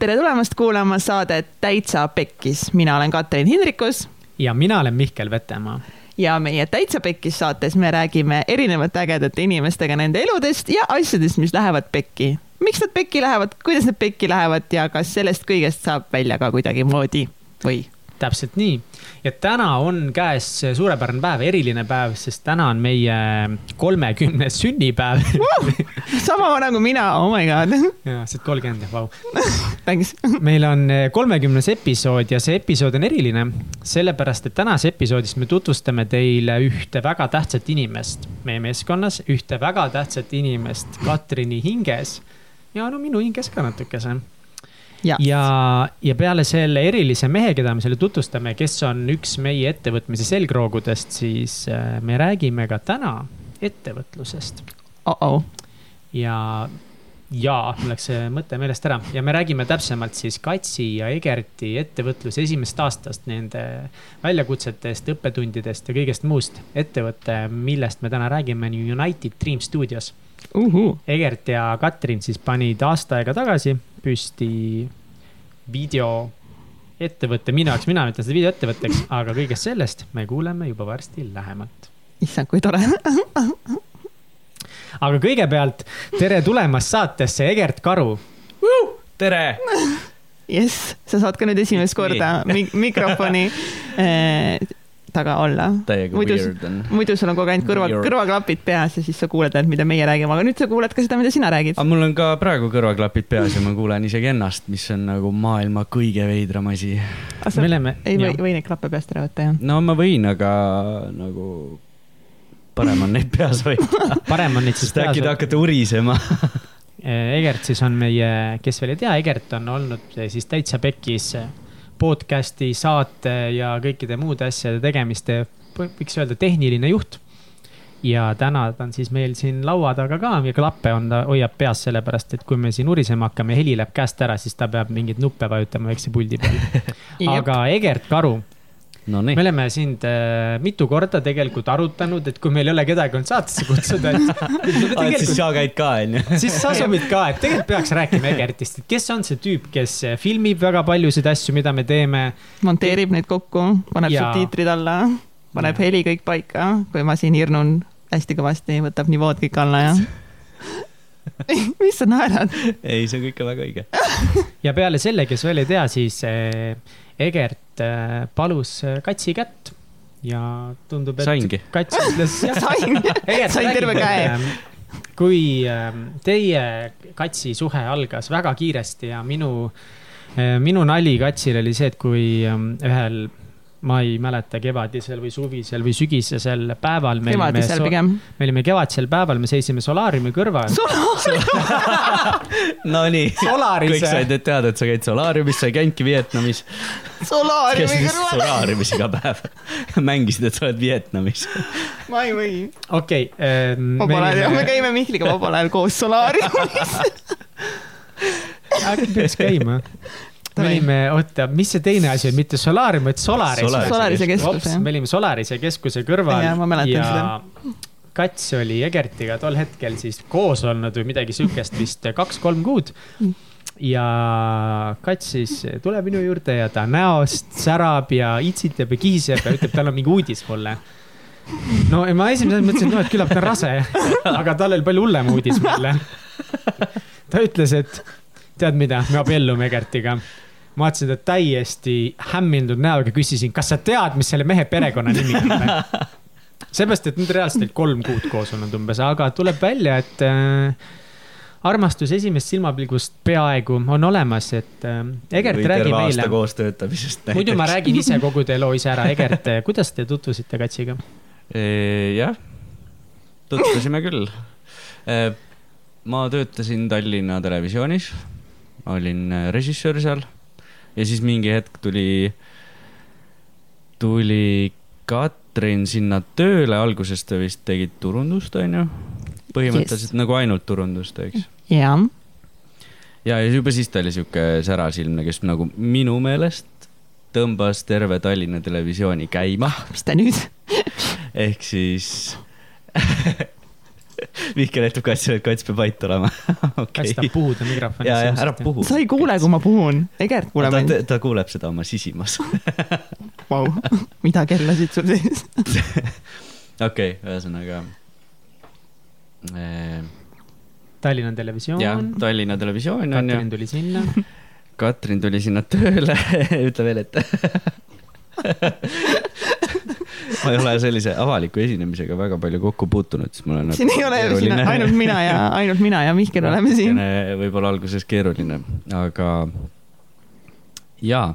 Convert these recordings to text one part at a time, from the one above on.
tere tulemast kuulama saadet Täitsa Pekkis, mina olen Katrin Hindrikus. ja mina olen Mihkel Vetemaa. ja meie Täitsa Pekkis saates me räägime erinevate ägedate inimestega nende eludest ja asjadest, mis lähevad pekki. miks nad pekki lähevad, kuidas nad pekki lähevad ja kas sellest kõigest saab välja ka kuidagimoodi või? täpselt nii ja täna on käes suurepärane päev, eriline päev, sest täna on meie kolmekümnes sünnipäev uh, sama vana kui mina, oh my god. ja, sa oled kolmkümmend, vau. Thanks. meil on kolmekümnes episood ja see episood on eriline, sellepärast et tänases episoodis me tutvustame teile ühte väga tähtsat inimest meie meeskonnas, ühte väga tähtsat inimest Katrini hinges ja no minu hinges ka natukese ja, ja, ja peale selle erilise mehe, keda me selle tutvustame, kes on üks meie ettevõtmise selgroogudest, siis äh, me räägime ka täna ettevõtlusest uh. -oh. ja, ja mul läks see mõte meelest ära ja me räägime täpsemalt siis Katsi ja Egerti ettevõtluse esimesest aastast, nende väljakutsetest, õppetundidest ja kõigest muust. ettevõte, millest me täna räägime, on United Dream Studios. Egert ja Katrin siis panid aasta aega tagasi püsti videoettevõtte, minu jaoks, mina ütlen seda videoettevõtteks, aga kõigest sellest me kuuleme juba varsti lähemalt. issand, kui tore. Aga kõigepealt tere tulemast saatesse, Egert Karu. Tere! Jess, sa saad ka nüüd esimest korda mik mikrofoni. Eh, taga olla. muidu, weird on. muidu sul on kogu aeg ainult kõrva, kõrvaklapid peas ja siis sa kuuled ainult, mida meie räägime, aga nüüd sa kuuled ka seda, mida sina räägid. aga mul on ka praegu kõrvaklapid peas ja ma kuulen isegi ennast, mis on nagu maailma kõige veidram asi. me oleme. ei või, või neid klappe peast ära võtta, jah? no ma võin, aga nagu parem on neid peas hoida parem on neid siis peas hoida. äkki te hakkate urisema Egert siis on meie, kes veel ei tea, Egert on olnud siis täitsa pekis podcast'i, saate ja kõikide muude asjade tegemiste, võiks öelda, tehniline juht. ja täna ta on siis meil siin laua taga ka ja klappe on, ta hoiab peas sellepärast, et kui me siin urisema hakkame, heli läheb käest ära, siis ta peab mingeid nuppe vajutama väikse puldi peal. aga Egert Karu no,. me oleme sind äh, mitu korda tegelikult arutanud, et kui meil ei ole kedagi olnud saatesse kutsuda, et tegelikult... siis sa käid ka, onju. siis sa sobid ka, et tegelikult peaks rääkima Egertist, et kes on see tüüp, kes filmib väga paljusid asju, mida me teeme. monteerib neid kokku, paneb ja... subtiitrid alla, paneb ja. heli kõik paika, kui ma siin hirnun hästi kõvasti, võtab nivood kõik alla ja mis sa naerad? ei, see on ikka väga õige. ja peale selle, kes veel ei tea, siis eh, Egert äh, palus äh, katsi kätt ja tundub, et Saingi. kats ütles. sain, sain terve käe. Ähm, kui ähm, teie katsi suhe algas väga kiiresti ja minu, äh, minu nali katsil oli see, et kui ähm, ühel ma ei mäleta, kevadisel või suvisel või sügisesel päeval. kevadisel pigem. me olime kevadisel päeval, me seisime solaariumi kõrval. Nonii, kõik said nüüd teada, et sa käid solaariumis, sa ei käinudki Vietnamis. solaariumi kõrval. solaariumis iga päev mängisid, et sa oled Vietnamis. ma ei või. okei okay, ähm,. vabal ajal, me käime Mihkliga vabal ajal koos solaariumis äkki peaks käima me olime, oota, mis see teine asi on, mitte Solarium, vaid Solaris. Solarise keskus, jah. me olime Solarise keskuse kõrval. ja, ma mäletan seda. Kats oli Egertiga tol hetkel siis koos olnud või midagi sihukest vist kaks-kolm kuud ja Kats siis tuleb minu juurde ja ta näost särab ja itsitab ja kihiseb ja ütleb, tal on mingi uudis mulle. no ma esimesena mõtlesin, et noh, et küllap ta on rase, aga tal oli palju hullem uudis mulle. ta ütles, et tead mida, me abiellume Egertiga ma vaatasin teda täiesti hämmindunud näoga, küsisin, kas sa tead, mis selle mehe perekonnanimi on? seepärast, et nüüd reaalselt olid kolm kuud koos olnud umbes, aga tuleb välja, et äh, armastus esimest silmapilgust peaaegu on olemas, et äh, Egert räägi meile. koos töötamisest. muidu ma räägin ise kogu teie loo ise ära, Egert, kuidas te tutvusite Katsiga? jah, tutvusime küll. ma töötasin Tallinna Televisioonis, olin režissöör seal ja siis mingi hetk tuli, tuli Katrin sinna tööle, alguses te vist tegid turundust, onju? põhimõtteliselt yes. nagu ainult turundust, eks? jah. ja, ja juba siis ta oli sihuke särasilmne, kes nagu minu meelest tõmbas terve Tallinna Televisiooni käima. mis ta nüüd ehk siis Mihkel ütleb katsile, et kats peab vait olema. kats okei tahab, puhuda mikrofoni. ja, ja ära. puhu. sa ei kuule, kui ma puhun. Egert kuuleb ta, ainult. ta, kuuleb seda oma sisimas. Vau, mida kellasid sul sees? okei, ühesõnaga. Tallinna Televisioon. jah, Tallinna Televisioon on ju Katrin, tuli sinna. Katrin tuli sinna tööle, ütle veel, et ma ei ole sellise avaliku esinemisega väga palju kokku puutunud, siis mul on. siin ei ole, siin on ainult mina ja, ainult mina ja Mihkel oleme siin. võib-olla alguses keeruline, aga jaa.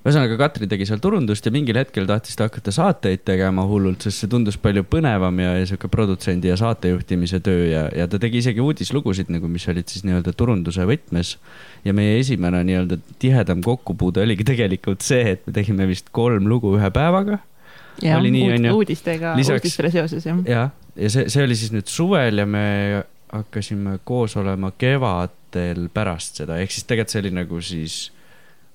ühesõnaga, Katri tegi seal turundust ja mingil hetkel tahtis ta hakata saateid tegema hullult, sest see tundus palju põnevam ja, ja sihuke produtsendi ja saatejuhtimise töö ja, ja ta tegi isegi uudislugusid nagu, mis olid siis nii-öelda turunduse võtmes. ja meie esimene nii-öelda tihedam kokkupuude oligi tegelikult see, et me tegime vist kolm lugu ühe päevaga ja oli nii, on ju. uudistega, uudistele seoses jah. jah, ja see, see oli siis nüüd suvel ja me hakkasime koos olema kevadel pärast seda, ehk siis tegelikult see oli nagu siis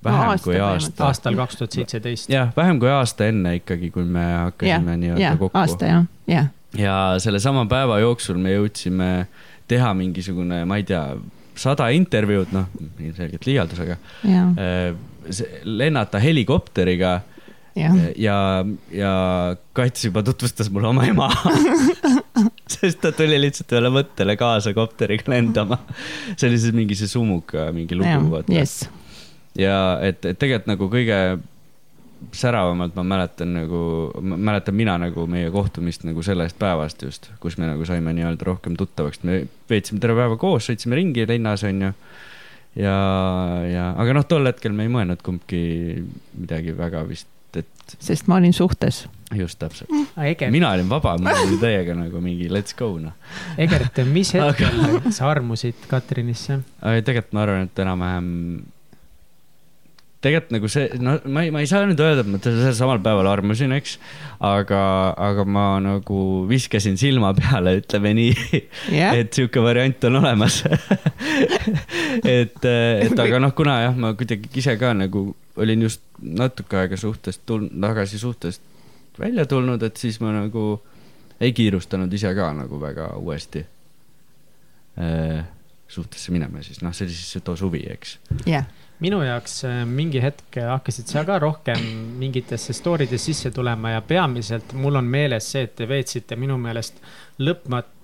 vähem No aasta kui aasta. aastal kaks tuhat seitseteist. jah, vähem kui aasta enne ikkagi, kui me hakkasime nii-öelda kokku. aasta jah, jah. ja sellesama päeva jooksul me jõudsime teha mingisugune, ma ei tea, sada intervjuud, noh, ilmselgelt liialdus, aga ja, see- lennata helikopteriga jah, ja, ja Kats juba tutvustas mulle oma ema. sest ta tuli lihtsalt ühele mõttele kaasa kopteriga lendama. see oli siis mingi see Sumuka mingi lugu, vaata. jess, ja et, et tegelikult nagu kõige säravamalt ma mäletan nagu, mäletan mina nagu meie kohtumist nagu sellest päevast just, kus me nagu saime nii-öelda rohkem tuttavaks, me veetsime terve päeva koos, sõitsime ringi linnas, onju. ja, ja, aga noh, tol hetkel me ei mõelnud kumbki midagi väga vist, et sest ma olin suhtes. just täpselt. Egert, mina olin vaba, mul oli täiega nagu mingi let's go noh. Egert, mis hetkel sa armusid Katrinisse? tegelikult ma arvan, et enam-vähem, tegelikult nagu see, no ma ei, ma ei saa nüüd öelda, et ma sellel samal päeval armusin, eks. aga, aga ma nagu viskasin silma peale, ütleme nii, jah, et sihuke variant on olemas. et, et aga noh, kuna jah, ma kuidagi ise ka nagu olin just natuke aega suhtest tulnud, tagasi suhtest välja tulnud, et siis ma nagu ei kiirustanud ise ka nagu väga uuesti äh, suhtesse minema, siis noh, see oli siis see too suvi, eks. jah, minu jaoks äh, mingi hetk hakkasid sa ka rohkem mingitesse story desse sisse tulema ja peamiselt mul on meeles see, et te veetsite minu meelest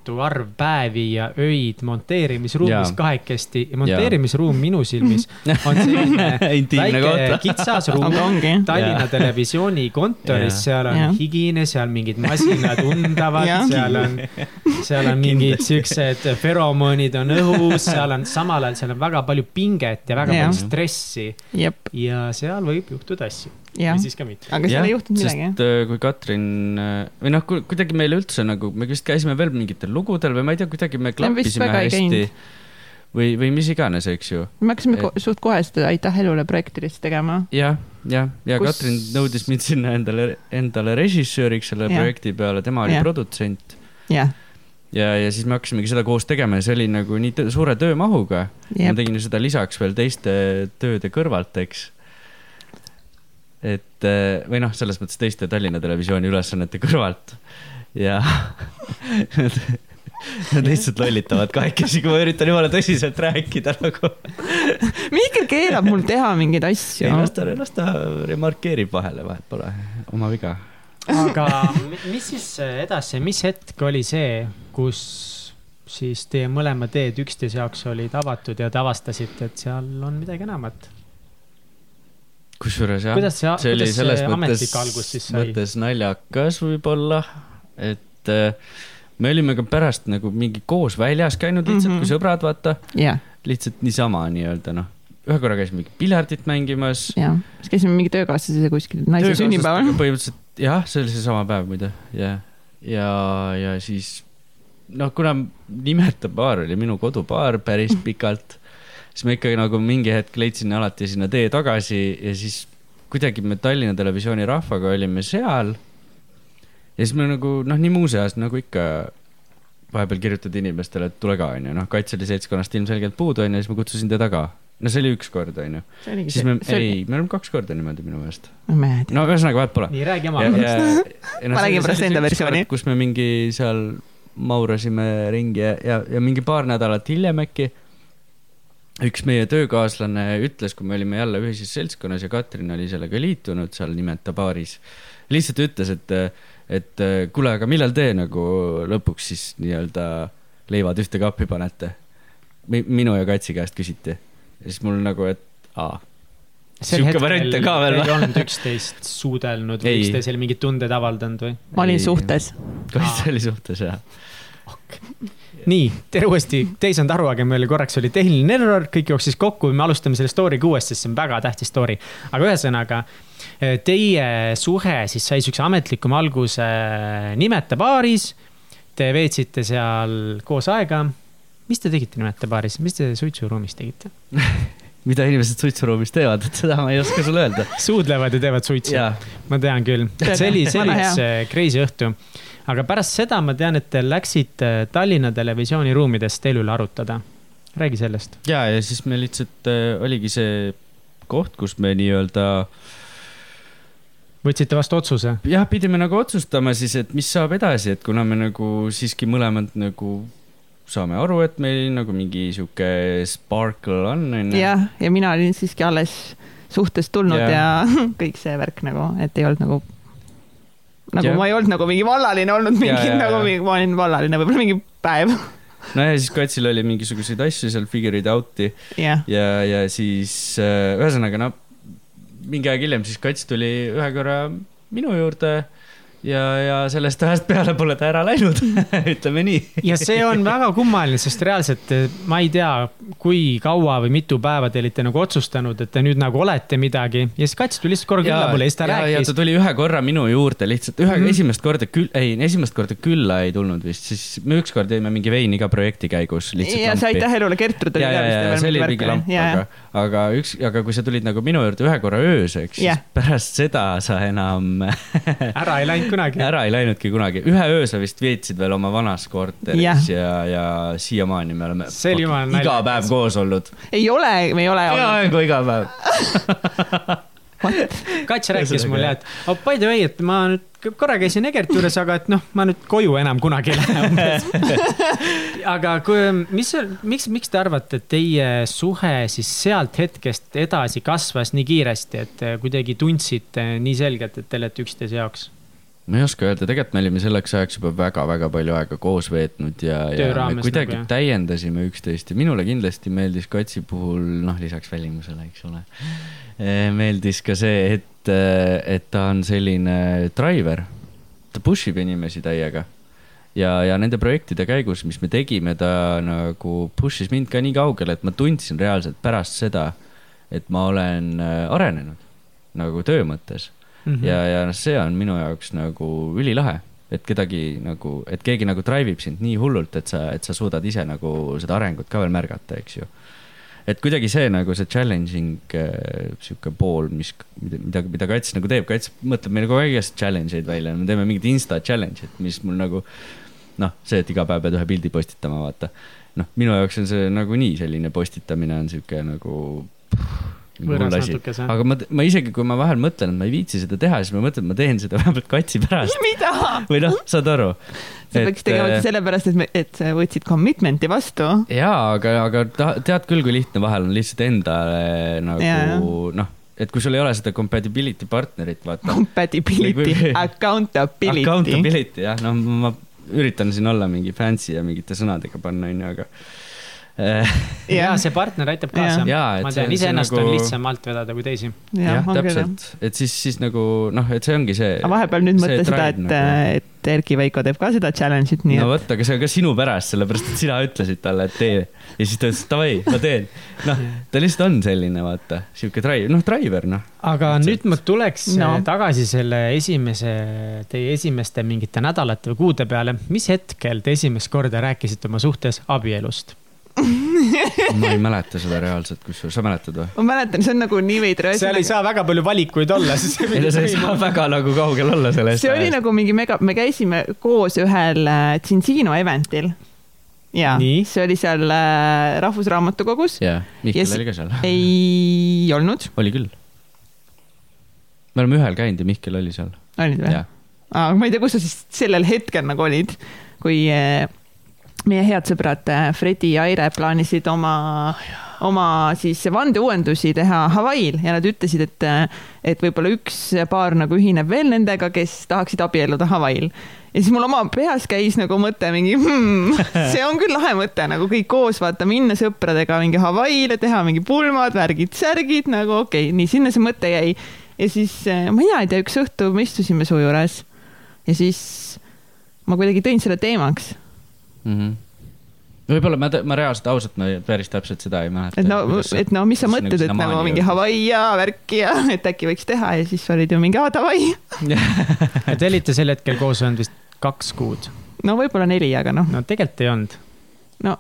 lõpmatu arv päevi ja öid monteerimisruumis Jaa. kahekesti ja monteerimisruum minu silmis on selline väike koht. kitsas ruum. Tallinna. Televisiooni kontoris, seal on Jaa. higine, seal mingid masinad undavad seal on, seal on mingid siuksed feromoonid on õhus, seal on samal ajal, seal on väga palju pinget ja väga Jah. palju stressi ja seal võib juhtuda asju või, siis ka mitte. aga seal ei juhtunud midagi, jah sest äh, kui Katrin äh, või noh, kuidagi meil üldse nagu, me vist käisime veel mingitel lugudel või ma ei tea, kuidagi me vist klappisime hästi või, või mis iganes, eks ju. me hakkasime ko suht kohe seda Aitäh elule projekti lihtsalt tegema. jah, jah, ja Kus- Katrin nõudis mind sinna endale, endale režissööriks selle Jah. projekti peale, tema oli Jah. produtsent. jah, ja, ja siis me hakkasimegi seda koos tegema ja see oli nagu nii suure töömahuga. ma tegin seda lisaks veel teiste tööde kõrvalt, eks. Et eh, või noh, selles mõttes teiste Tallinna Televisiooni ülesannete kõrvalt ja nad, nad lihtsalt lollitavad kahekesi, kui ma üritan jumala tõsiselt rääkida nagu. Mihkel keelab mul teha mingeid ei, asju. las ta, las ta remarkeerib vahele, vahet pole oma viga. aga mi- mis siis edasi, mis hetk oli see, kus siis teie mõlema teed üksteise jaoks olid avatud ja te avastasite, et seal on midagi enamat? Kusjuures jah, kuidas see, see oli kuidas selles see mõttes ametlik algus siis, sai? mõttes naljakas võib-olla, et eh, me olime ka pärast nagu mingi koos väljas käinud lihtsalt mm. -hmm. kui sõbrad, vaata jah, lihtsalt niisama nii-öelda noh, ühe korra käisime mingi piljardit mängimas. jah, siis käisime mingi töökaaslasega kuskil naise sünnipäeval. põhimõtteliselt jah, see oli seesama päev muide, jah. ja, ja siis noh, kuna Nimeta baar oli minu kodubaar päris pikalt, siis ma ikkagi nagu mingi hetk leidsin alati sinna tee tagasi ja siis kuidagi me Tallinna Televisiooni rahvaga olime seal. ja siis me nagu noh, nii muuseas nagu ikka vahepeal kirjutad inimestele, et tule ka, onju, noh, Kaitseli seltskonnast ilmselgelt puudu, onju, siis ma kutsusin teda ka. no see oli üks kord, onju. siis me, see oli, ei, me oleme kaks korda niimoodi minu meelest. no ühesõnaga, vahet pole. nii, räägi oma noh, Ma räägin pärast enda versiooni. kus me mingi seal maurasime ringi ja, ja, ja mingi paar nädalat hiljem äkki üks meie töökaaslane ütles, kui me olime jälle ühises seltskonnas ja Katrin oli sellega liitunud seal Nimeta baaris, lihtsalt ütles, et, et kuule, aga millal te nagu lõpuks siis nii-öelda leivad ühte kappi panete? minu ja Katsi käest küsiti. ja siis mul nagu, et aa sihuke variant on ka veel või? ei olnud üksteist suudelnud või üksteisele mingeid tundeid avaldanud või? ma olin suhtes. Kaits oli suhtes, jah. Nii, tere uuesti, te ei saanud aru, aga meil korraks oli tehniline error, kõik jooksis kokku, me alustame selle story'ga uuesti, sest see on väga tähtis story. aga ühesõnaga, teie suhe siis sai siukse ametlikuma alguse Nimeta baaris. Te veetsite seal koos aega. mis te tegite Nimeta baaris, mis te suitsuruumis tegite mida inimesed suitsuruumis teevad, et seda ma ei oska sulle öelda. suudlevad ja teevad suitsu. ma tean küll, see oli, see oli üks crazy õhtu. Aga pärast seda ma tean, et te läksite Tallinna Televisiooni ruumidest teile üle arutada. räägi sellest. ja, ja siis me lihtsalt äh,, oligi see koht, kus me nii-öelda võtsite vastu otsuse? jah, pidime nagu otsustama siis, et mis saab edasi, et kuna me nagu siiski mõlemad nagu saame aru, et meil nagu mingi sihuke sparkle on, onju. jah, ja mina olin siiski alles suhtest tulnud ja, ja kõik see värk nagu, et ei olnud nagu, nagu ja. ma ei olnud nagu mingi vallaline olnud, mingi nagu mingi, ma olin vallaline võib-olla mingi päev no ja siis Katsil oli mingisuguseid asju seal figure it out'i yeah. ja, ja siis äh, ühesõnaga no mingi aeg hiljem siis Kats tuli ühe korra minu juurde ja, ja sellest ajast peale pole ta ära läinud ütleme nii. ja see on väga kummaline, sest reaalselt eh, ma ei tea, kui kaua või mitu päeva te olite nagu otsustanud, et te nüüd nagu olete midagi ja siis Kats tuli lihtsalt korra külla poole ja siis ta ja, rääkis. ta tuli ühe korra minu juurde lihtsalt, ühe mm, -hmm. esimest korda küll, ei, esimest korda külla ei tulnud vist, siis me ükskord jõime mingi veini ka projekti käigus. ja sa aitäh elule, Gertrud oli ka vist. see oli mingi lamp, aga, aga üks, aga kui sa tulid nagu minu juurde ühe korra ööseks, siis pärast seda sa enam ära ei läinud kunagi. ära ei läinudki kunagi, ühe öö sa vist veetsid veel oma vanas korteris ja, ja, ja siiamaani me oleme iga päev koos olnud. ei ole, me ei ole. peaaegu iga päev Kats rääkis mulle, et oh, by the way, et ma nüüd korra käisin Egerti juures, aga et noh, ma nüüd koju enam kunagi ei lähe umbes aga kui, mis, miks, miks te arvate, et teie suhe siis sealt hetkest edasi kasvas nii kiiresti, et kuidagi tundsite nii selgelt, et te olete üksteise jaoks? Ma ei oska öelda, tegelikult me olime selleks ajaks juba väga-väga palju aega koos veetnud ja, ja me kuidagi nagu, täiendasime üksteist ja minule kindlasti meeldis Katsi puhul, noh, lisaks välimusele, eks ole. Eh, meeldis ka see, et, eh, et ta on selline driver, ta push ib inimesi täiega. Ja, ja nende projektide käigus, mis me tegime, ta nagu push'is mind ka nii kaugele, et ma tundsin reaalselt pärast seda, et ma olen eh, arenenud nagu töö mõttes mm. -hmm. ja, ja noh, see on minu jaoks nagu ülilahe, et kedagi nagu, et keegi nagu drive ib sind nii hullult, et sa, et sa suudad ise nagu seda arengut ka veel märgata, eks ju et kuidagi see nagu see challenging äh, sihuke pool, mis, mida, mida Kats nagu teeb, Kats mõtleb meile kogu aeg igast challenge eid välja, me teeme mingid insta challenge'id, mis mul nagu noh, see, et iga päev pead ühe pildi postitama, vaata. noh, minu jaoks on see nagunii selline postitamine on sihuke nagu võõras natukese. aga ma, ma isegi, kui ma vahel mõtlen, et ma ei viitsi seda teha, siis ma mõtlen, et ma teen seda vähemalt katsi pärast. mida? või noh, saad aru? sa peaks tegema äh, sellepärast, et, et sa võtsid commitment'i vastu. jaa, aga, aga tead küll, kui lihtne vahel on lihtsalt endale nagu noh et kui sul ei ole seda compatibility partnerit, vaata. Compatibility accountability. Accountability jah, noh, ma üritan siin olla mingi fancy ja mingite sõnadega panna, onju, aga ja see partner aitab kaasa. ma tean, iseennast nagu... on lihtsam alt vedada kui teisi. jah, täpselt, et siis, siis nagu noh, et see ongi see. vahepeal nüüd mõtle seda, et nagu..., et Erki Veiko teeb ka seda challenge'it, nii et. no vot, aga see on ka sinu pärast, sellepärast et sina ütlesid talle, et tee. ja siis ta ütles, davai, ma teen. noh, ta lihtsalt on selline, vaata, sihuke drive, noh, driver, noh. aga et nüüd ma tuleks no. tagasi selle esimese, teie esimeste mingite nädalate või kuude peale. mis hetkel te esimest korda rääkisite oma suhtes abielust? Ma ei mäleta seda reaalselt, kusjuures, sa mäletad või? ma mäletan, see on nagu nii veider asi. seal ei saa väga palju valikuid olla, siis ei, sa ei saa väga nagu kaugel olla sellest. see oli ajast. nagu mingi mega, me käisime koos ühel Cincino äh, event'il. ja see oli seal äh, Rahvusraamatukogus. ja, Mihkel ja oli ka seal. ei olnud. oli küll. me oleme ühel käinud ja Mihkel oli seal. olid või? aa, ma ei tea, kus sa siis sellel hetkel nagu olid kui eh, meie head sõbrad eh, Fredi ja Aire plaanisid oma, oma siis vandeuuendusi teha Hawaii'l ja nad ütlesid, et, et võib-olla üks paar nagu ühineb veel nendega, kes tahaksid abielluda Hawaii'l. Ja siis mul oma peas käis nagu mõte mingi hmm,, see on küll lahe mõte nagu kõik koos vaata minna sõpradega mingi Hawaii'le, teha mingi pulmad, värgid, särgid nagu okei okay,, nii sinna see mõte jäi. ja siis eh, ma ei tea, üks õhtu me istusime su juures. Ja siis ma kuidagi tõin selle teemaks mm. -hmm võib-olla ma, ma reaalselt ausalt ma päris täpselt seda ei mäleta. et no, et no mis sa mõtled, et nagu mingi Hawaii ja värki ja et äkki võiks teha ja siis olid ju mingi aa davai Te olite sel hetkel koos olnud vist kaks kuud. no võib-olla neli, aga noh. no tegelikult ei olnud. no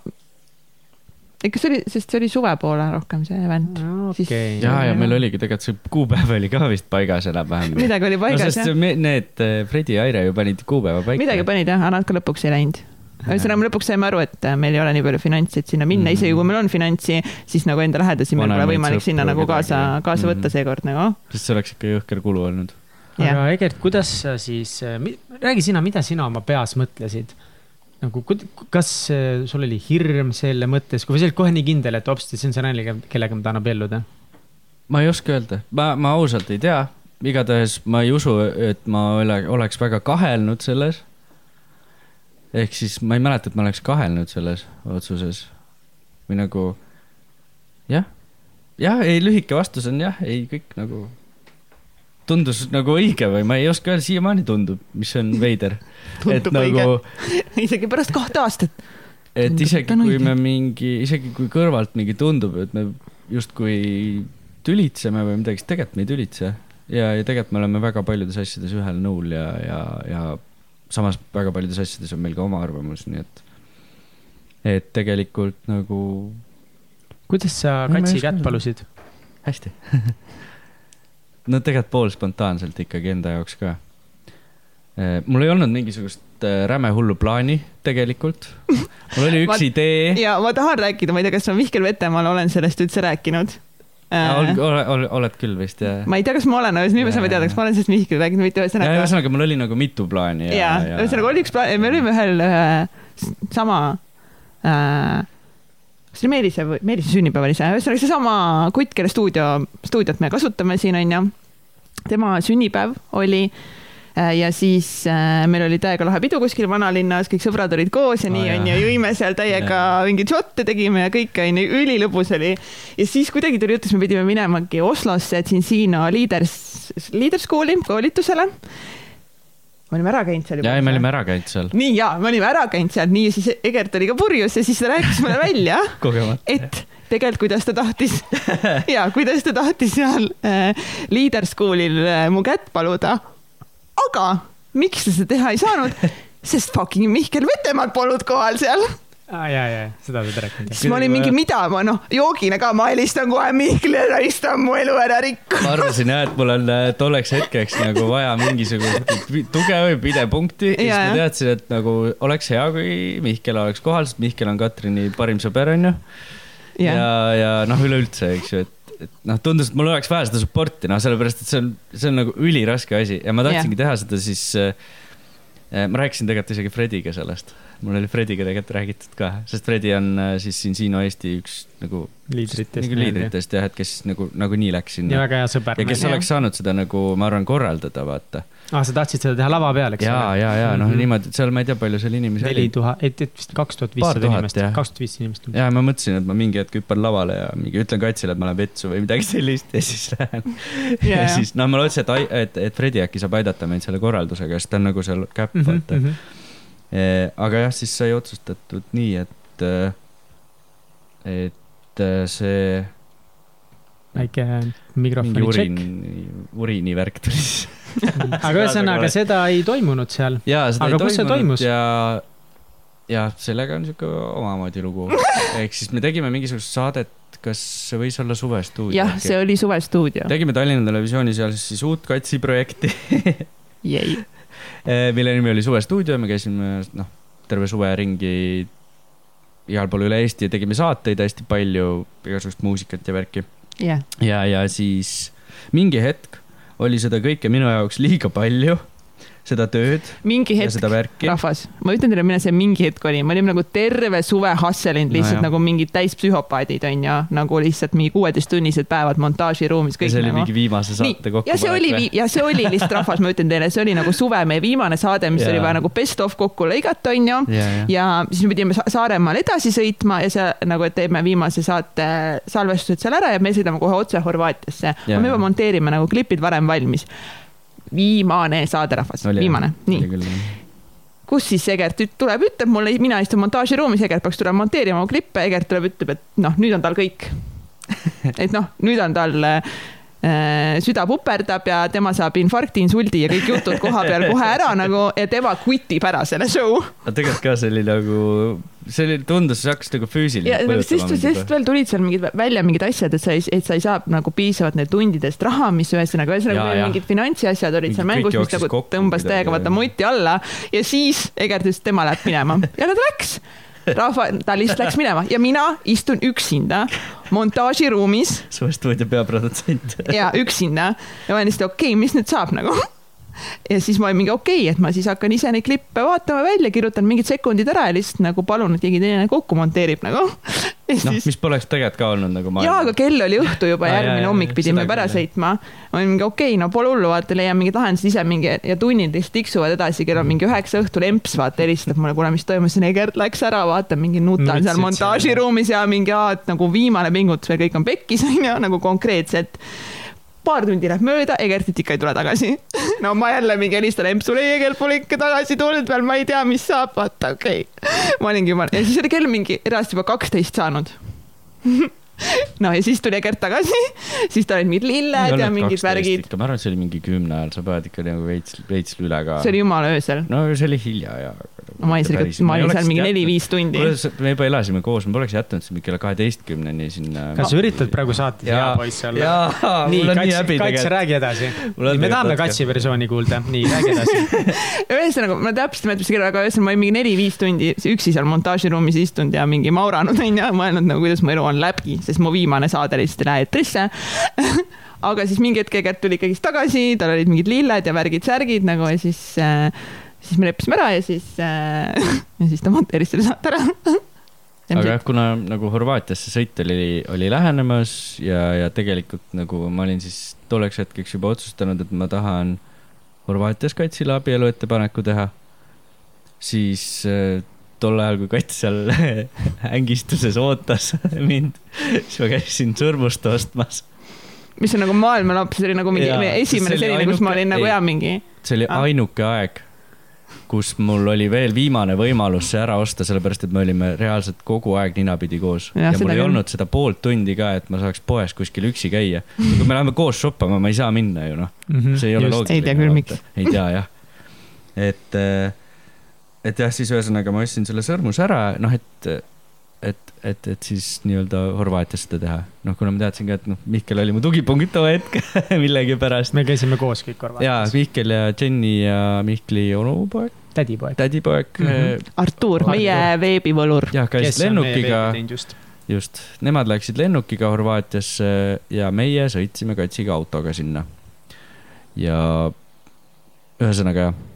ikka see oli, sest see oli suve poole rohkem see event no,. Okay. ja, ja meil oligi tegelikult see kuupäev oli ka vist paigas enam-vähem. midagi oli paigas no, jah. Need eh, Fredi ja Aire ju panid kuupäeva paika. midagi panid jah, aga nad ka lõpuks ei läinud ühesõnaga, me lõpuks saime aru, et eh, meil ei ole nii palju finantsi, et sinna minna mm, -hmm. isegi kui meil on finantsi, siis nagu enda lähedasi meil pole võimalik sinna nagu kaasa, kaasa võtta mm -hmm. seekord nagu. sest see oleks ikka jõhker kulu olnud aga Egert, kuidas sa siis, äh, räägi sina, mida sina oma peas mõtlesid? nagu, kas äh, sul oli hirm selle mõttes, kui sa olid kohe nii kindel, et hopsti, see on see naine, kellega ma tahan abielluda? ma ei oska öelda, ma, ma ausalt ei tea, igatahes ma ei usu, et ma ole, oleks väga kahelnud selles. Ehk siis ma ei mäleta, et ma oleks kahelnud selles otsuses või nagu jah, jah, ei, lühike vastus on jah, ei, kõik nagu tundus nagu õige või ma ei oska öelda, siiamaani tundub, mis on veider. tundub õige nagu,, isegi pärast kahte aastat. et isegi kui õige. me mingi, isegi kui kõrvalt mingi tundub, et me justkui tülitseme või midagi, siis tegelikult me ei tülitse. ja, ja tegelikult me oleme väga paljudes asjades ühel nõul ja, ja, ja samas väga paljudes asjades on meil ka oma arvamus, nii et, et tegelikult nagu. kuidas sa Katsi kätt palusid? hästi no tegelikult poolspontaanselt ikkagi enda jaoks ka. Äh, mul ei olnud mingisugust äh, räme hullu plaani tegelikult. mul oli üks ma, idee. ja ma tahan rääkida, ma ei tea, kas ma Mihkel Vetemaal olen sellest üldse rääkinud äh,. Ole, ole, oled küll vist jah? ma ei tea, kas ma olen, aga nüüd me saame teada, kas ma olen sellest Mihkel rääkinud, mitte ühesõnaga. ühesõnaga, mul oli nagu mitu plaani. ja, ja, ühesõnaga oli üks plaan, me olime ühel ühe sama äh, kas see oli Meelise või, Meelise sünnipäev oli see, ühesõnaga seesama kutt, kelle stuudio, stuudiot me kasutame siin onju. tema sünnipäev oli äh, ja siis äh, meil oli täiega lahe pidu kuskil vanalinnas, kõik sõbrad olid koos ja nii oh, onju, jõime seal täiega mingeid šotte tegime ja kõike onju, ülilõbus oli. ja siis kuidagi tuli jutt, et me pidime minemagi Oslosse Cincinnati Leaders, Leaders School'i koolitusele me olime ära käinud seal juba. ja, me olime ära käinud seal. nii ja, me olime ära käinud seal, nii ja siis Egert oli ka purjus ja siis ta rääkis mulle välja et tegelikult, kuidas ta tahtis ja kuidas ta tahtis seal äh, Leader School'il äh, mu kätt paluda. Aga miks ta seda teha ei saanud? sest fucking Mihkel Vetemaad polnud kohal seal aa ah,, ja, ja, seda sa rääkinud. siis ma olin mingi, mida ma noh, joogina ka, ma helistan kohe Mihklile, raisk ta mu elu ära rikku. ma arvasin jah, et mul on äh, tolleks hetkeks nagu vaja mingisugust tuge või pidepunkti ja siis ma teadsin, et nagu oleks hea, kui Mihkel oleks kohal, sest Mihkel on Katrini parim sõber, onju. ja, ja, ja noh, üleüldse, eks ju, et, et noh, tundus, et mul oleks vaja seda support'i, noh, sellepärast et see on, see on nagu üliraske asi ja ma tahtsingi ja. teha seda siis äh, äh ma rääkisin tegelikult isegi Frediga sellest mul oli Frediga tegelikult räägitud ka, sest Fredi on äh, siis siin Siino Eesti üks nagu liidritest, nagu liidritest jah, et kes nagu nagunii läks sinna. ja väga hea sõber. ja kes oleks saanud seda nagu, ma arvan, korraldada, vaata. aa, ah, sa tahtsid seda teha lava peal, eks ja, ole? ja, ja, ja noh mm -hmm., niimoodi, et seal ma ei tea, palju seal inimesi oli. neli tuhat, et, et vist kaks tuhat viissada inimest, kaks tuhat viissada inimest. ja ma mõtlesin, et ma mingi hetk hüppan lavale ja mingi ütlen Katsile, et ma lähen vetsu või midagi sellist ja siis lähen ja, ja siis noh, ma lootsin, et, et, et Fredi äkki saab aidata meid selle korraldusega, sest ta on nagu seal käpp, mhm, vaata mm. -hmm aga jah, siis sai otsustatud nii, et, eh, et eh, see. väike mikrofoni urin, uriinivärk tuli siis aga ühesõnaga, seda ei toimunud seal. aga kus see toimus? ja, ja sellega on sihuke omamoodi lugu. ehk siis me tegime mingisugust saadet, kas see võis olla Suvestuudio? jah, see oli Suvestuudio. tegime Tallinna Televisioonis seal siis uut Katsi projekti Eh, mille nimi oli Suvestuudio, me käisime noh, terve suve ringi igal pool üle Eesti ja tegime saateid hästi palju, igasugust muusikat ja värki yeah.. ja, ja siis mingi hetk oli seda kõike minu jaoks liiga palju. Seda tööd mingi ja hetk seda, värki. rahvas, ma ütlen teile, milline see mingi hetk oli, me olime nagu terve suve hustle'inud lihtsalt no, nagu mingid täispsühhopaadid onju, nagu lihtsalt mingi kuueteisttunnised päevad montaažiruumis. ja see oli mingi viimase saate, kokku ja see oli, ja see oli lihtsalt rahvas, ma ütlen teile, see oli nagu suve meie viimane saade, mis Jaa. oli vaja nagu best of kokku lõigata, onju. ja, ja, ja siis me pidime Sa- Saaremaal edasi sõitma ja seal nagu, et teeme viimase saate salvestused seal ära ja me sõidame kohe otse Horvaatiasse. Me juba monteerime nagu klipid varem valmis. Viimane saaderahvas, viimane, nii. kus siis Egert tuleb, ütleb mulle, mina istun montaažiruumis, Egert peaks tulema monteerima mu klippe, Egert tuleb, ütleb, et noh, nüüd on tal kõik. et noh, nüüd on tal äh, süda puperdab ja tema saab infarkti, insuldi ja kõik jutud koha peal kohe ära nagu ja tema quitib ära selle show. aga tegelikult ka see oli nagu, see oli, tundus, see hakkas nagu füüsiliselt siis, siis veel tulid seal mingid välja mingid asjad, et sa ei, et sa ei saa nagu piisavalt need tundidest raha, mis ühesõnaga, ühesõnaga mingid finantsiasjad olid seal mängus, mis nagu tõmbas täiega vaata muti alla ja siis Egert ütles, et tema läheb minema ja ta läks. rahva, ta lihtsalt läks minema ja mina istun üksinda montaažiruumis suve stuudio peaprodutsent. ja üksinda ja ma olen lihtsalt okei okay,, mis nüüd saab nagu. Ja siis ma olin mingi okei okay,, et ma siis hakkan ise neid klippe vaatama välja, kirjutan mingid sekundid ära ja lihtsalt nagu palun, et keegi teine kokku monteerib nagu. noh, mis poleks tegelikult ka olnud nagu jaa, aga kell oli õhtu juba, jaa, järgmine hommik pidime juba ära sõitma. ma olin mingi okei okay,, no pole hullu, vaata, leian mingid lahendused ise mingi ja tunnid lihtsalt tiksuvad edasi, kell on mingi üheksa õhtul, emps vaata helistab mulle, kuule, mis toimus, Egert läks ära, vaata mingi nutan seal, montaažiruumis ja mingi aa, et nagu viimane pingutus veel kõik on pekkis onju, nagu konkreetselt paar tundi läheb mööda, Egertit ikka ei tule tagasi. no ma jälle mingi helistan empsule, Egert pole ikka tagasi tulnud veel, ma ei tea, mis saab, vaata, okei okay.. ma olingi juba ja siis oli kell mingi erast juba kaksteist saanud no ja siis tuli Egert tagasi, siis tal olid mingid lilled ja mingid värgid. ma arvan, et see oli mingi kümne ajal, sa pead ikka nagu veits, veits üle ka. see oli jumala öösel. no see oli hilja ja. Ma olin seal, ma olin seal mingi neli-viis tundi. me juba elasime koos, ma poleks jätnud sind kella kaheteistkümneni sinna. kas sa üritad praegu saates hea poiss olla? jaa, nii, mul on nii Kats, häbi Kats, tegelikult. räägi edasi. Mul on me tahame Katsi versiooni kuulda, nii, räägi edasi. ühesõnaga, ma täpselt ei mäleta, mis kell, aga ühesõnaga ma olin mingi neli-viis tundi üksi seal montaažiruumis istunud ja mingi mauranud onju, mõelnud nagu, kuidas mu elu on läbi, sest mu viimane saade lihtsalt ei lähe eetrisse. aga siis mingi hetk Egert tuli ikkagist tagasi, tal olid mingid lilled ja värgid-särgid nagu ja siis äh,, siis me leppisime ära ja siis äh, ja siis ta monteeris selle saate ära. aga jah, kuna nagu Horvaatiasse sõit oli, oli lähenemas ja, ja tegelikult nagu ma olin siis tolleks hetkeks juba otsustanud, et ma tahan Horvaatias Katsile abielu ettepaneku teha, siis äh, tol ajal, kui Kats seal ängistuses ootas mind, siis ma käisin sõrmust ostmas. mis on nagu maailmalaps, see oli nagu mingi meie esimene selline, kus ma olin nagu ei. hea mingi. see oli Ah. ainuke aeg, kus mul oli veel viimane võimalus see ära osta, sellepärast et me olime reaalselt kogu aeg ninapidi koos. Ja mul ei küll. olnud seda poolt tundi ka, et ma saaks poes kuskil üksi käia. kui me läheme koos shoppama, ma ei saa minna ju noh, see ei ole loogiline. Ei tea küll, miks. ei tea jah. et, et jah, siis ühesõnaga ma ostsin selle sõrmuse ära, noh et, et, et, siis nii-öelda Horvaatias seda teha. noh, kuna ma teadsin ka, et noh, Mihkel oli mu tugipunkt too hetk millegipärast. me käisime koos kõik jaa, Horvaatias. Mihkel ja Jenny ja Mihkli onupoeg, tädipoeg. tädipoeg mm. -hmm. Artur, Artur. meie veebivõlur. jah, käisid lennukiga, just. just, nemad läksid lennukiga Horvaatiasse ja meie sõitsime Katsiga autoga sinna. ja ühesõnaga jah.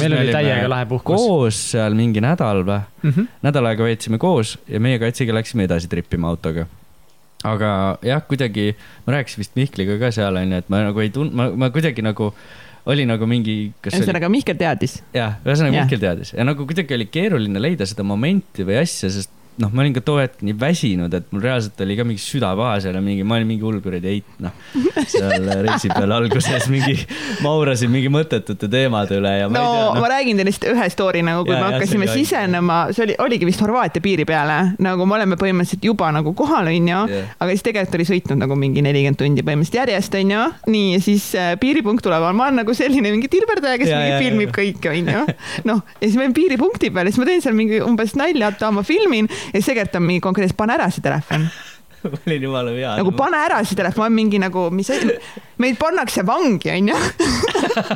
Meil oli täiega lahe puhkus. koos seal mingi nädal või, Mhm. nädal aega veetsime koos ja meie Katsiga läksime edasi trippima autoga. aga jah, kuidagi ma rääkisin vist Mihkliga ka seal onju, et ma nagu ei tund-, ma, ma kuidagi nagu oli nagu mingi, ühesõnaga, Mihkel teadis. jah, ühesõnaga. Mihkel teadis ja nagu kuidagi oli keeruline leida seda momenti või asja, sest noh, ma olin ka too hetk nii väsinud, et mul reaalselt oli ka mingi süda paha seal ja mingi, ma olin mingi hull kuradi eit, noh. seal reisi peal alguses mingi, maurasin mingi mõttetute teemade üle ja ma no ei tea ma no.. räägin teile lihtsalt ühe story nagu, kui Jaa, me jah, hakkasime oli sisenema, see oli, oligi vist Horvaatia piiri peale, nagu me oleme põhimõtteliselt juba nagu kohal, onju Jah. aga siis tegelikult oli sõitnud nagu mingi nelikümmend tundi põhimõtteliselt järjest, onju. nii, ja siis äh, piiripunkt tuleval, ma olen nagu selline mingi tilberdaja, kes Ja, mingi ja, filmib ja. kõike, onju. noh, ja siis ma olin piiripunkti peal ja siis ma teen seal mingi umbes nalja, et ma filmin ja on mingi konkreetselt, pane ära see telefon. ma olin jumala hea. nagu pane ära see telefon, ma olen mingi nagu, mis, meid pannakse vangi, onju.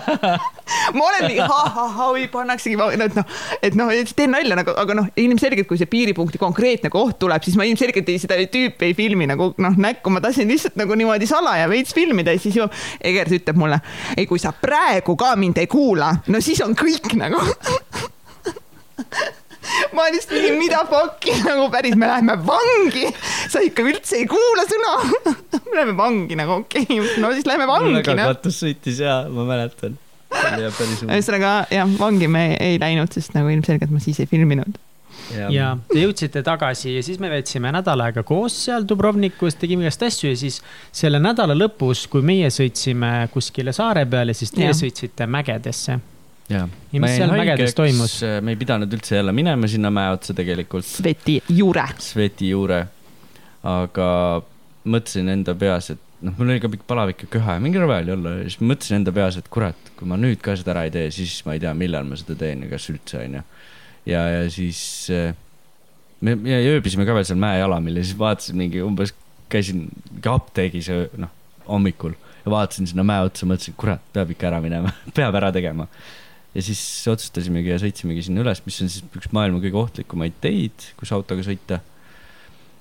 ma olen mingi ha-ha-ha, oi pannaksegi, et noh, et noh, teen nalja nagu, aga noh, ilmselgelt, kui see piiripunkti konkreetne koht tuleb, siis ma ilmselgelt ei, seda tüüpi ei filmi nagu noh, näkku, ma tahtsin lihtsalt nagu niimoodi salaja veits filmida ja siis ju Egert ütleb mulle, ei, kui sa praegu ka mind ei kuula, no siis on kõik nagu ma lihtsalt mingi, mida fuck'i nagu päris, me läheme vangi. sa ikka üldse ei kuula sõna me läheme vangi nagu okei okay., no siis läheme vangi. väga no. katus sõitis ja ma mäletan. ühesõnaga jah, vangi me ei läinud, sest nagu ilmselgelt ma siis ei filminud ja, ja te jõudsite tagasi ja siis me veetsime nädal aega koos seal Dubrovnikus, tegime igast asju ja siis selle nädala lõpus, kui meie sõitsime kuskile saare peale, siis teie ja. sõitsite mägedesse ja, ja mis seal mägedes toimus? Äh, me ei pidanud üldse jälle minema sinna mäe otsa tegelikult. Sveti juure. Sveti juure. aga mõtlesin enda peas, et noh, mul oli ka pikk palavik ja köha ja mingi rõve oli olla ja siis mõtlesin enda peas, et kurat, kui ma nüüd ka seda ära ei tee, siis ma ei tea, millal ma seda teen ja kas üldse, onju. ja, ja siis äh, me, me ööbisime ka veel seal mäejalamil ja siis vaatasin mingi umbes, käisin apteegis noh, hommikul ja vaatasin sinna mäe otsa, mõtlesin, kurat, peab ikka ära minema peab ära tegema ja siis otsustasimegi ja sõitsimegi sinna üles, mis on siis üks maailma kõige ohtlikumaid teid, kus autoga sõita.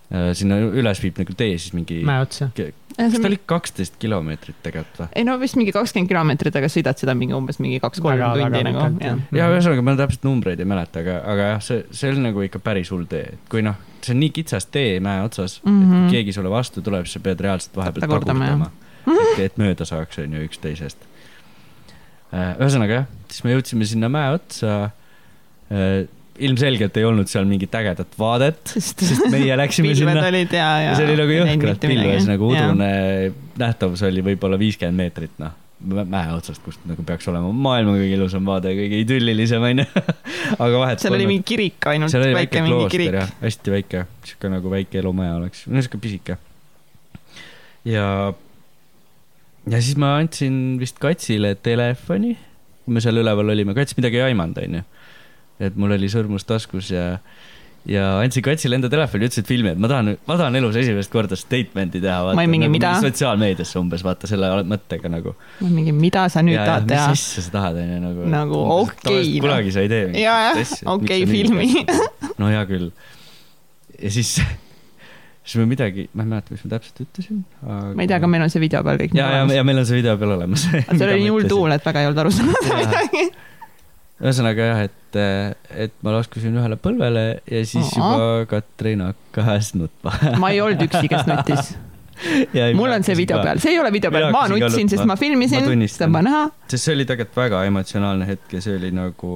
Äh, sinna üles viib nagu tee siis mingi. mäe otsa. kas ta oli kaksteist kilomeetrit tegelikult või? ei no vist mingi kakskümmend kilomeetrit, aga sõidad seda mingi umbes mingi kaks-kolm tundi nagu. ja ühesõnaga ma täpselt numbreid ei mäleta, aga, aga jah, see, see oli nagu ikka päris hull tee, et kui noh, see on nii kitsas tee mäe otsas mm, -hmm. et kui mhm. keegi sulle vastu tuleb, siis sa pead reaalselt vahepeal tagurdama, et, et mööda saaks, on ju, üksteisest ühesõnaga jah, siis me jõudsime sinna mäe otsa. Äh, ilmselgelt ei olnud seal mingit ägedat vaadet, sest meie läksime sinna. olid ja, ja. see oli nagu jõhkralt pilves, nagu udune nähtavus oli võib-olla viiskümmend meetrit, noh mäe otsast, kust nagu peaks olema maailma kõige ilusam vaade, kõige idüllilisem onju aga vahet. seal oli mingi kirik ainult. seal oli väike, klooster jah, hästi väike, sihuke nagu väike elumaja oleks, no sihuke pisike. ja ja siis ma andsin vist Katsile telefoni, kui me seal üleval olime, Kats midagi ei aimanud, onju. et mul oli sõrmus taskus ja, ja andsin Katsile enda telefoni, ütlesin, et filmi, et ma tahan, ma tahan elus esimest korda statement'i teha. ma ei mingi nagu mida. sotsiaalmeediasse umbes, vaata selle mõttega nagu. ma mingi, mida sa nüüd ja, tahad teha? mis asja sa tahad, onju, nagu. nagu okei okay,. kunagi sa ei tee mingit asja. okei, filmi. no hea küll. ja siis siis me midagi, ma ei mäleta, mis ma täpselt ütlesin aga.... ma ei tea, aga meil on see video peal kõik. ja, ja, ja meil on see video peal olemas seal oli nii hull tuul, et väga ei olnud aru saada midagi. ühesõnaga jah, et, et ma laskusin ühele põlvele ja siis Aha. juba Katrin hakkas nutma ma ei olnud üksi, kes nutis Ja mul on see video ka. peal, see ei ole video peal, ma nutsin, sest ma filmisin, seda on vaja näha. sest see oli tegelikult väga emotsionaalne hetk ja see oli nagu,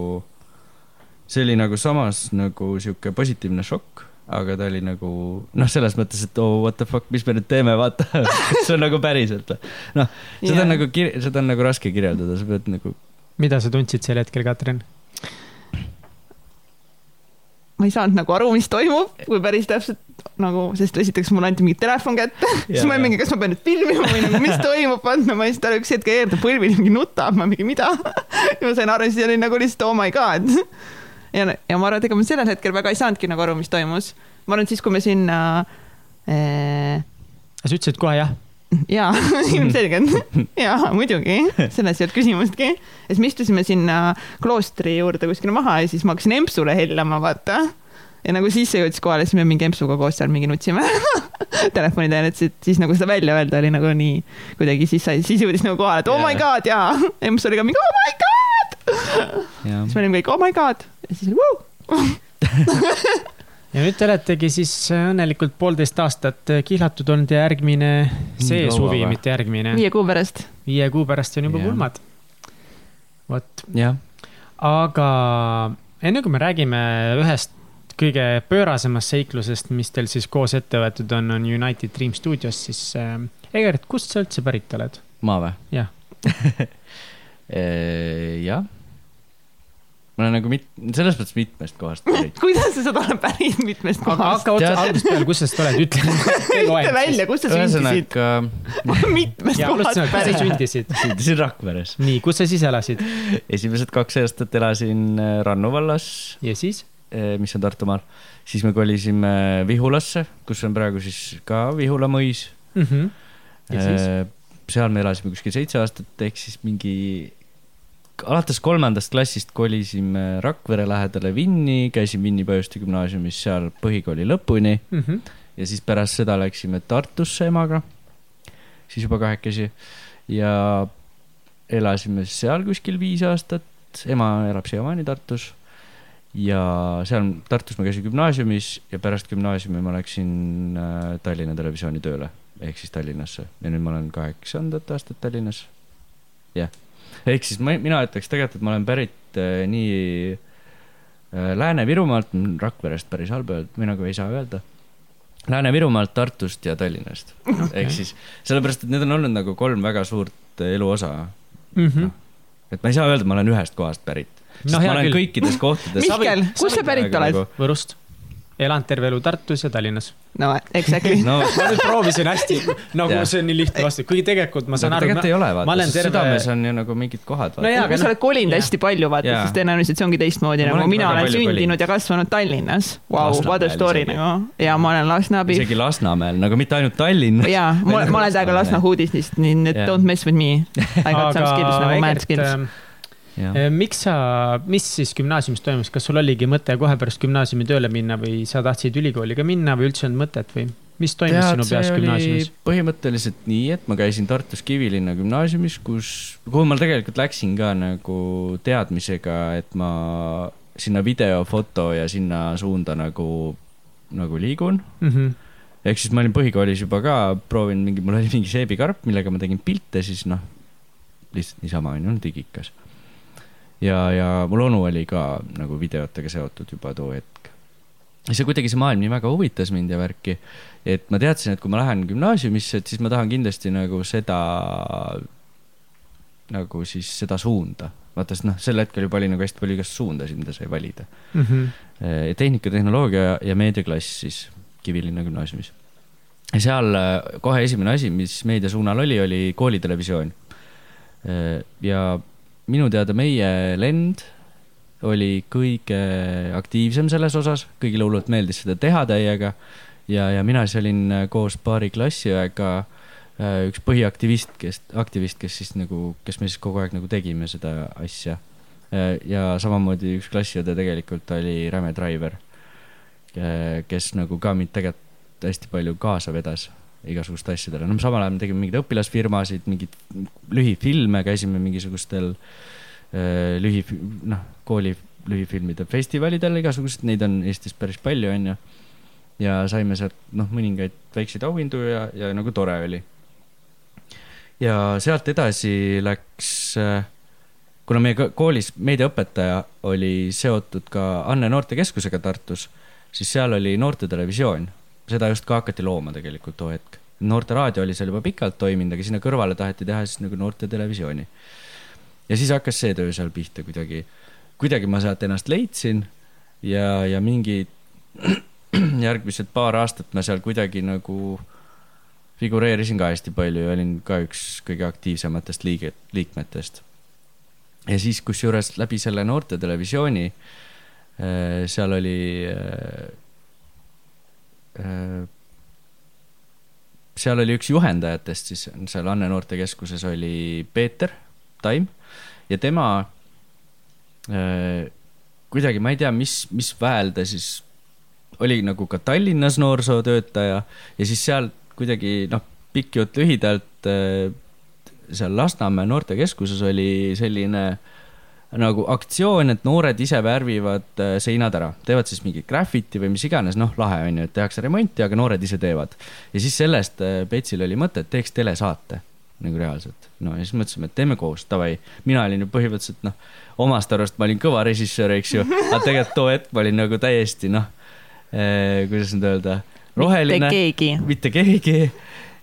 see oli nagu samas nagu sihuke positiivne šokk aga ta oli nagu noh, selles mõttes, et oh what the fuck, mis me nüüd teeme, vaata see on nagu päriselt või. noh, seda yeah. on nagu, seda on nagu raske kirjeldada, sa pead nagu. mida sa tundsid sel hetkel, Katrin? ma ei saanud nagu aru, mis toimub, kui päris täpselt nagu, sest esiteks mulle anti mingi telefon kätte, siis ma olin mingi, kas ma pean nüüd filmima või nagu, mis toimub, vaata ma lihtsalt üks hetk Eerde põlvil mingi nutab, ma mingi mida ja ma sain aru, siis oli nagu lihtsalt oh my god ja, ja ma arvan, et ega ma sellel hetkel väga ei saanudki nagu aru, mis toimus. ma arvan, et siis, kui me sinna äh.... sa ütlesid kohe jah? jaa, ilmselgelt. jaa, muidugi, selles ei olnud küsimustki. ja siis me istusime sinna kloostri juurde kuskile maha ja siis ma hakkasin empsule hellama, vaata. ja nagu siis see jõudis kohale, siis me mingi empsuga koos seal mingi nutsime telefoni teel, et siis, siis nagu seda välja öelda oli nagu nii kuidagi siis sai, siis jõudis nagu kohale, et oh my god jaa. emps oli ka mingi oh my god siis me olime kõik oh my god ja siis oli vuu ja nüüd te oletegi siis õnnelikult poolteist aastat kihlatud olnud ja järgmine, see Kaua suvi, mitte järgmine. viie kuu pärast. viie kuu pärast on juba pulmad. vot. aga enne kui me räägime ühest kõige pöörasemast seiklusest, mis teil siis koos ette võetud on, on United Dream Studios, siis äh, Egert, kust sa üldse pärit oled? ma või? jah jah ma olen nagu mit-, selles mõttes mitmest kohast pärit kuidas sa seda oled pärit mitmest kohast? hakka otsa algusest peale, kust sa seda oled, ütle. ütle välja, kus sa sündisid? mitmest kohast pärit. sündisid? sündisin Rakveres. nii, kus sa siis elasid? esimesed kaks aastat elasin äh, Rannu vallas. ja siis? Äh, mis on Tartumaal. siis me kolisime Vihulasse, kus on praegu siis ka Vihula mõis mm. -hmm. ja siis? Äh, seal me elasime kuskil seitse aastat, ehk siis mingi alates kolmandast klassist kolisime Rakvere lähedale Vinni, käisin Vinni Pajuste gümnaasiumis seal põhikooli lõpuni mm. -hmm. ja siis pärast seda läksime Tartusse emaga, siis juba kahekesi ja elasime seal kuskil viis aastat, ema elab siiamaani Tartus. ja seal Tartus ma käisin gümnaasiumis ja pärast gümnaasiumi ma läksin äh, Tallinna Televisiooni tööle ehk siis Tallinnasse ja nüüd ma olen kaheksandat aastat Tallinnas. jah ehk siis ma, mina ütleks tegelikult, et ma olen pärit äh, nii äh, Lääne-Virumaalt, Rakverest päris halb öelda, või nagu ei saa öelda. Lääne-Virumaalt, Tartust ja Tallinnast okay.. ehk siis sellepärast, et need on olnud nagu kolm väga suurt eluosa mm. -hmm. No, et ma ei saa öelda, et ma olen ühest kohast pärit. No, ma olen küll. kõikides kohtades. Mihkel, kust sa pärit oled? Nagu... Võrust elanud terve elu Tartus ja Tallinnas. no exactly no ma nüüd proovisin hästi, nagu Jah. see on nii lihtne vastus, kuigi tegelikult ma saan no, aru. tegelikult ei ole, vaata, sest terve... südames on ju nagu mingid kohad. No jaa, aga sa oled kolinud hästi palju, vaata, Jaa. siis tõenäoliselt see ongi teistmoodi, Ma nagu mina olen sündinud kolinud. ja kasvanud Tallinnas. Lasnamäel what a story nagu. ja ma olen Lasna Pihv. isegi Lasnamäel, nagu mitte ainult Tallinnas. jaa, ma ma olen täiega Lasna huudis, nii et don't mess with me. I got some skills nagu mad skills. Eh, miks sa, mis siis gümnaasiumis toimus, kas sul oligi mõte kohe pärast gümnaasiumi tööle minna või sa tahtsid ülikooli ka minna või üldse ei olnud mõtet või mis toimus sinu peas gümnaasiumis? põhimõtteliselt nii, et ma käisin Tartus Kivilinna gümnaasiumis, kus, kuhu ma tegelikult läksin ka nagu teadmisega, et ma sinna video, foto ja sinna suunda nagu, nagu liigun. Mm -hmm. ehk siis ma olin põhikoolis juba ka proovinud mingi, mul oli mingi seebikarp, millega ma tegin pilte, siis noh, lihtsalt niisama on ju, digikas. Ja, ja mul onu oli ka nagu videotega seotud juba too hetk. ja see kuidagi see maailm nii väga huvitas mind ja värki, et ma teadsin, et kui ma lähen gümnaasiumisse, et siis ma tahan kindlasti nagu seda, nagu siis seda suunda. vaata, sest noh, sel hetkel juba oli nagu hästi palju igast suundasid, mida sai valida Mm -hmm. Eh, tehnika, tehnoloogia ja meediaklass siis Kivilinna gümnaasiumis. ja seal eh, kohe esimene asi, mis meediasuunal oli, oli koolitelevisioon. ja minu teada meie lend oli kõige aktiivsem selles osas, kõigile hullult meeldis seda teha täiega. ja, ja mina siis olin eh, koos paari klassiõega eh, üks põhiaktivist, kes, aktivist, kes siis nagu, kes me siis kogu aeg nagu tegime seda asja. Ja samamoodi üks klassiõde tegelikult oli Räme Driver, kes nagu ka mind tegelikult hästi palju kaasa vedas igasuguste asjadele, no samal ajal me tegime mingeid õpilasfirmasid, mingeid lühifilme, käisime mingisugustel äh, lühi, noh, kooli lühifilmide festivalidel igasugused, neid on Eestis päris palju, onju. ja saime sealt noh, mõningaid väikseid auhindu ja, ja nagu tore oli. ja sealt edasi läks äh, kuna meie ko- koolis meediaõpetaja oli seotud ka Anne Noortekeskusega Tartus, siis seal oli noortetelevisioon. Seda just ka hakati looma tegelikult too hetk. noorteraadio oli seal juba pikalt toiminud, aga sinna kõrvale taheti teha siis nagu noortetelevisiooni. ja siis hakkas see töö seal pihta kuidagi, kuidagi ma sealt ennast leidsin ja, ja mingi järgmised paar aastat ma seal kuidagi nagu figureerisin ka hästi palju ja olin ka üks kõige aktiivsematest liiget, liikmetest ja siis kusjuures läbi selle noortetelevisiooni äh, seal oli äh, seal oli üks juhendajatest siis seal Anne Noortekeskuses oli Peeter Taim ja tema kuidagi, ma ei tea, mis, mis väel ta siis oli nagu ka Tallinnas noorsootöötaja ja siis seal kuidagi noh, pikk jutt lühidalt seal Lasnamäe noortekeskuses oli selline nagu aktsioon, et noored ise värvivad äh, seinad ära, teevad siis mingit graffiti või mis iganes, noh, lahe on ju, et tehakse remonti, aga noored ise teevad. ja siis sellest äh, Petsil oli mõte, et teeks telesaate nagu reaalselt. no ja siis mõtlesime, et teeme koos, davai. mina olin ju põhimõtteliselt noh, omast arust ma olin kõva režissöör, eks ju, aga tegelikult too hetk ma olin nagu täiesti noh eh,, kuidas nüüd öelda, roheline. mitte keegi. mitte keegi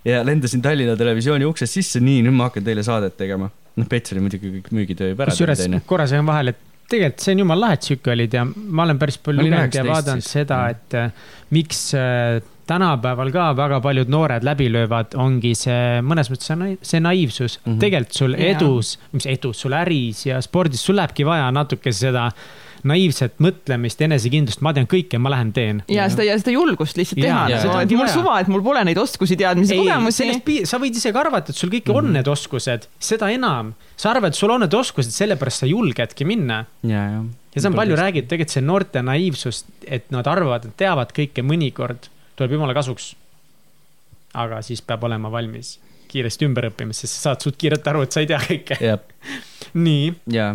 ja lendasin Tallinna Televisiooni uksest sisse, nii, nüüd ma hakkan teile saadet tegema. Noh, Pets oli muidugi kõik müügitöö juba ära kusjuures korra segan vahele, et tegelikult see on jumala lahe, et sihuke olid ja ma olen päris palju lugenud ja vaadanud siis. seda, et äh, miks äh, tänapäeval ka väga paljud noored läbi löövad, ongi see mõnes mõttes see, naiv, see naiivsus mm. -hmm. tegelikult sul edus, mis edus, sul äris ja spordis, sul lähebki vaja natuke seda naiivset mõtlemist, enesekindlust, ma tean kõike, ma lähen teen. ja seda ja seda julgust lihtsalt Jaa, teha jaa, seda et mul suva, et mul pole neid oskusi, teadmisi, kogemusi sa võid isegi arvata, et sul kõik on need oskused, seda enam. sa arvad, et sul on need oskused, sellepärast sa julgedki minna. ja, ja. ja see on palju. räägitud, tegelikult see noorte naiivsus, et nad arvavad, et teavad kõike, mõnikord tuleb jumala kasuks. aga siis peab olema valmis kiiresti ümber õppima, sest sa saad suht kiirelt aru, et sa ei tea kõike. nii, ja,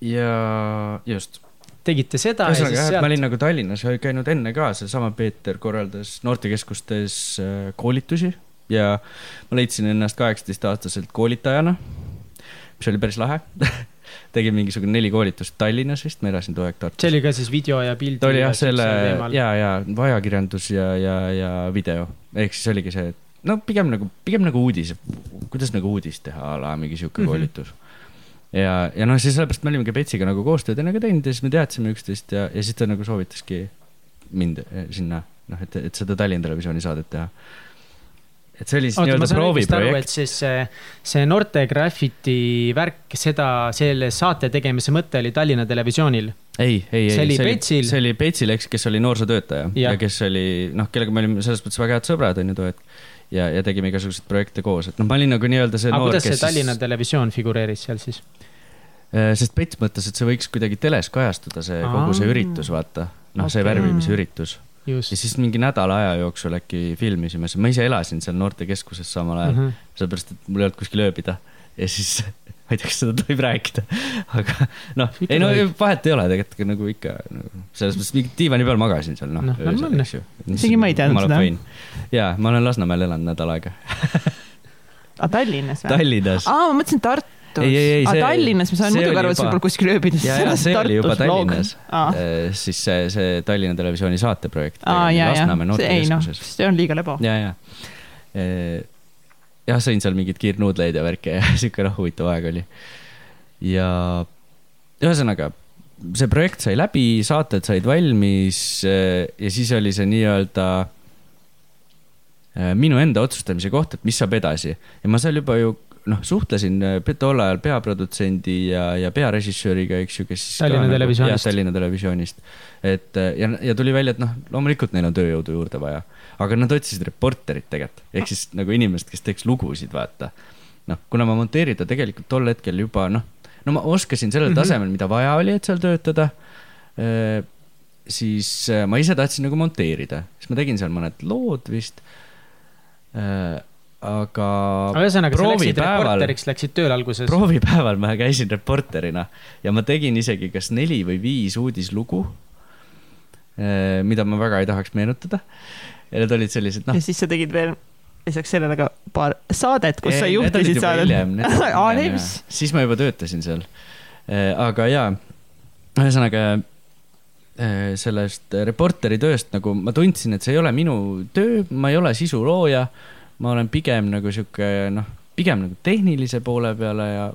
ja just. tegite seda ühesõnaga jah, et ma olin nagu Tallinnas käinud enne ka, seesama Peeter korraldas noortekeskustes äh, koolitusi ja ma leidsin ennast kaheksateistaastaselt koolitajana, mis oli päris lahe tegin mingisugune neli koolitust Tallinnas vist, ma elasin too aeg Tartus. see oli ka siis video ja pildi. ta oli jah, selle ja, ja ajakirjandus ja, ja, ja video, ehk siis oligi see, et no pigem nagu, pigem nagu uudis, kuidas nagu uudist teha a la mingi sihuke koolitus mm. -hmm. ja, ja noh, siis sellepärast me olimegi Petsiga nagu koostööd enne ka teinud ja siis me teadsime üksteist ja, ja siis ta nagu soovitaski mind eh, sinna, noh, et, et seda Tallinna Televisiooni saadet teha. et see oli siis nii-öelda prooviprojekt. siis see, see noorte graffiti värk, seda, selle saate tegemise mõte oli Tallinna Televisioonil. ei, ei, ei. See oli Petsil. see oli Petsil, eks, kes oli noorsootöötaja ja. Ja kes oli noh, kellega me olime selles mõttes väga head sõbrad on ju too hetk. ja, ja tegime igasuguseid projekte koos, et noh, ma olin nagu nii-öelda see aga noor, kuidas see kes Tallinna Televisioon figureeris seal siis? Äh, sest Pets mõtles, et see võiks kuidagi teles kajastuda, see kogu see Aa. üritus, vaata. noh okay., see värvimise üritus. ja. siis mingi nädala aja jooksul äkki filmisime, ma ise elasin seal noortekeskuses samal ajal mm. -hmm. sellepärast et mul ei olnud kuskil ööbida. ja siis, ma ei tea, kas seda tohib rääkida, aga noh, ei no vahet ei ole tegelikult nagu ikka nagu,, selles mõttes mingi diivani peal magasin seal noh Noh, normaalne. Isegi ma ei teadnud seda.. ja ma olen Lasnamäel elanud nädal aega, aa, Tallinnas või? Tallinnas. aa, ma mõtlesin Tartus. Aa, see- Tallinnas, ma sain muidugi aru, et sul pole kuskil ja see oli juba Tallinnas, aa, siis see, see Tallinna Televisiooni saateprojekt. ja, Lasnamäe noh, noortekeskuses. see on liiga lebo. ja, ja. jah, sõin seal mingeid kiirnuudleid ja värke ja sihuke noh, huvitav aeg oli. ja ühesõnaga, see projekt sai läbi, saated said valmis eh, ja siis oli see nii-öelda minu enda otsustamise koht, et mis saab edasi ja ma seal juba ju noh, suhtlesin eh, tol ajal peaprodutsendi ja, ja pearežissööriga, eks ju, kes siis. Tallinna Televisioonist. Tallinna Televisioonist. et eh, ja, ja tuli välja, et noh, loomulikult neil on tööjõudu juurde vaja, aga nad otsisid reporterit tegelikult, ehk siis nagu inimest, kes teeks lugusid, vaata. noh, kuna ma monteerida tegelikult tol hetkel juba noh, no ma oskasin sellel Mhm. tasemel, mida vaja oli, et seal töötada. siis eh, ma ise tahtsin nagu monteerida, siis ma tegin seal mõned lood vist. Aga aga ühesõnaga, sa läksid proovipäeval, reporteriks, läksid tööle alguses. proovipäeval ma käisin reporterina ja ma tegin isegi kas neli või viis uudislugu, mida ma väga ei tahaks meenutada. ja need olid sellised, noh ja. siis sa tegid veel lisaks sellele ka paar saadet, kus sa juhtisid saadet. aa, mis? siis ma juba töötasin seal. aga jaa, ühesõnaga eh, sellest reporteri tööst nagu ma tundsin, et see ei ole minu töö, ma ei ole sisulooja. Ma olen pigem nagu sihuke noh, pigem nagu tehnilise poole peale ja,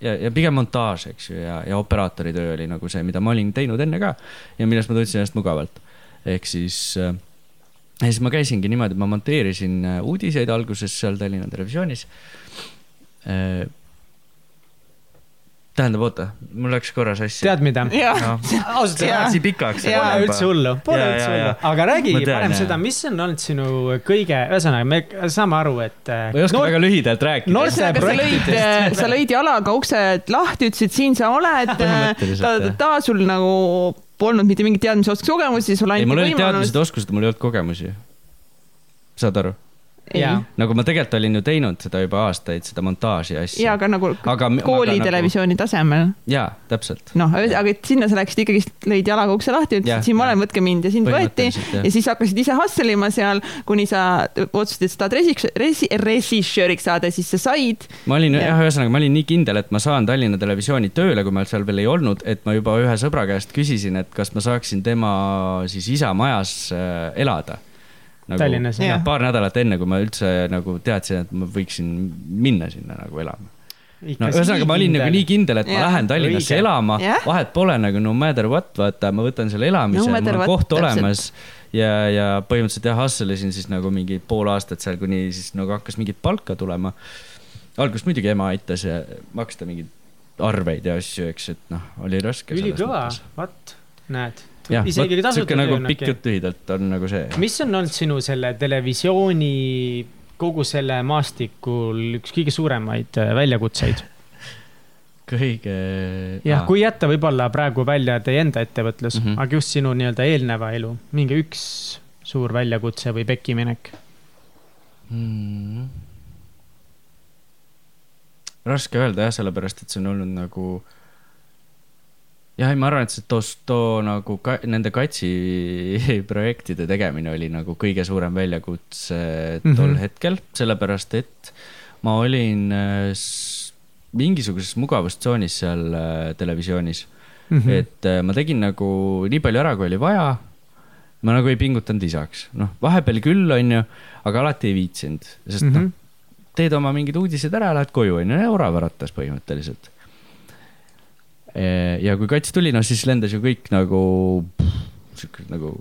ja, ja pigem montaaž, eks ju, ja, ja operaatori töö oli nagu see, mida ma olin teinud enne ka ja milles ma tundsin ennast mugavalt. ehk siis äh, ja siis ma käisingi niimoodi, et ma monteerisin äh, uudiseid alguses seal Tallinna Televisioonis. tähendab, oota, mul läks korra sassi. tead mida? ausalt läheb nii pikaks. Pole üldse hullu, pole Jaa, üldse hullu aga räägi parem jaa. seda, mis on olnud sinu kõige, ühesõnaga me saame aru, et. ma ei oska väga lühidalt rääkida Noor- no,. ühesõnaga sa lõid projektidest., sa lõid jalaga uksed lahti, ütlesid, siin sa oled. ta ta sul nagu polnud mitte mingit teadmisi, oskusi, kogemusi, sulle ei, anti mul olid võimalus teadmised, oskused, mul ei olnud kogemusi. saad aru? Nagu ma tegelikult olin ju teinud seda juba aastaid, seda montaaži ja asja. aga nagu Aga koolitelevisiooni tasemel. jaa, täpselt. noh, aga et sinna sa läksid ikkagi, lõid jalaga ukse lahti, ütlesid, siin ma olen, võtke mind ja sind võeti jah. ja siis hakkasid ise hustle ima seal, kuni sa otsustasid, et sa tahad resi-, resi-, režissööriks saada, siis sa said. ma olin Jah. jah, ühesõnaga ma olin nii kindel, et ma saan Tallinna Televisiooni tööle, kui ma seal veel ei olnud, et ma juba ühe sõbra käest küsisin, et kas ma saaksin tema siis isa majas äh, elada. Nagu, Tallinnas, jah paar nädalat enne, kui ma üldse nagu teadsin, et ma võiksin minna sinna nagu elama. no ühesõnaga, ma olin nagu nii kindel, et ma Jah. lähen Tallinnasse Õige. elama vahet pole nagu no matter what, vaata, ma võtan selle elamise No mul on what, koht olemas ja, ja põhimõtteliselt jah, hustle isin siis nagu mingi pool aastat seal, kuni siis nagu hakkas mingit palka tulema. alguses muidugi ema aitas ja maksta mingit arveid ja asju, eks, et noh, oli raske. ülikõva, vot, näed. jah, isegi tasuta sihuke nagu pikk jutt lühidalt on nagu see. mis on olnud sinu selle televisiooni, kogu selle maastikul üks kõige suuremaid äh, väljakutseid? kõige. jah, kui jätta võib-olla praegu välja teie enda ettevõtlus mm. -hmm. aga just sinu nii-öelda eelneva elu, mingi üks suur väljakutse või pekkiminek. mm.. raske öelda jah, sellepärast et see on olnud nagu. jah, ei ma arvan, et see tos-, too nagu ka, nende katsi projektide tegemine oli nagu kõige suurem väljakutse tol mm Mhm. -hmm. hetkel, sellepärast et ma olin äh, mingisuguses mugavustsoonis seal äh, televisioonis mm. Mhm. -hmm. et äh, ma tegin nagu nii palju ära, kui oli vaja. ma nagu ei pingutanud lisaks, noh, vahepeal küll, onju, aga alati ei viitsinud, sest mm -hmm. noh, teed oma mingid uudised ära, lähed koju, onju, oravaratas põhimõtteliselt. Ja kui kats tuli, no siis lendas ju kõik nagu, siuke nagu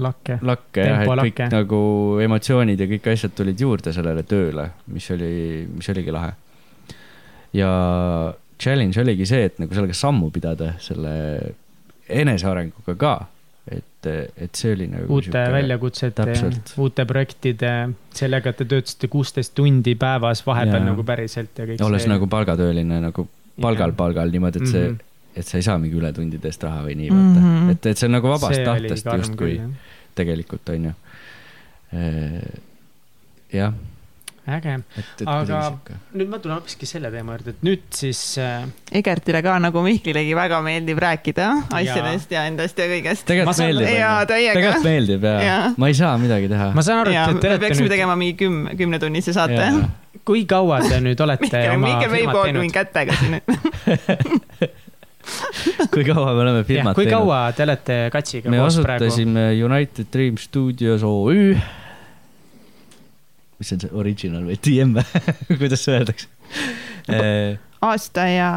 lakke. lakke jah, et kõik lakke. nagu emotsioonid ja kõik asjad tulid juurde sellele tööle, mis oli, mis oligi lahe. ja challenge oligi see, et nagu sellega sammu pidada, selle enesearenguga ka. et, et see oli nagu. uute väljakutsete uute projektide, sellega te töötasite kuusteist tundi päevas vahepeal Jaa. nagu päriselt ja kõik olles see. nagu palgatööline nagu palgal, palgal niimoodi, et see mm. -hmm. et sa ei saa mingi ületundide eest raha või nii, vaata mm. -hmm. et, et see on nagu vabast See tahtest justkui tegelikult on ju. jah, äge, Aga- nüüd ma tulen hoopiski selle teema juurde, et nüüd siis äh, Egertile ka nagu Mihklilegi väga meeldib rääkida asjadest ja endast ja kõigest. Ma tegelikult meeldib, Jaa, täiega. tegelikult meeldib ja, Jaa. ma ei saa midagi teha. ma saan aru, ja et te me olete peaksime nüüd, tegema mingi kümne, kümnetunnise saate. kui kaua te nüüd olete Mihkel, oma Mihkel firmat aeg mind teinud? kätega siin. kui kaua me oleme firmat kui teinud? kaua te olete Katsiga me koos praegu? asutasime United Dream Studios OÜ. Mis on see original või TM või kuidas see öeldakse? aasta ja,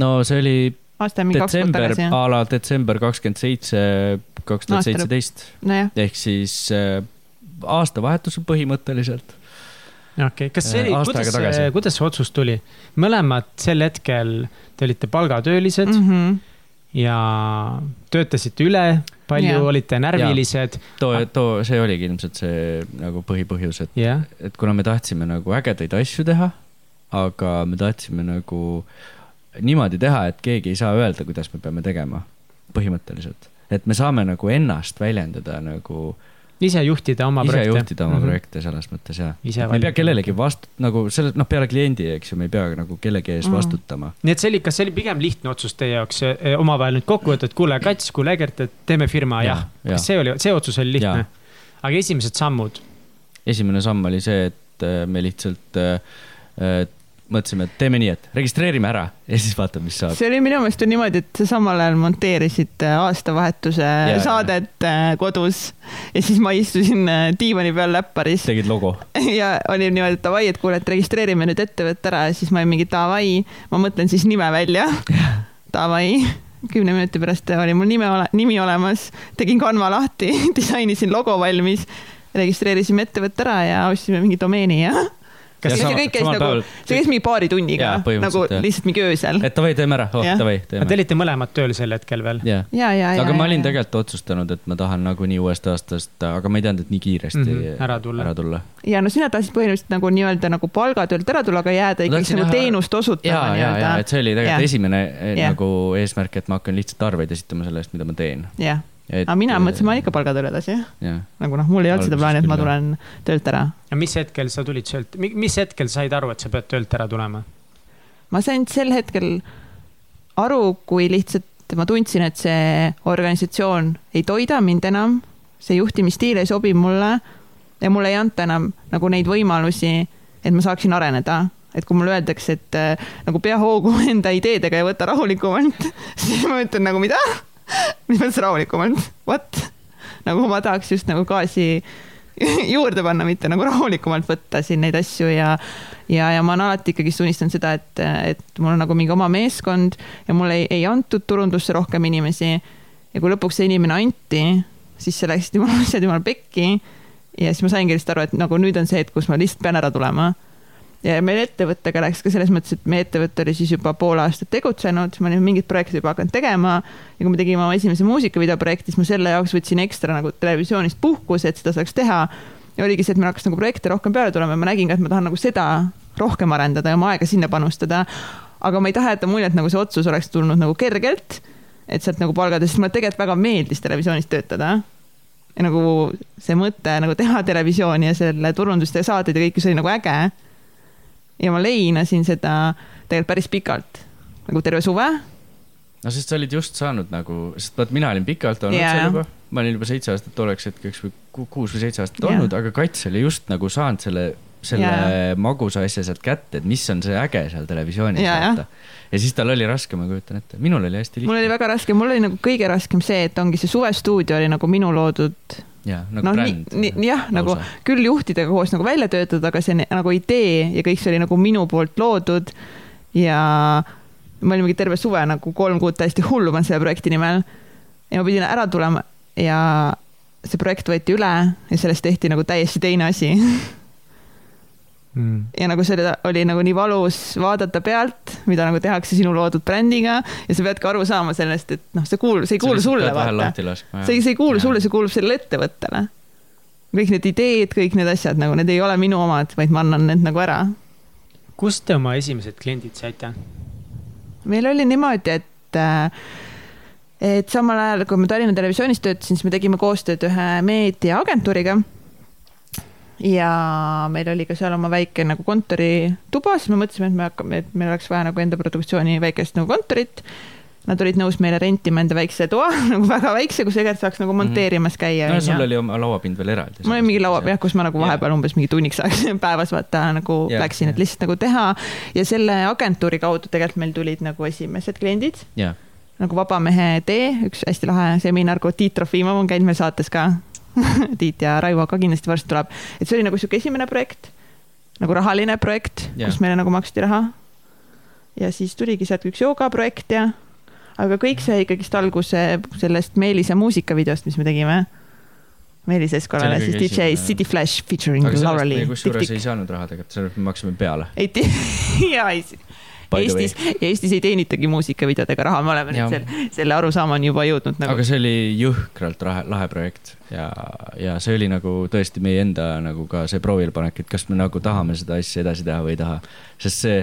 no see oli aasta ja mingi kaks kuud detsember, tagasi, jah. a la detsember kakskümmend seitse, kaks tuhat seitseteist ehk siis äh, aastavahetusel põhimõtteliselt. okei, kas see Äh, oli, kuidas kuidas see otsus tuli? mõlemad sel hetkel te olite palgatöölised mm Mhm. -hmm. Ja töötasite üle, palju Jaa. olite närvilised. too, too, see oligi ilmselt see nagu põhipõhjus, et, jah, et kuna me tahtsime nagu ägedaid asju teha, aga me tahtsime nagu niimoodi teha, et keegi ei saa öelda, kuidas me peame tegema, põhimõtteliselt. et me saame nagu ennast väljendada nagu ise juhtida oma ise projekte. juhtida oma mm -hmm. projekte selles mõttes. Ise me ei pea kellelegi vastu, nagu selle, noh, peale kliendi, eks ju, me ei pea nagu kellegi ees Mhm. vastutama. nii et see oli, kas see oli pigem lihtne otsus teie jaoks eh, omavahel nüüd kokku võtta, et kuule, Kats, kuule, Egert, et teeme firma, jah Jah, ja,. kas see oli, see otsus oli lihtne aga esimesed sammud, esimene samm oli see, et äh, me lihtsalt äh, mõtlesime, et teeme nii, et registreerime ära ja siis vaatame, mis saab. see oli minu meelest ju niimoodi, et sa samal ajal monteerisid äh, aastavahetuse jaa. saadet äh, kodus ja siis ma istusin äh, diivani peal läpparis tegid logo. ja oli niimoodi, et davai, et kuule, et registreerime nüüd ettevõtte ära ja siis ma olin mingi davai, ma mõtlen siis nime välja. davai, kümne minuti pärast oli mul nime ole,, nimi olemas, tegin kanva lahti, disainisin logo valmis, registreerisime ettevõtte ära ja ostsime mingi domeeni ja kas Ja see sama- kõik käis nagu see käis mingi paari tunniga nagu jah. lihtsalt mingi öösel. et davai, teeme ära, oh davai, te teeme. olite mõlemad tööl sel hetkel veel? ja, ja, ja. aga ma olin. tegelikult otsustanud, et ma tahan nagunii uuest aastast, aga ma ei teadnud, et nii kiiresti mm Mhm, ära tulla. ära tulla. ja no sina tahtsid põhimõtteliselt nagu nii-öelda nagu palgatöölt ära tulla, aga jääda ikkagi nagu teenust ja, osutama ja, ja, nii-öelda. et see oli tegelikult Jah. esimene eh, Jah. nagu eesmärk, et ma hakkan lihtsalt arveid esitama selle eest, mida ma teen. jah, aga mina mõtlesin, ma olen ikka palgatööl edasi, jah, nagu noh, mul ei olnud seda Alguses plaani, et ma tulen töölt ära ja mis hetkel sa tulid sealt, mis hetkel said aru, et sa pead töölt ära tulema? ma sain sel hetkel aru, kui lihtsalt ma tundsin, et see organisatsioon ei toida mind enam, see juhtimisstiil ei sobi mulle ja mulle ei anta enam nagu neid võimalusi, et ma saaksin areneda. et kui mulle öeldakse, et äh, nagu pea hoogu enda ideedega ja võta rahulikumalt, siis ma ütlen nagu mida? mis mõttes rahulikumalt, what? nagu ma tahaks just nagu gaasi juurde panna, mitte nagu rahulikumalt võtta siin neid asju ja ja, ja ma olen alati ikkagi tunnistanud seda, et, et mul on nagu mingi oma meeskond ja mulle ei, ei antud turundusse rohkem inimesi. ja kui lõpuks see inimene anti, siis see läksid jumala asjad jumala pekki. ja siis ma saingi lihtsalt aru, et nagu nüüd on see hetk, kus ma lihtsalt pean ära tulema. Ja meil ettevõttega läks ka selles mõttes, et meie ettevõte oli siis juba pool aastat tegutsenud, me olime mingid projektid juba hakanud tegema ja kui me tegime oma esimese muusikavideo projekti, siis ma selle jaoks võtsin ekstra nagu televisioonist puhkuse, et seda saaks teha. ja oligi see, et meil hakkas nagu projekte rohkem peale tulema ja ma nägin ka, et ma tahan nagu seda rohkem arendada ja oma aega sinna panustada. aga ma ei taha jätta muljet, nagu see otsus oleks tulnud nagu kergelt, et sealt nagu palgada, sest mulle tegelikult väga meeldis televisioonis töötada ja nagu see mõte nagu teha televisiooni ja selle turundust ja saateid ja kõike, see oli nagu äge ja ma leinasin seda tegelikult päris pikalt, nagu terve suve. no sest sa olid just saanud nagu, sest vaat mina olin pikalt olnud yeah. seal juba, ma olin juba seitse aastat tolleks hetkeks või kuus või seitse aastat yeah. olnud, aga Kats oli just nagu saanud selle, selle yeah. magusa asja sealt kätte, et mis on see äge seal televisioonis yeah, vaata ja siis tal oli raske, ma kujutan ette, minul oli hästi lihtne. mul oli väga raske, mul oli nagu kõige raskem see, et ongi see suvestuudio oli nagu minu loodud nagu noh, nii, jah, nagu küll juhtidega koos nagu välja töötada, aga see nagu idee ja kõik see oli nagu minu poolt loodud. ja me olimegi terve suve nagu kolm kuud täiesti hullu pannud selle projekti nimel. ja ma pidin ära tulema ja see projekt võeti üle ja sellest tehti nagu täiesti teine asi mm.. ja nagu see oli nagu nii valus vaadata pealt, mida nagu tehakse sinu loodud brändiga ja sa peadki aru saama sellest, et noh, see kuul-, see ei kuulu sulle, vaata. see, see ei kuulu ja. sulle, see kuulub sellele ettevõttele. kõik need ideed, kõik need asjad nagu, need ei ole minu omad, vaid ma annan need nagu ära. kust te oma esimesed kliendid saite? meil oli niimoodi, et et samal ajal, kui ma Tallinna Televisioonis töötasin, siis me tegime koostööd ühe meediaagentuuriga ja meil oli ka seal oma väike nagu kontorituba, siis me mõtlesime, et me hakkame, et meil oleks vaja nagu enda produktsiooni väikest nagu kontorit. Nad olid nõus meile rentima enda väikse toa nagu väga väikse, kus Egert saaks nagu monteerimas käia. no sul oli oma lauapind veel eraldi. mul oli mingi lauapind jah, kus ma nagu vahepeal umbes mingi tunniks ajaks päevas vaata nagu ja, läksin, et lihtsalt nagu teha. ja selle agentuuri kaudu tegelikult meil tulid nagu esimesed kliendid. nagu Vabamehe tee, üks hästi lahe seminar, kui Tiit Trofimov on käinud meil saates ka Tiit ja Raivo ka kindlasti varsti tuleb, et see oli nagu sihuke esimene projekt, nagu rahaline projekt yeah., kus meile nagu maksti raha. ja siis tuligi sealt üks joogaprojekt ja, aga kõik see ikkagist alguse sellest Meelise muusikavideost, mis me tegime. Meelis Eskolale siis DJ City Flash featuring Laureli. kusjuures ei saanud raha tegelikult, sellest me maksime peale. ei, ja ei Eestis ja Eestis ei teenitagi muusikavideodega raha, me oleme nüüd selle, selle arusaamani juba jõudnud nagu.. aga see oli jõhkralt lahe, lahe projekt ja, ja see oli nagu tõesti meie enda nagu ka see proovilepanek, et kas me nagu tahame seda asja edasi teha või ei taha, sest see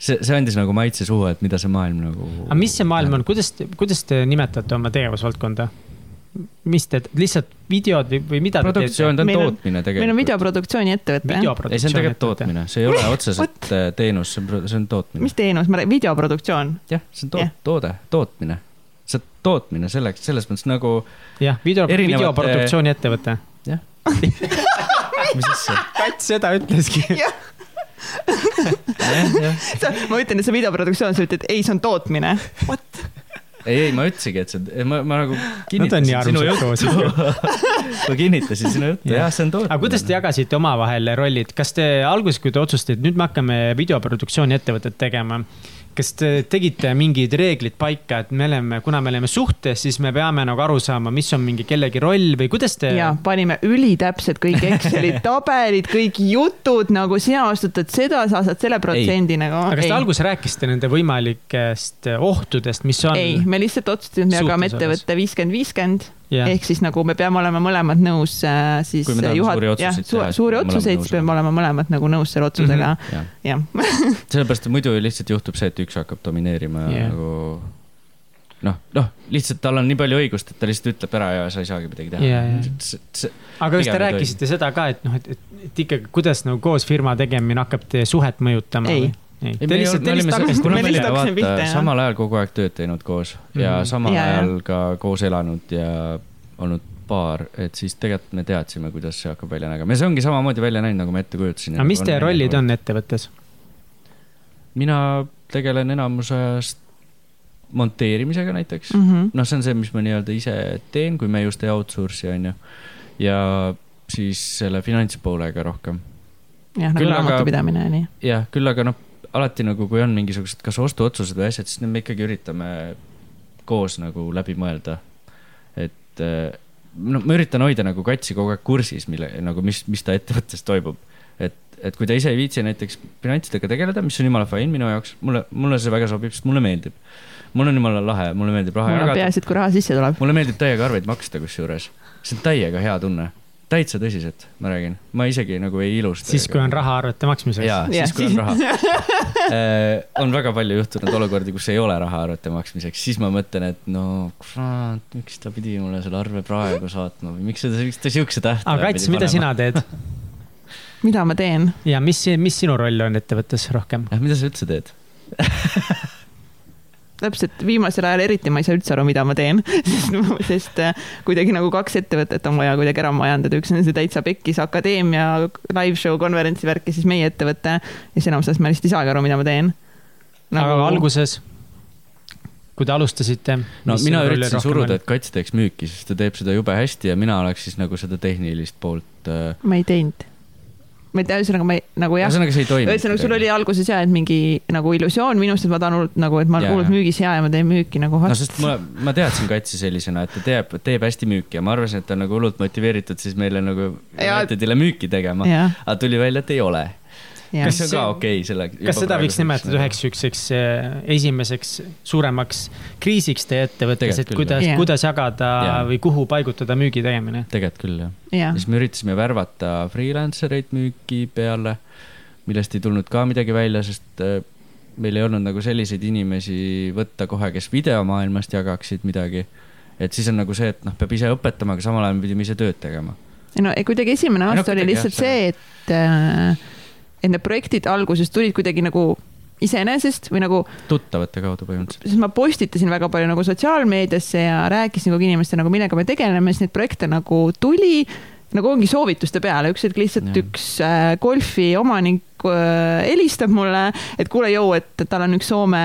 see, see andis nagu maitse suhu, et mida see maailm nagu. aga mis see maailm on, kuidas, kuidas te nimetate oma tegevusvaldkonda? Mis te, lihtsalt videod või, või mida produktsioon, ta on tootmine tegelikult. meil on videoproduktsiooni ettevõte. ei, see on tegelikult tootmine, see ei ole otseselt äh, teenus, see on, see on tootmine. mis teenus, ma räägin, videoproduktsioon. jah, see on to yeah. toode, tootmine. see tootmine selleks, selles mõttes nagu. jah, video erinevate..., videoproduktsiooni ettevõte. jah mis asja? Kats seda ütleski ma ütlen, et see videoproduktsioon, sa ütled, ei, see on tootmine. What? ei, ei, ma ütlesingi, et see, ma, ma nagu kinnitasin no, sinu juttu. ma kinnitasin sinu juttu, jah, see on tootmine. aga kuidas te jagasite omavahel rollid, kas te alguses, kui te otsustasite, et nüüd me hakkame videoproduktsiooni ettevõtet tegema kas te tegite mingid reeglid paika, et me oleme, kuna me oleme suhtes, siis me peame nagu aru saama, mis on mingi kellegi roll või kuidas te? ja panime ülitäpsed kõik Exceli tabelid, kõik jutud nagu sina vastutad seda, sa saad selle protsendi nagu. aga kas te alguses rääkisite nende võimalikest ohtudest, mis on? ei, me lihtsalt otsustasime, me jagame ettevõtte viiskümmend, viiskümmend Yeah. ehk siis nagu me peame olema mõlemad nõus äh, siis juhat-, jah, suuri otsuseid, siis peame olema mõlemad nagu nõus selle otsusega mm, -hmm. jah ja. sellepärast, et muidu lihtsalt juhtub see, et üks hakkab domineerima yeah. nagu noh, noh, lihtsalt tal on nii palju õigust, et ta lihtsalt ütleb ära ja sa ei saagi midagi teha yeah,. Yeah. aga kas te rääkisite või? seda ka, et noh, et, et, et ikkagi, kuidas nagu koos firma tegemine hakkab teie suhet mõjutama? ei samal ajal kogu aeg tööd teinud koos mm -hmm. ja mhm. samal ja, ajal ja. ka koos elanud ja olnud paar, et siis tegelikult me teadsime, kuidas see hakkab välja nägema ja see ongi samamoodi välja näinud, nagu ma ette kujutasin. aga mis teie rollid on ettevõttes? mina tegelen enamus ajast monteerimisega näiteks mm -hmm., noh, see on see, mis ma nii-öelda ise teen, kui me just ei outsource'i, on ju. ja siis selle finantspoolega rohkem. jah, nagu raamatupidamine ja nii. jah, küll aga noh alati nagu, kui on mingisugused kas ostuotsused või asjad, siis me ikkagi üritame koos nagu läbi mõelda. et eh, no ma üritan hoida nagu katsi kogu aeg kursis, mille nagu, mis, mis ta ettevõttes toimub. et, et kui ta ise ei viitsi näiteks finantsidega tegeleda, mis on jumala fine minu jaoks, mulle, mulle see väga sobib, sest mulle meeldib. mul on jumala lahe, mulle meeldib raha jagada, peaasi, et kui raha sisse tuleb. mulle meeldib täiega arveid maksta kusjuures, see on täiega hea tunne, täitsa tõsiselt, ma räägin, ma isegi nagu ei ilusta. siis, kui on raha arvete maksmiseks. jaa, siis kui on raha. on väga palju juhtunud olukordi, kus ei ole raha arvete maksmiseks, siis ma mõtlen, et no kurat, miks ta pidi mulle selle arve praegu saatma või miks ta, miks ta siukse tähtaja aga Kats, mida sina teed mida ma teen? ja mis, mis sinu roll on ettevõttes rohkem? jah, mida sa üldse teed? täpselt viimasel ajal eriti ma ei saa üldse aru, mida ma teen, sest, sest äh, kuidagi nagu kaks ettevõtet on vaja kuidagi ära majandada, üks on see täitsa pekkis akadeemia live show konverentsi värk ja siis meie ettevõte ja siis enamus ajast ma lihtsalt ei saagi aru, mida ma teen aga alguses, kui te alustasite. no mina üritasin suruda, et Kats teeks müüki, sest ta teeb seda jube hästi ja mina oleks siis nagu seda tehnilist poolt äh,. ma ei teinud. Ma ei tea, ühesõnaga ma ei, nagu jah, ühesõnaga, see ei toimi. ühesõnaga sul oli alguses jah, et mingi nagu illusioon minust, et ma tahan hullult nagu, et ma olen hullult müügis hea ja ma teen müüki nagu no sest ma, ma teadsin Katsi sellisena, et ta teeb, teeb hästi müüki ja ma arvasin, et ta on nagu hullult motiveeritud siis meile nagu. Unitedile müüki tegema. aga tuli välja, et ei ole. Kas see on ka okei okay, selle? kas seda võiks nimetada üheks siukseks eh, esimeseks suuremaks kriisiks teie ettevõttes, et kuidas kuidas jagada Jaa. või kuhu paigutada müügi tegemine? tegelikult küll jah. jah ja, siis me üritasime värvata freelancer eid müüki peale, millest ei tulnud ka midagi välja, sest äh, meil ei olnud nagu selliseid inimesi võtta kohe, kes videomaailmast jagaksid midagi. et siis on nagu see, et noh, peab ise õpetama, aga samal ajal me pidime ise tööd tegema. no kuidagi esimene Ei no aasta oli lihtsalt jah, see, et äh, et need projektid alguses tulid kuidagi nagu iseenesest või nagu, tuttavate kaudu põhimõtteliselt. sest ma postitasin väga palju nagu sotsiaalmeediasse ja rääkisin kogu inimestele nagu millega me tegeleme, siis neid projekte nagu tuli nagu ongi soovituste peale, üks hetk lihtsalt Jah. üks äh, golfi omanik äh, helistab mulle, et kuule, jõu, et tal on üks Soome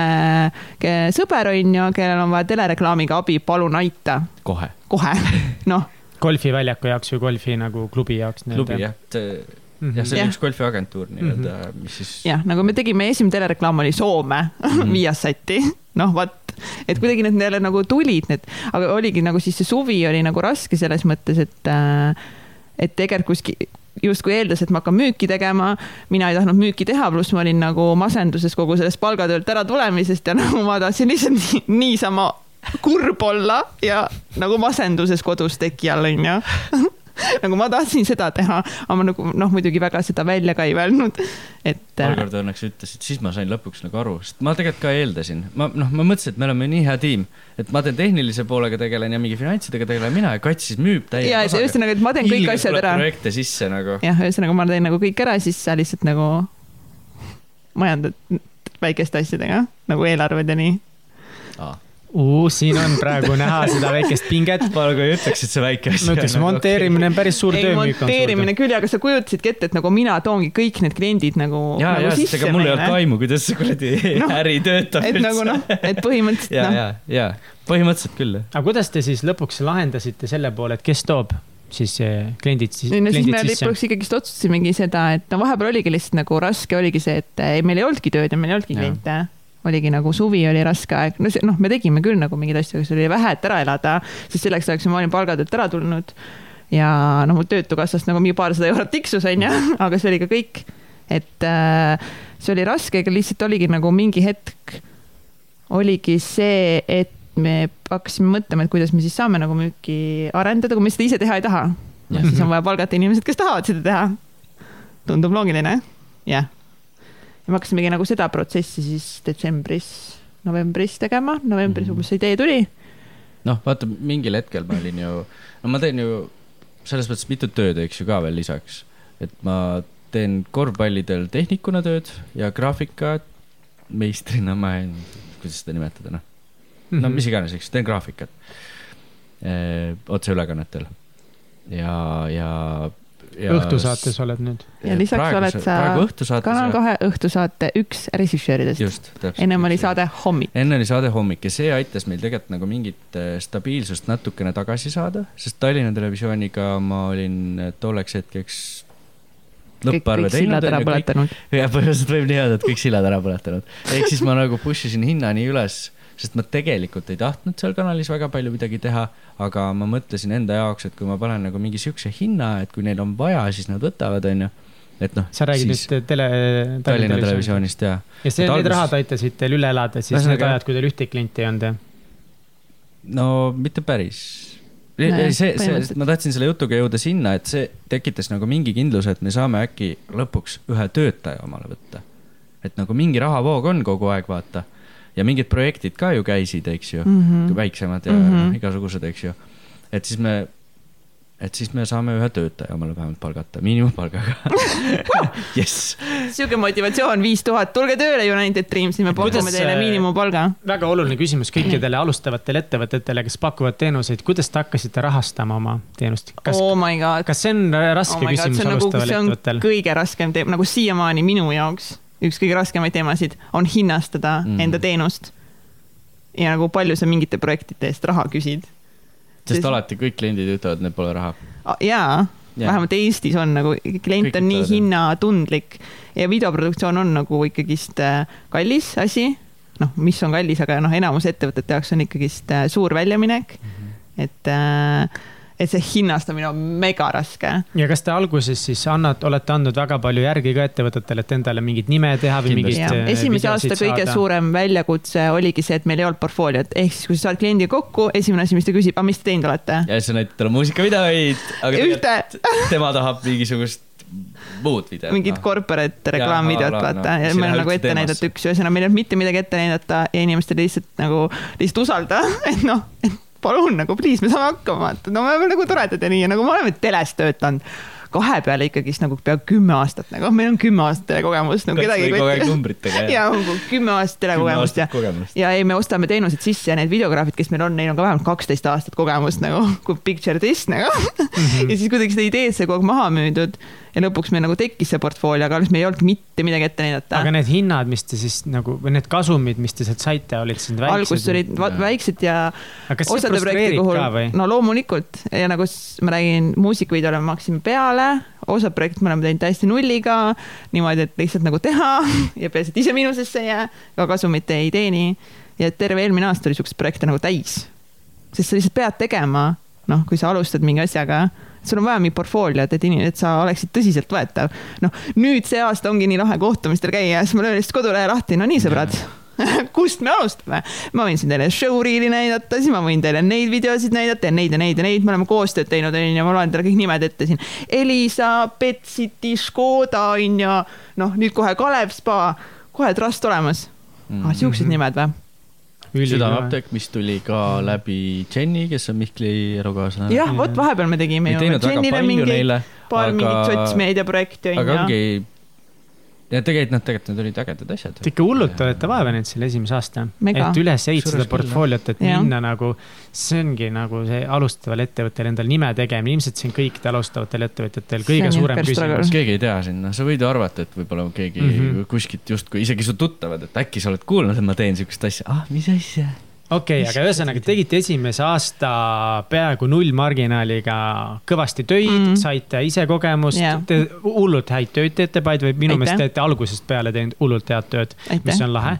ke- sõber on ju, kellel on vaja telereklaamiga abi, palun aita kohe. kohe, noh golfiväljaku jaoks või golfi nagu klubi jaoks? klubi jah, jah, Mhm. see Jah. oli üks golfiagentuur nii-öelda, mis siis. jah, nagu me tegime, esimene telereklaam oli Soome Mhm. Viasati, noh vot, et kuidagi need jälle nagu tulid need, aga oligi nagu siis see suvi oli nagu raske selles mõttes, et äh, et tegelikult kuskil justkui eeldas, et ma hakkan müüki tegema, mina ei tahtnud müüki teha, pluss ma olin nagu masenduses kogu sellest palgatöölt ära tulemisest ja nagu ma tahtsin lihtsalt nii, niisama kurb olla ja nagu masenduses kodus teki all onju nagu ma tahtsin seda teha, aga ma nagu noh, muidugi väga seda välja ka ei öelnud, et. paar korda õnneks ütlesid, siis ma sain lõpuks nagu aru, sest ma tegelikult ka eeldasin, ma noh, ma mõtlesin, et me oleme nii hea tiim, et ma teen tehnilise poolega tegelen ja mingi finantsidega tegelen mina ja Kats siis müüb täiega. ja, et ühesõnaga, et ma teen kõik asjad ära. projekte sisse nagu. jah, ühesõnaga ma teen nagu kõik ära, siis sa lihtsalt nagu majandad väikeste asjadega nagu eelarved ja nii. Uh, siin on praegu näha seda väikest pinget. ma nagu ei ütleks, et see väike asi. Ma ütleks, monteerimine on päris suur ei töö. monteerimine küll, aga sa kujutasidki ette, et nagu mina toongi kõik need kliendid nagu, ja, nagu ja, sest ega mul ei olnud aimu, kuidas see kuradi Noh, äri töötab et nagu noh, et põhimõtteliselt ja, noh, ja, ja põhimõtteliselt küll aga kuidas te siis lõpuks lahendasite selle poole, et kes toob siis eh, kliendid siis, no siis me lõpuks ikkagist otsustasimegi seda, et no vahepeal oligi lihtsalt nagu raske oligi see, et ei, meil ei olnudki tööd ja meil ei olnudki kliente. Oligi nagu suvi oli raske aeg, no see noh, me tegime küll nagu mingeid asju, aga see oli vähe, et ära elada, siis selleks ajaks ma olin palgatöölt ära tulnud. ja noh, mul Töötukassast nagu mingi paarsada eurot tiksus onju, aga see oli ka kõik. et äh, see oli raske, aga lihtsalt oligi nagu mingi hetk oligi see, et me hakkasime mõtlema, et kuidas me siis saame nagu müüki arendada, kui me seda ise teha ei taha. Jah. siis on vaja palgata inimesed, kes tahavad seda teha. tundub loogiline, jah. Ja me hakkasimegi nagu seda protsessi siis detsembris, novembris tegema, novembris Mhm. umbes see idee tuli. noh, vaata mingil hetkel ma olin ju, no ma teen ju selles mõttes mitut tööd, eks ju ka veel lisaks, et ma teen korvpallidel tehnikuna tööd ja graafikat meistrina ma ei, kuidas seda nimetada, noh, Mhm. no mis iganes, eks teen graafikat eh, otseülekannetel ja, ja. Õhtusaates oled nüüd. ja lisaks oled sa praegu õhtusaates. Kanal kahe õhtusaate üks režissööridest. just, täpselt. ennem oli saade Hommik. enne oli saade Hommik ja see aitas meil tegelikult nagu mingit äh, stabiilsust natukene tagasi saada, sest Tallinna Televisiooniga ma olin äh, tolleks hetkeks lõpparve kõik sillad ära teinud. põletanud. ja põhimõtteliselt võib nii öelda, et kõik sillad ära põletanud. ehk siis ma nagu push isin hinna nii üles, sest ma tegelikult ei tahtnud seal kanalis väga palju midagi teha, aga ma mõtlesin enda jaoks, et kui ma panen nagu mingi siukse hinna, et kui neil on vaja, siis nad võtavad, onju. et noh. sa räägid nüüd tele. Tallinna Televisioonist ja. ja see, need algus- rahad aitasid teil üle elada siis need ajad, kui teil ühtegi klienti ei olnud, jah? no mitte päris. Nee, see, see, ma tahtsin selle jutuga jõuda sinna, et see tekitas nagu mingi kindluse, et me saame äkki lõpuks ühe töötaja omale võtta. et nagu mingi rahavoog on kogu aeg, vaata. Ja mingid projektid ka ju käisid, eks ju mm. -hmm. väiksemad ja mm -hmm. igasugused, eks ju. et siis me, et siis me saame ühe töötaja omale vähemalt palgata, miinimumpalgaga. jess, sihuke motivatsioon, viis tuhat, tulge tööle United Dreamsi, me pakume teile miinimumpalga. väga oluline küsimus kõikidele alustavatele ettevõtetele, kes pakuvad teenuseid, kuidas te hakkasite rahastama oma teenust? kas, oh my god. kas see on raske oh küsimus see on nagu, alustaval ettevõttel? kõige raskem teema, nagu siiamaani minu jaoks üks kõige raskemaid teemasid on hinnastada Mm. enda teenust. ja nagu palju sa mingite projektide eest raha küsid. sest Sest- alati kõik kliendid ütlevad, neil pole raha. jaa Jaa. vähemalt Eestis on nagu, klient Kõik on nii hinnatundlik ja videoproduktsioon on nagu ikkagist äh, kallis asi. noh, mis on kallis, aga noh, enamus ettevõtete jaoks on ikkagist äh, suur väljaminek mm. -hmm. et, et see hinnastamine on mega raske. ja kas te alguses siis annad, olete andnud väga palju järgi ka ettevõtetele, et endale mingit nime teha või mingit ja esimese aasta kõige saada? suurem väljakutse oligi see, et meil ei olnud portfooliot, ehk siis kui sa saad kliendiga kokku, esimene asi, mis ta küsib, aga mis te teinud olete? ja siis sa näitad talle muusikavideoid, aga ühte, tema tahab mingisugust muud videot. mingit corporate reklaamvideot, Jaa, vaata no, ja meil on nagu ette teemasse. näidata üks, ühesõnaga meil ei olnud mitte midagi ette näidata ja inimestele lihtsalt nagu, lihtsalt usalda, et noh, et palun nagu please, me saame hakkama, et no me oleme nagu toredad ja nii ja nagu me oleme teles töötanud kahe peale ikkagist nagu pea kümme aastat nagu, meil on kümme aastat telekogemust nagu kedagi kogu aeg numbritega ja kümme aastat telekogemust ja ja ei, me ostame teenuseid sisse ja need videograafid, kes meil on, neil on ka vähemalt kaksteist aastat kogemust nagu, kui picture this nagu. Mm. -hmm. ja siis kuidagi seda ideed sai kogu aeg maha müüdud ja lõpuks meil nagu tekkis see portfoolio, aga meil ei olnudki mitte midagi ette näidata aga. need hinnad, mis te siis nagu või need kasumid, mis te sealt saite, olid siis väiksed? alguses olid va- väiksed ja aga kas see frustreerib puhul ka või?, no loomulikult ja nagu ma räägin, muusikavideole me maksime peale, osa projekte me oleme teinud täiesti nulliga, niimoodi, et lihtsalt nagu teha ja peaasi, et ise miinusesse ei jää, aga kasumit ei teeni. ja terve eelmine aasta oli siukseid projekte nagu täis. sest sa lihtsalt pead tegema, noh, kui sa alustad mingi asjaga, sul on vaja mingit portfooliot, et et sa oleksid tõsiseltvõetav. noh, nüüd see aasta ongi nii lahe kohtumistel käia, siis ma löön lihtsalt kodulehe lahti, no nii, sõbrad kust me alustame? ma võin siin teile showreel'i näidata, siis ma võin teile neid videosid näidata ja neid ja neid ja neid, me oleme koostööd teinud, onju, ma loen teile kõik nimed ette siin. Elisa, Betsiti, Škoda, onju, noh, nüüd kohe Kalev Spa, kohe trust olemas ah,. siuksed nimed või? südameapteek, mis tuli ka läbi Jenny, kes on Mihkli elukaaslane. jah, vot vahepeal me tegime ju Jennile mingi neile, paar aga- mingit sotsmeediaprojekti aga onju. ongi, ja tegelikult noh, tegelikult need olid ägedad asjad. Te ikka hullult olete vaeva näinud selle esimese aasta, et üles ehitada portfooliot, et jah. minna nagu, see ongi nagu see alustaval ettevõttel endal nime tegemine, ilmselt see on kõikidel alustavatel ettevõtjatel kõige suurem küsimus. keegi ei tea sinna, sa võid ju arvata, et võib-olla keegi mm. -hmm. kuskilt justkui, isegi su tuttavad, et äkki sa oled kuulnud, et ma teen siukest asja, ah, mis asja. Okei okay,, aga ühesõnaga tegite esimese aasta peaaegu nullmarginaaliga kõvasti töid mm. -hmm. saite ise kogemust yeah., te hullult häid töid teete, vaid või minu meelest te olete algusest peale teinud hullult head tööd, mis on lahe.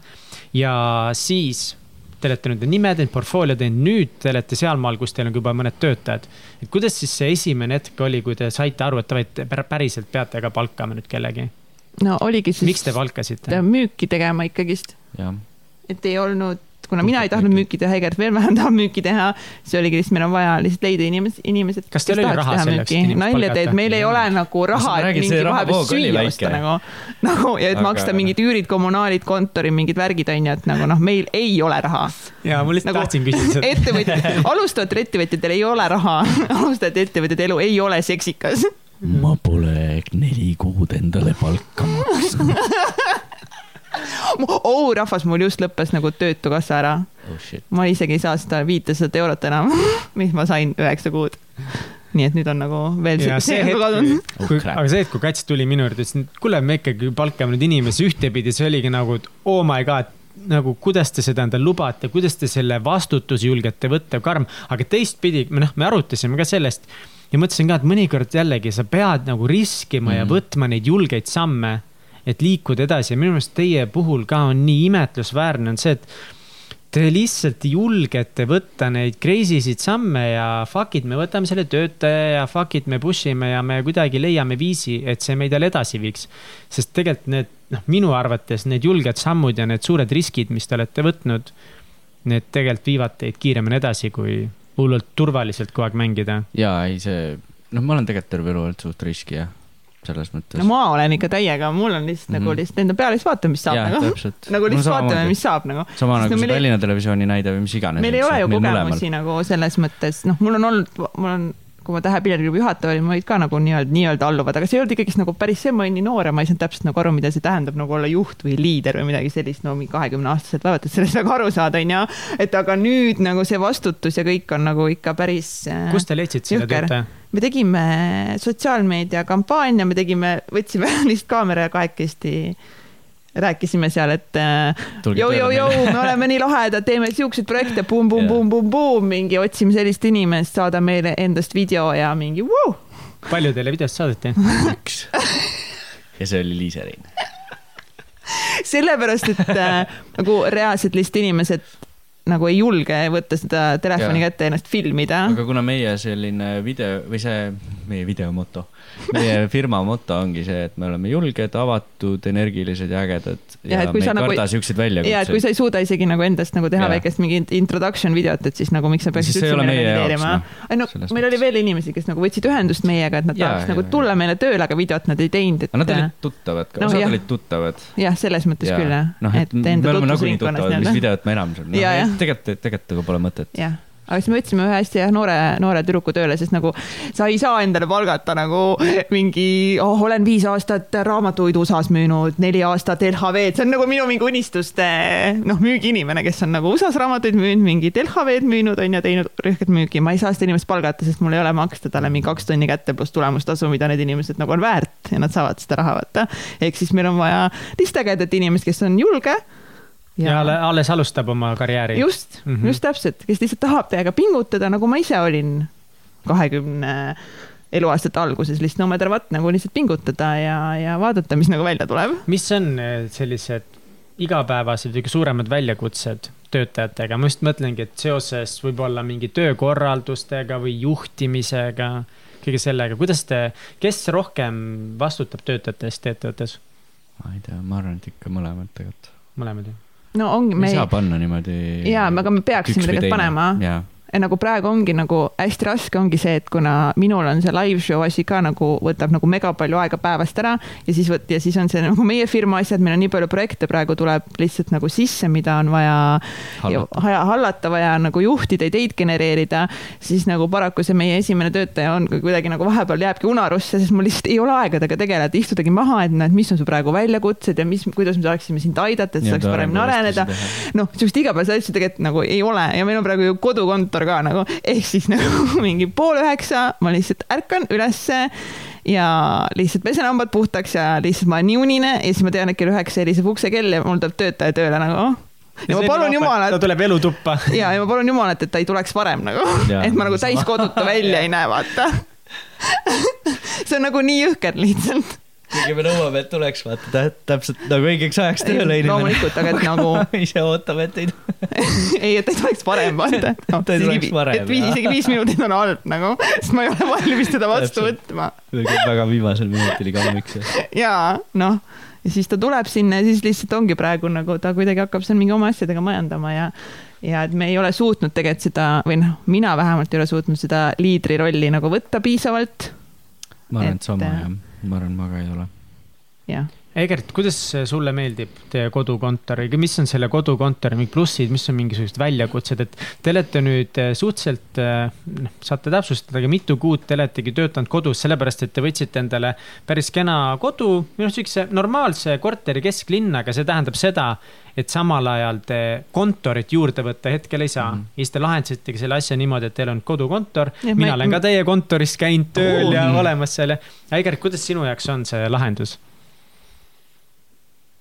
ja siis te olete nüüd nimed, need portfoolio teinud, nüüd te olete sealmaal, kus teil on juba mõned töötajad. et kuidas siis see esimene hetk oli, kui te saite aru, et davai, te pär- päriselt peate ka palkama nüüd kellegi? no oligi siis. miks te palkasite? müüki tegema ikkagist, et ei olnud, kuna mina ei tahtnud müüki teha, Egert veel vähem tahab müüki teha, siis oligi lihtsalt, meil on vaja lihtsalt leida inimesed, inimesed. Kas teil oli raha selleks, et nalja teed, meil ei ole nagu raha, et mingi vahepeal süüa osta nagu, nagu ja et Aga- maksta mingid üürid, kommunaalid, kontori mingid värgid onju, et nagu noh, meil ei ole raha. ja ma lihtsalt Nagu tahtsin küsida seda. ettevõtjad, alustavatel ettevõtjatel ei ole raha, alustavate ettevõtjate elu ei ole seksikas. ma pole neli kuud endale palka maksnud oh rahvas, mul just lõppes nagu Töötukassa ära oh shit. ma isegi ei saa seda viitesadat eurot enam, mis ma sain üheksa kuud. nii et nüüd on nagu veel ja see, see hetk kadunud., Oh, aga see hetk, kui Kats tuli minu juurde, ütles, et kuule, me ikkagi palkame nüüd inimesi ühtepidi, see oligi nagu, et oh my god, nagu kuidas te seda endale lubate, kuidas te selle vastutuse julgete võtta, karm, aga teistpidi, me noh, me arutasime ka sellest ja mõtlesin ka, et mõnikord jällegi sa pead nagu riskima mm. ja Mhm. võtma neid julgeid samme, et liikuda edasi ja minu meelest teie puhul ka on nii imetlusväärne on see, et te lihtsalt julgete võtta neid crazy sid samme ja fuck it, me võtame selle töötaja ja fuck it, me push ime ja me kuidagi leiame viisi, et see meid jälle edasi viiks. sest tegelikult need, noh, minu arvates need julged sammud ja need suured riskid, mis te olete võtnud, need tegelikult viivad teid kiiremini edasi, kui hullult turvaliselt kogu aeg mängida. ja ei, see, noh, ma olen tegelikult terve elu olnud suht riski jah selles mõttes. no ma olen ikka täiega, mul on lihtsalt mm -hmm. nagu mhm. lihtsalt enda peale, siis vaatame, mis saab ja, nagu. nagu lihtsalt no, vaatame, mis saab nagu. sama nagu see Tallinna Televisiooni näide või mis iganes. meil ei ole ju kogemusi nagu selles mõttes, noh, mul on olnud, mul on kui ma Tähe pilleriklubi juhataja olin, ma olid ka nagu nii-öelda, nii-öelda alluvad, aga see ei olnud ikkagist nagu päris see, ma olin nii noor ja ma ei saanud täpselt nagu aru, mida see tähendab nagu olla juht või liider või midagi sellist, no mingi kahekümne aastased vaevalt, et sellest nagu aru saada, onju. et aga nüüd nagu see vastutus ja kõik on nagu ikka päris. Äh, kust te leidsite selle töötaja? me tegime sotsiaalmeedia kampaania, me tegime, võtsime lihtsalt kaamera ja kahekesti rääkisime seal, et jõu-jõu-jõu, äh, me oleme nii lahedad, teeme siukseid projekte bum, bum, bum, bum, bum, mingi otsime sellist inimest, saada meile endast video ja mingi vuu. palju teile videost saadeti? üks. ja see oli Liiserin sellepärast, et äh, nagu reaalselt lihtsalt inimesed nagu ei julge võtta seda telefoni ja. kätte ja ennast filmida. aga kuna meie selline video või see meie videomoto meie firma moto ongi see, et me oleme julged, avatud, energilised ja ägedad. ja, ja me ei nagu, siukseid väljakutseid. ja et kui sa ei suuda isegi nagu endast nagu teha ja. väikest mingit introduction videot, et siis nagu miks sa peaksid üldse meile reageerima. ei no meil mõttes. oli veel inimesi, kes nagu võtsid ühendust meiega, et nad ja, tahaks ja, nagu tulla meile tööle, aga videot nad ei teinud, et. nad olid tuttavad ka no,, osad olid tuttavad. jah, selles mõttes ja. küll jah. noh, et me oleme nagunii tuttavad, mis videot me enam seal, noh tegelikult, tegelikult nagu pole mõtet. jah aga siis me võtsime ühe hästi jah, noore, noore tüdruku tööle, sest nagu sa ei saa endale palgata nagu mingi oh,, olen viis aastat raamatuid USA-s müünud, neli aastat LHV-d, see on nagu minu mingi unistuste noh, müügiinimene, kes on nagu USA-s raamatuid müünud, mingit LHV-d müünud on ju, teinud rõhket müüki, ma ei saa seda inimest palgata, sest mul ei ole maksta talle mingi kaks tonni kätte pluss tulemustasu, mida need inimesed nagu on väärt ja nad saavad seda raha vaata. ehk siis meil on vaja ägedat inimest, kes on julge ja, ja alles alustab oma karjääri. just mm, -hmm. just täpselt, kes lihtsalt tahab täiega pingutada, nagu ma ise olin kahekümne eluaastate alguses lihtsalt no matter what nagu lihtsalt pingutada ja, ja vaadata, mis nagu välja tuleb. mis on eh, sellised igapäevased kõige suuremad väljakutsed töötajatega, ma just mõtlengi, et seoses võib-olla mingi töökorraldustega või juhtimisega, kõige sellega, kuidas te, kes rohkem vastutab töötajate eest ettevõttes? ma ei tea, ma arvan, et ikka mõlemad tegelikult. mõlemad jah? No ongi. ei saa panna niimoodi. jaa, aga me peaksime tegelikult panema nagu praegu ongi nagu hästi raske ongi see, et kuna minul on see live show asi ka nagu võtab nagu mega palju aega päevast ära ja siis võt- ja siis on see nagu meie firma asjad, meil on nii palju projekte praegu tuleb lihtsalt nagu sisse, mida on vaja hallata, ja, hallata, vaja nagu juhtida, ideid genereerida, siis nagu paraku see meie esimene töötaja on kuidagi nagu vahepeal jääbki unarusse, sest mul lihtsalt ei ole aega temaga tegeleda, istudagi maha, et näed, mis on su praegu väljakutsed ja mis, kuidas me saaksime sind aidata, et sa saaks paremini areneda. noh, sihukest igapäevaseid asju tegelikult nagu ei ole ja meil on praegu ju kodukontor ka nagu, ehk siis nagu mingi pool üheksa ma lihtsalt ärkan ülesse ja lihtsalt pesen hambad puhtaks ja lihtsalt ma olen nii unine ja siis ma tean, et kell üheksa heliseb uksekell ja mul tuleb töötaja tööle nagu ja, ja ma palun jumalat. ta tuleb elutuppa. ja, ja ma palun jumalat, et ta ei tuleks varem nagu, et ma nagu täiskoduta välja ei näe, vaata see on nagu nii jõhker lihtsalt kuigi me nõuame, et tuleks vaata täpselt nagu õigeks ajaks tööle inimene. loomulikult, aga et nagu. ise ootame, et ei ei, et ei tuleks varem vaata no,. et ei tuleks varem. et viis, isegi viis minutit on halb nagu, sest ma ei ole valmis teda vastu võtma. väga viimasel minutil iga hommik jaa, noh ja siis ta tuleb sinna ja siis lihtsalt ongi praegu nagu ta kuidagi hakkab seal mingi oma asjadega majandama ja ja et me ei ole suutnud tegelikult seda või noh, mina vähemalt ei ole suutnud seda liidri rolli nagu võtta piisavalt. ma arvan, et sama jah ma arvan, ma ka ei ole. jah. Egert, kuidas sulle meeldib teie kodukontoriga, mis on selle kodukontori mingid plussid, mis on mingisugused väljakutsed, et te olete nüüd eh, suhteliselt, eh, noh, saate täpsustada, aga mitu kuud te oletegi töötanud kodus, sellepärast et te võtsite endale päris kena kodu, või noh, sihukese normaalse korteri kesklinna, aga see tähendab seda, et samal ajal te kontorit juurde võtta hetkel ei saa mm. -hmm. ja siis te lahendasitegi selle asja niimoodi, et teil on kodukontor. mina olen ka teie kontoris käinud tööl oh, ja olemas seal ja. Aigar, kuidas sinu jaoks on see lahendus?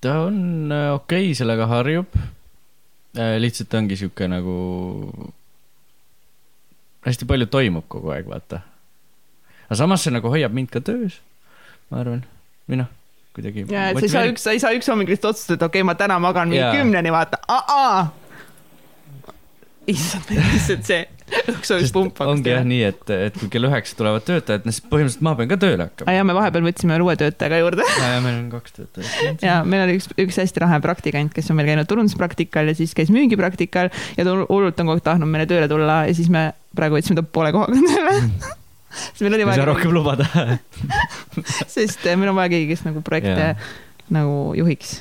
Ta on äh, okei okay,, sellega harjub. Äh, lihtsalt ongi sihuke nagu. hästi palju toimub kogu aeg, vaata. aga samas see nagu hoiab mind ka töös, ma arvan, või noh kuidagi. ja, et sa ei saa üks, sa ei saa üks hommik lihtsalt otsustada, et okei okay,, ma täna magan mingi kümneni, vaata, issand, lihtsalt see õhksoojuspump hakkas ongi jah nii, et, et kui kell üheksa tulevad töötajad, siis põhimõtteliselt ma pean ka tööle hakkama. jaa, me vahepeal võtsime uue töötaja ka juurde ja meil on kaks töötajat. ja meil oli üks, üks hästi lahe praktikant, kes on meil käinud turunduspraktikal ja siis käis müügipraktikal ja ta hullult on kogu aeg tahtnud meile tööle tulla ja siis me praegu võtsime ta poole kohaga tööle. siis meil oli ei saa vaja rohkem, lubada. sest eh, meil on vaja keegi, kes nagu projekte yeah. nagu juhiks.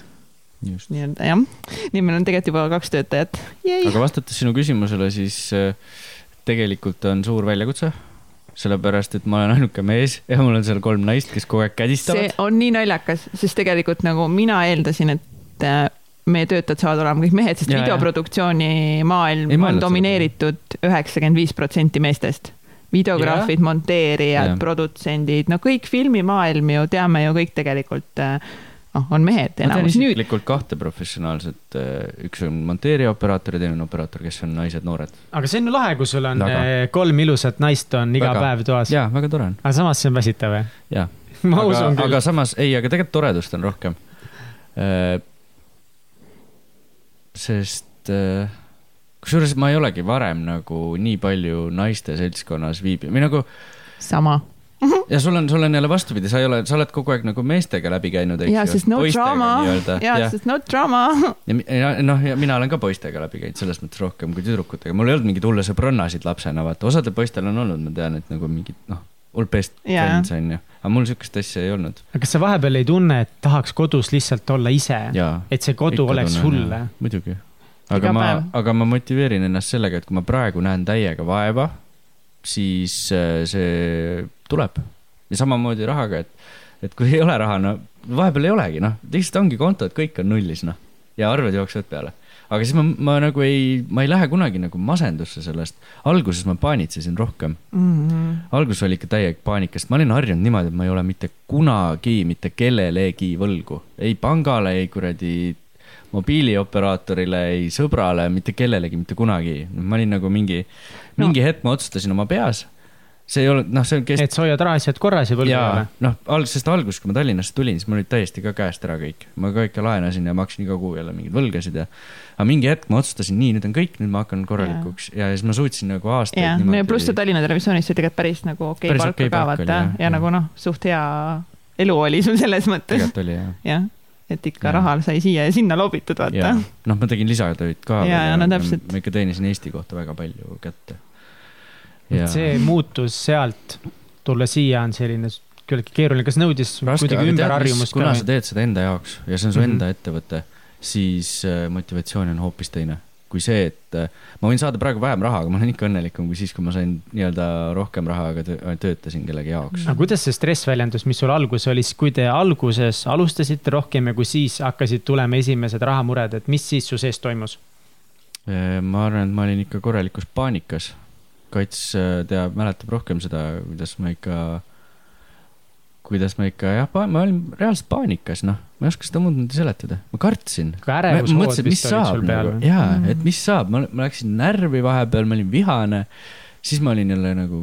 Nii-öelda jah. nii, meil on tegelikult juba kaks töötajat. aga vastates sinu küsimusele, siis äh, tegelikult on suur väljakutse, sellepärast et ma olen ainuke mees ja mul on seal kolm naist, kes kogu aeg see kädistavad. on nii naljakas, sest tegelikult nagu mina eeldasin, et äh, meie töötajad saavad olema kõik mehed, sest jaa. videoproduktsiooni maailm Ei on domineeritud üheksakümmend viis protsenti meestest. videograafid, monteerijad produtsendid, no kõik filmimaailm ju teame ju kõik tegelikult äh, noh, on mehed ma tean enamus isiklikult kahte professionaalset, üks on monteerija operaator ja teine on operaator, kes on naised, noored. aga see on ju lahe, kui sul on Väga. eh, kolm ilusat naist on iga Väga. päev toas. jaa, väga tore on, aga samas see on väsitav, jah? jaa. ma aga usun, küll aga. samas, ei, aga tegelikult toredust on rohkem. sest äh, kusjuures ma ei olegi varem nagu nii palju naiste seltskonnas viibinud või nagu sama. Ja sul on, sul on jälle vastupidi, sa ei ole, sa oled kogu aeg nagu meestega läbi käinud, eks ja, sest no drama ja, ja, sest no drama. ja, noh, ja mina olen ka poistega läbi käinud selles mõttes rohkem kui tüdrukutega, mul ei olnud mingeid hulle sõbrannasid lapsena, vaata osadel poistel on olnud, ma tean, et nagu mingid noh, all best Jaa. friends on ju, aga mul sihukest asja ei olnud. aga kas sa vahepeal ei tunne, et tahaks kodus lihtsalt olla ise? jaa. et see kodu oleks sulle? muidugi. Iga aga ma päev., aga ma motiveerin ennast sellega, et kui ma praegu näen täiega vaeva, siis äh, see tuleb. ja samamoodi rahaga, et, et kui ei ole raha, no vahepeal ei olegi, noh, lihtsalt ongi kontod, kõik on nullis, noh. ja arved jooksevad peale. aga siis ma, ma nagu ei, ma ei lähe kunagi nagu masendusse sellest. alguses ma paanitsesin rohkem. alguses oli ikka täielik paanika, sest ma olin harjunud niimoodi, et ma ei ole mitte kunagi mitte kellelegi võlgu. ei pangale, ei kuradi mobiilioperaatorile, ei sõbrale, mitte kellelegi, mitte kunagi. ma olin nagu mingi no., mingi hetk ma otsustasin oma peas. see ei olnud, noh, see on kest-. et sa hoiad rahaasjad korras ja jaa ole?, noh, alg-, sest alguses, kui ma Tallinnasse tulin, siis mul olid täiesti ka käest ära kõik. ma ka ikka laenasin ja maksin iga kuu jälle mingeid võlgasid ja. aga mingi hetk ma otsustasin, nii, nüüd on kõik, nüüd ma hakkan korralikuks ja, ja siis ma suutsin nagu aastaid ja, no ja pluss see Tallinna Televisioonis sai tegelikult päris nagu okei Päris palka okei ka oli, vaata ja, ja jah. nagu noh, suht hea elu oli sul selles mõttes, tegelikult oli jah. jah, et ikka Jah. raha sai siia ja sinna loobitud, vaata ja. noh, ma tegin lisatöid ka. Jaa, jaa, no täpselt. ma ikka teenisin Eesti kohta väga palju kätte. et see muutus sealt tulla siia on selline küllaltki keeruline, kas nõudis raske, kuidagi ümberharjumust kuna ka sa? teed seda enda jaoks ja see on su Mhm. enda ettevõte, siis äh, motivatsioon on hoopis teine kui see, et äh, ma võin saada praegu vähem raha, aga ma olen ikka õnnelikum kui siis, kui ma sain nii-öelda rohkem raha, aga tö- töötasin kellegi jaoks. aga kuidas see stress väljendus, mis sul alguses oli, siis kui te alguses alustasite rohkem ja kui siis hakkasid tulema esimesed rahamured, et mis siis su sees toimus? Äh, ma arvan, et ma olin ikka korralikus paanikas. Kats äh, teab, mäletab rohkem seda, kuidas ma ikka, kuidas ma ikka jah, ma olin reaalselt paanikas, noh, ma ei oska seda muud moodi seletada, ma kartsin. mõtlesin, et mis saab nagu, jaa Mm., et mis saab, ma, ma läksin närvi vahepeal, ma olin vihane, siis ma olin jälle nagu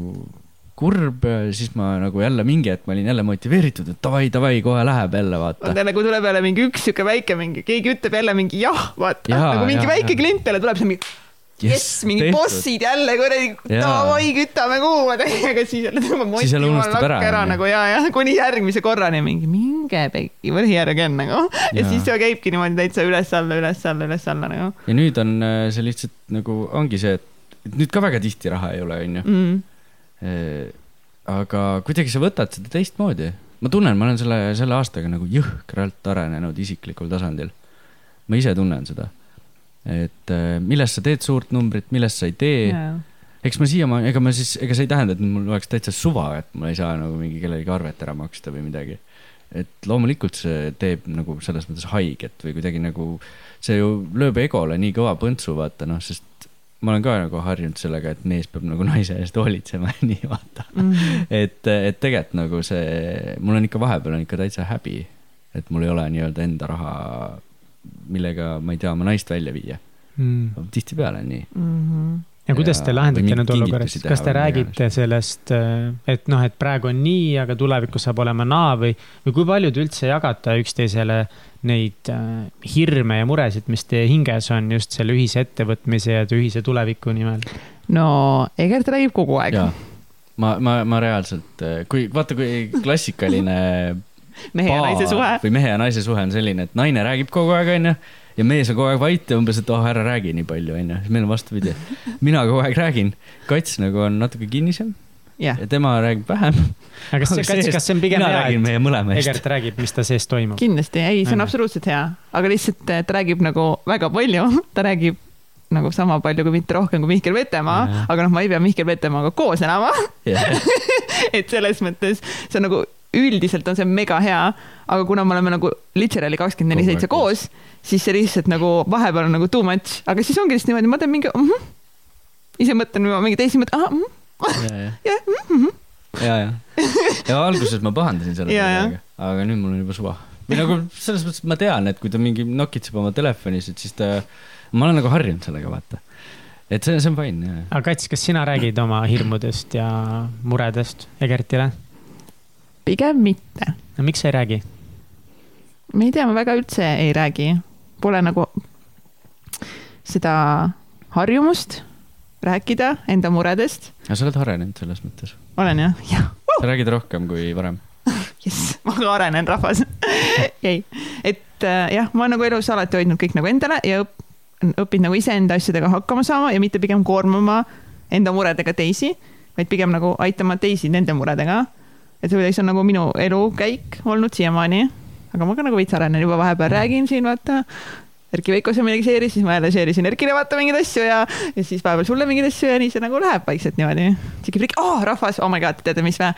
kurb, siis ma nagu jälle mingi hetk ma olin jälle motiveeritud, et davai, davai, kohe läheb jälle, vaata. vaata nagu tuleb jälle mingi üks sihuke väike mingi, keegi ütleb jälle mingi jah, vaata Jaa, nagu mingi jaa, väike jaa. klient jälle tuleb, see on mingi jess, mingi bossid jälle kuradi, davai, kütame kuuma täiega, siis jälle tõmbab moti unustab ära, ära nagu ja, ja kuni järgmise korrani mingi minge pekki või järgi on nagu. ja siis see käibki niimoodi täitsa üles-alla, üles-alla, üles-alla nagu ja nüüd on äh, see lihtsalt nagu ongi see, et nüüd ka väga tihti raha ei ole, onju. mm.. aga kuidagi sa võtad seda teistmoodi. ma tunnen, ma olen selle, selle aastaga nagu jõhkralt arenenud isiklikul tasandil. ma ise tunnen seda. Et äh, millest sa teed suurt numbrit, millest sa ei tee. Yeah. eks ma siiamaani, ega ma siis, ega see ei tähenda, et mul oleks täitsa suva, et ma ei saa nagu mingi kellelegi arvet ära maksta või midagi. et loomulikult see teeb nagu selles mõttes haiget või kuidagi nagu, see ju lööb egole nii kõva põntsu, vaata noh, sest ma olen ka nagu harjunud sellega, et mees peab nagu naise eest hoolitsema ja nii vaata. Mm. et, et tegelikult nagu see, mul on ikka vahepeal on ikka täitsa häbi, et mul ei ole nii-öelda enda raha, millega ma ei tea oma naist välja viia. Mm. tihtipeale on nii. Mm -hmm. ja kuidas te lahendate olukorras kingitusi, kas te räägite sellest, et noh, et praegu on nii, aga tulevikus saab olema naa või, või kui palju te üldse jagate üksteisele neid äh, hirme ja muresid, mis teie hinges on just selle ühise ettevõtmise ja ühise tuleviku nimel? no Egert räägib kogu aeg. ma, ma, ma reaalselt, kui vaata, kui klassikaline mehe ja naise suhe. või mehe ja naise suhe on selline, et naine räägib kogu aeg, onju, ja mees on kogu aeg vait ja umbes, et oh, ära räägi nii palju, onju. siis meil on vastupidi. mina kogu aeg räägin, kats nagu on natuke kinnisem jah, ja tema räägib vähem. aga kas, kas, kas see on pigem hea, et. Egert räägib, mis ta sees toimub? kindlasti, ei, see on Mhm. absoluutselt hea, aga lihtsalt ta räägib nagu väga palju, ta räägib nagu sama palju, kui mitte rohkem kui Mihkel Vetemaa Jah., aga noh, ma ei pea Mihkel Vetemaaga koos elama, et selles mõttes see on nagu üldiselt on see mega hea, aga kuna me oleme nagu literally kakskümmend neli seitse koos. siis see lihtsalt nagu vahepeal on nagu too much, aga siis ongi lihtsalt niimoodi, ma teen mingi mm, -hmm. ise mõtlen juba mingi teisi mõtteid, ahah mm, -hmm. ja, jah, ja, ja, ja alguses ma pahandasin selle Ja, ja. peale, aga nüüd mul on juba suva. või nagu selles mõttes, et ma tean, et kui ta mingi nokitseb oma telefonis, et siis ta, ma olen nagu harjunud sellega, vaata. et see, see on fine, jah. aga Kats, kas sina räägid oma hirmudest ja muredest Egertile? Pigem mitte no miks sa ei räägi? ma ei tea, ma väga üldse ei räägi, pole nagu seda harjumust rääkida enda muredest. aga sa oled arenenud selles mõttes. olen jah? jah, sa räägid rohkem kui varem. jess, ma ka arenen, rahvas. ei, et äh, jah, ma olen nagu elus alati hoidnud kõik nagu endale ja õp- õppinud nagu iseenda asjadega hakkama saama ja mitte pigem koormama enda muredega teisi, vaid pigem nagu aitama teisi nende muredega. Et see on nagu minu elukäik olnud siiamaani, aga ma ka nagu veits arenen juba vahepeal, räägin siin vaata Erki Veikose midagi share'is, siis ma jälle share isin Erkile vaata mingeid asju ja, ja siis vahepeal sulle mingeid asju ja nii see nagu läheb vaikselt niimoodi. sihuke prik-, oh rahvas, oh my god, teate mis vä?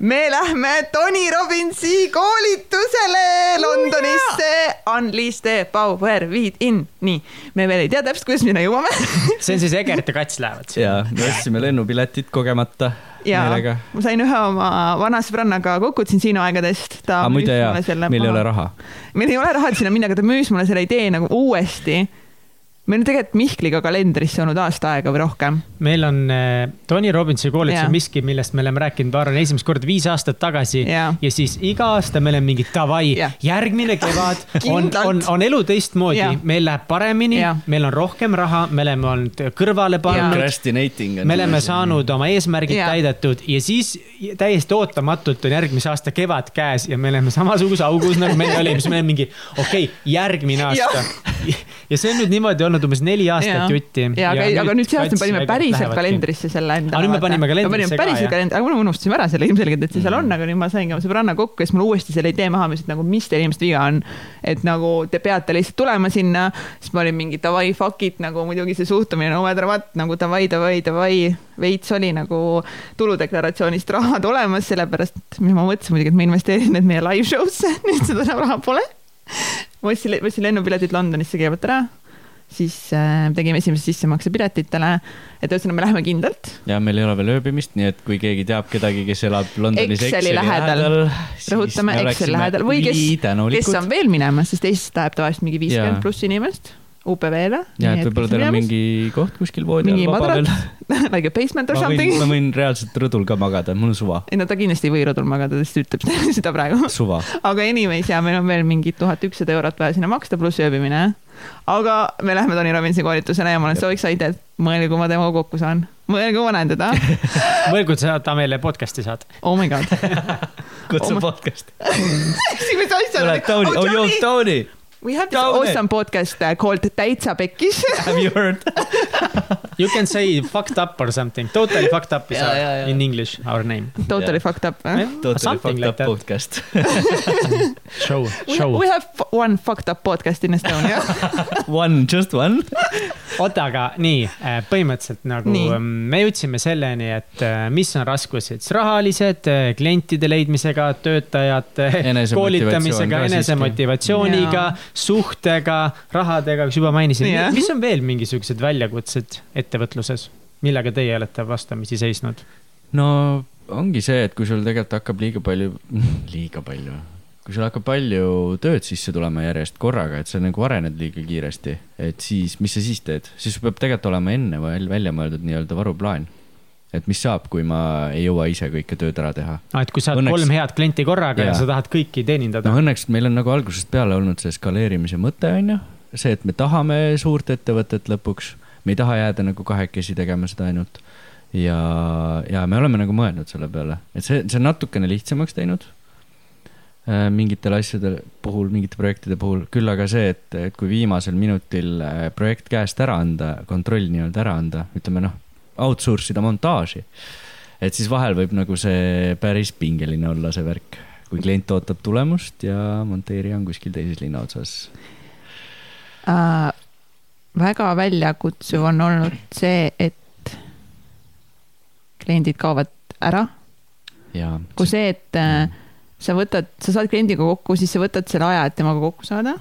me lähme Tony Robbinsi koolitusele Londonisse. Unleash the power within. nii, me veel ei tea täpselt, kuidas me sinna jõuame. see on siis Egert ja Kats lähevad ja me ostsime lennupiletid kogemata ja meelega. ma sain ühe oma vana sõbrannaga kokku Tsinsino aegadest. aga muide jaa, meil ei ole. raha. meil ei ole raha, et sinna minna, aga ta müüs mulle selle idee nagu uuesti. Meil on tegelikult Mihkliga kalendrisse olnud aasta aega või rohkem. meil on äh, Tony Robbinsi koolitus Jaa. on miski, millest me oleme rääkinud, ma arvan, esimest korda viis aastat tagasi. Jaa. ja siis iga aasta me oleme mingi davai Jah., järgmine kevad on, on, on elu teistmoodi Jaa., meil läheb paremini Jaa., meil on rohkem raha, me oleme olnud kõrvale pannud. Procrastinating on. me oleme saanud oma eesmärgid Jaa. täidetud ja siis täiesti ootamatult on järgmise aasta kevad käes ja me oleme samasuguse augus nagu me olime, siis me oleme mingi, okei okay,, järgmine aasta. ja see on nüüd niimoodi olnud umbes neli aastat jutti. ja aga, aga nüüd see aasta me panime päriselt kalendrisse selle enda. Aga nüüd me panime kalendrisse ka, jah. aga me unustasime ära selle ilmselgelt, et see seal on, aga nüüd ma saingi oma sõbranna kokku ja siis mul uuesti selle idee maha müüs, et nagu mis teil inimesed viga on. et nagu te peate lihtsalt tulema sinna, siis ma olin mingi davai, fuck it nagu muidugi see suhtumine matter what nagu davai, davai, davai. veits oli nagu tuludeklaratsioonist rahad olemas, sellepärast mis ma mõtlesin muidugi, et ma investeerin need meie live show'sse, nüüd seda raha pole. ma ostsin, ostsin lennupiletid Londonisse kõigepealt ära siis äh, tegime esimese sissemakse piletitele, et ühesõnaga me läheme kindlalt. ja meil ei ole veel ööbimist, nii et kui keegi teab kedagi, kes elab Londonis Exceli lähedal. rõhutame Excel lähedal või kes, kes on veel minemas, sest Eestist läheb tavaliselt mingi viiskümmend pluss inimest UPV-le. ja, et võib-olla teil on mingi koht kuskil voodi all vaba veel. like a basement or ma something ma. võin reaalselt rõdul ka magada, mul on suva, ei no ta kindlasti ei või rõdul magada, sest ta ütleb seda praegu. suva. aga anyways ja meil on veel mingi tuhat ükssada eurot vaja sinna maksta, pluss ööbimine. Aga me lähme Tony Robbinsi koolitusele ja ma olen so excited, mõelge, kui ma temaga kokku saan, mõelge, kui ma näen teda. mõelge, kui sa ta meile podcast'i saad. Oh my god. kutsu Oma- podcast. mis asja tule, Tony, oh joo, Tony, We have this Tony. awesome podcast uh, called Täitsa Pekkis. have you heard? You can say fucked up or something, totally fucked up is Ja, our, ja, ja. in english our name. Totally Yeah. fucked up eh?. Totally Something fucked like up that. podcast. Show, We, show. we have f- one fucked up podcast in Estonia. One, just one. oota, aga nii, põhimõtteliselt nagu Nii. ähm, me jõudsime selleni, et äh, mis on raskused, siis rahalised, klientide leidmisega, töötajate koolitamisega, enesemotivatsiooniga suhtega, rahadega, mis juba mainisin Jah., mis on veel mingisugused väljakutsed ettevõtluses, millega teie olete vastamisi seisnud? no ongi see, et kui sul tegelikult hakkab liiga palju, liiga palju, kui sul hakkab palju tööd sisse tulema järjest korraga, et sa nagu arened liiga kiiresti, et siis, mis sa siis teed, siis sul peab tegelikult olema enne välja mõeldud nii-öelda varuplaan. Et mis saab, kui ma ei jõua ise kõike tööd ära teha. Ah, et kui sa oled Õnneks- kolm head klienti korraga ja Jaa. sa tahad kõiki teenindada noh, õnneks meil on nagu algusest peale olnud see skaleerimise mõte, on ju, see, et me tahame suurt ettevõtet lõpuks, me ei taha jääda nagu kahekesi tegema seda ainult. ja, ja me oleme nagu mõelnud selle peale, et see, see on natukene lihtsamaks teinud äh, mingitel asjade puhul, mingite projektide puhul, küll aga see, et, et kui viimasel minutil äh, projekt käest ära anda, kontroll nii-öelda ära anda, ütleme noh, outsource ida montaaži, et siis vahel võib nagu see päris pingeline olla, see värk, kui klient ootab tulemust ja monteerija on kuskil teises linna otsas. äh,. väga väljakutsuv on olnud see, et kliendid kaovad ära, kui see, et äh, sa võtad, sa saad kliendiga kokku, siis sa võtad selle aja, et temaga kokku saada.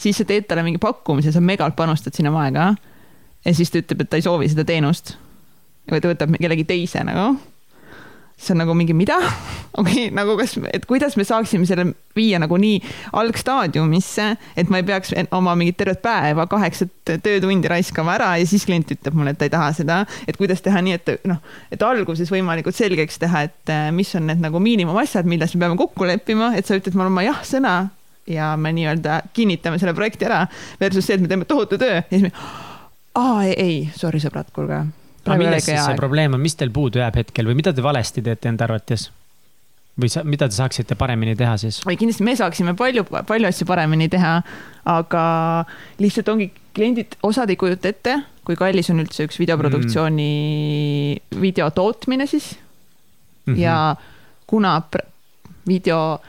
siis sa teed talle mingi pakkumise, sa megalt panustad sinna aega. ja siis ta ütleb, et ta ei soovi seda teenust. Või ta võtab kellegi teise nagu. see on nagu mingi mida? okei okay,, nagu kas, et kuidas me saaksime selle viia nagu nii algstaadiumisse, et ma ei peaks oma mingit tervet päeva, kaheksat töötundi raiskama ära ja siis klient ütleb mulle, et ta ei taha seda. et kuidas teha nii, et noh, et alguses võimalikult selgeks teha, et äh, mis on need nagu miinimumasjad, milles me peame kokku leppima, et sa ütled mulle oma jah-sõna ja me nii-öelda kinnitame selle projekti ära versus see, et me teeme tohutu töö ja siis me, aa ei, ei, sorry sõbrad, kuulge. Aga milles siis see probleem on, mis teil puudu jääb hetkel või mida te valesti teete enda arvates? või sa, mida te saaksite paremini teha siis? või kindlasti me saaksime palju, palju asju paremini teha, aga lihtsalt ongi kliendid, osad ei kujuta ette, kui kallis on üldse üks videoproduktsiooni mm. video tootmine siis mm. -hmm. ja kuna videode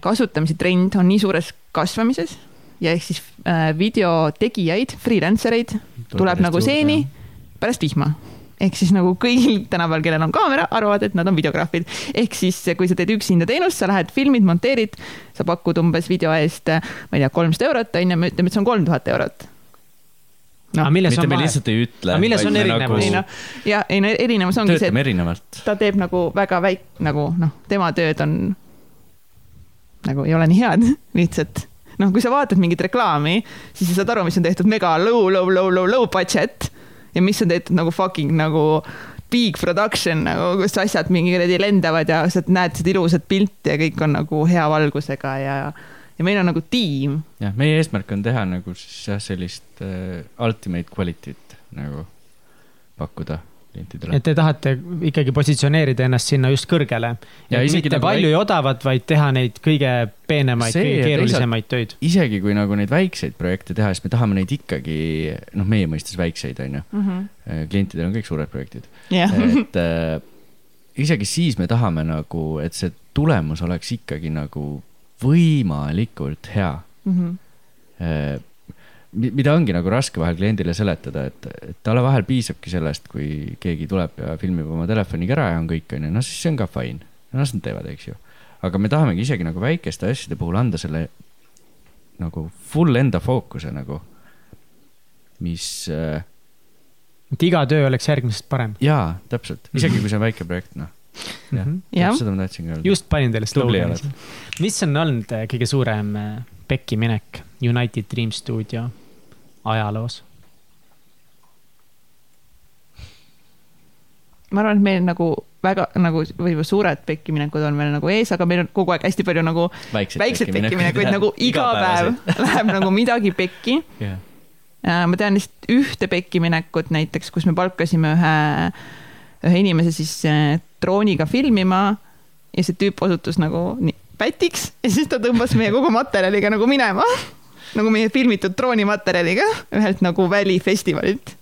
kasutamise trend on nii suures kasvamises ja ehk siis äh, videotegijaid, freelancer eid tuleb nagu seeni pärast vihma ehk siis nagu kõigil tänapäeval, kellel on kaamera, arvavad, et nad on videograafid. ehk siis, kui sa teed üksinda teenust, sa lähed filmid, monteerid, sa pakud umbes video eest, ma ei tea, kolmsada eurot, onju, me ütleme, et see on kolm tuhat eurot. aga milles mitte on me vahe? lihtsalt ei ütle. Milles on erinevus? ei noh, ja ei no erinevus ongi see, töötame et erinevalt. ta teeb nagu väga väik-, nagu noh, tema tööd on nagu ei ole nii head lihtsalt noh, kui sa vaatad mingit reklaami, siis sa saad aru, mis on tehtud mega low, low, low, low, low budget ja mis on tehtud nagu fucking nagu big production nagu, kus asjad mingi kuradi lendavad ja sa näed seda ilusat pilti ja kõik on nagu hea valgusega ja, ja meil on nagu tiim. jah, meie eesmärk on teha nagu siis jah, sellist uh, ultimate quality't nagu pakkuda klientidele et. te tahate ikkagi positsioneerida ennast sinna just kõrgele. Ja isegi mitte nagu palju väik- ja odavat, vaid teha neid kõige peenemaid, kõige keerulisemaid töid. isegi kui nagu neid väikseid projekte teha, siis me tahame neid ikkagi, noh, meie mõistes väikseid, on ju. klientidel on kõik suured projektid. jah, et äh, isegi siis me tahame nagu, et see tulemus oleks ikkagi nagu võimalikult hea Mhm. äh,. Mida ongi nagu raske vahel kliendile seletada, et, et talle vahel piisabki sellest, kui keegi tuleb ja filmib oma telefoniga ära ja on kõik, on ju, noh siis see on ka fine. las nad teevad, eks ju. aga me tahamegi isegi nagu väikeste asjade puhul anda selle nagu full enda fookuse nagu, mis äh, et iga töö oleks järgmisest parem. jaa, täpselt, isegi kui see on väike projekt, noh. jah Mhm., jah, seda ma tahtsingi öelda. just panin teile slogani. mis on olnud äh, kõige suurem äh, pekkiminek United Dream Studio ajaloos? ma arvan, et meil nagu väga nagu võib-olla suured pekkiminekud on meil nagu ees, aga meil on kogu aeg hästi palju nagu väikseid pekkiminekuid nagu iga päev läheb nagu midagi pekki. jah, ma tean lihtsalt ühte pekkiminekut näiteks, kus me palkasime ühe, ühe inimese siis äh, drooniga filmima ja see tüüp osutus nagu nii pätiks ja siis ta tõmbas meie kogu materjaliga nagu minema. Nagu meie filmitud droonimaterjaliga ühelt nagu välifestivalilt.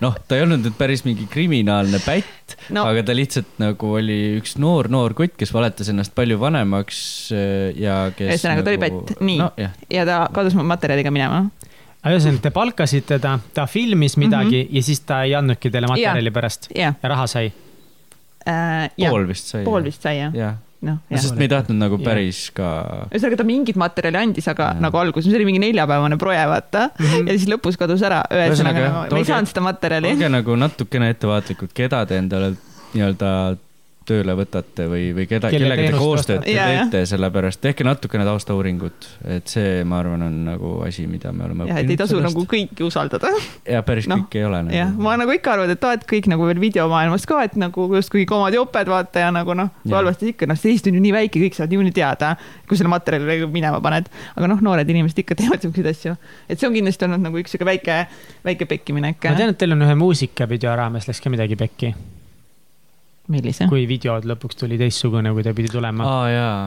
noh, ta ei olnud nüüd päris mingi kriminaalne pätt No. no., aga ta lihtsalt nagu oli üks noor, noor kutt, kes valetas ennast palju vanemaks äh, ja kes. ühesõnaga ta oli pätt, nii nojah, ja ta kadus mu materjaliga minema. ühesõnaga, te palkasite ta, ta filmis midagi mm -hmm. ja siis ta ei andnudki teile materjali pärast jah ja raha sai. äh,, pool vist sai. pool vist sai jah, jah, noh sest me ei tahtnud nagu päris ka, ühesõnaga ta mingit materjali andis, aga Jaa. nagu alguses, see oli mingi neljapäevane proje, vaata mm. -hmm. ja siis lõpus kadus ära, ühesõnaga nagu, me ei saanud seda materjali. olge nagu natukene ettevaatlikud, keda te endale nii-öelda tööle võtate või, või keda, Kelle kellega te koostööd jah. teete, sellepärast tehke natukene taustauuringut, et see, ma arvan, on nagu asi, mida me oleme jah, et ei tasu nagu kõiki usaldada. ja päris noh, kõik ei ole jah, ma nagu ikka arvan, et et kõik nagu veel videomaailmas ka, et nagu justkui omad joped vaata ja nagu noh, halvasti ikka, noh, see Eesti on ju nii väike, kõik saavad niikuinii teada, kui selle materjali minema paned. aga noh, noored inimesed ikka teevad siukseid asju, et see on kindlasti olnud nagu üks siuke väike, väike pekkiminek. ma tean, et teil on ühe muusikavideo raames läks ka midagi pekki, millise? kui video lõpuks tuli teistsugune, kui ta pidi tulema. aa jaa,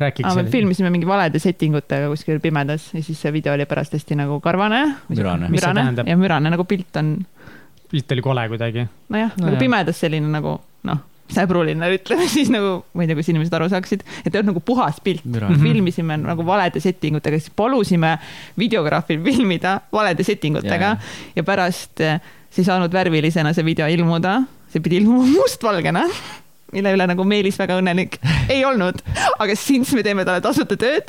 rääkige aa, me selle. filmisime mingi valede setting utega kuskil pimedas ja siis see video oli pärast hästi nagu karvane. Mürane. Mürane ja mürane nagu pilt on pilt oli kole kuidagi. nojah no,, nagu Nojah. pimedas selline nagu noh, säbruline ütleme siis nagu, ma ei tea, kas inimesed aru saaksid, et ei olnud nagu puhas pilt. Mhm. filmisime nagu valede setting utega, siis palusime videograafil filmida valede setting utega Jaa. ja pärast eh, see ei saanud värvilisena see video ilmuda, see pidi ilmuma mustvalgena, mille üle nagu Meelis väga õnnelik ei olnud, aga since me teeme talle tasuta tööd,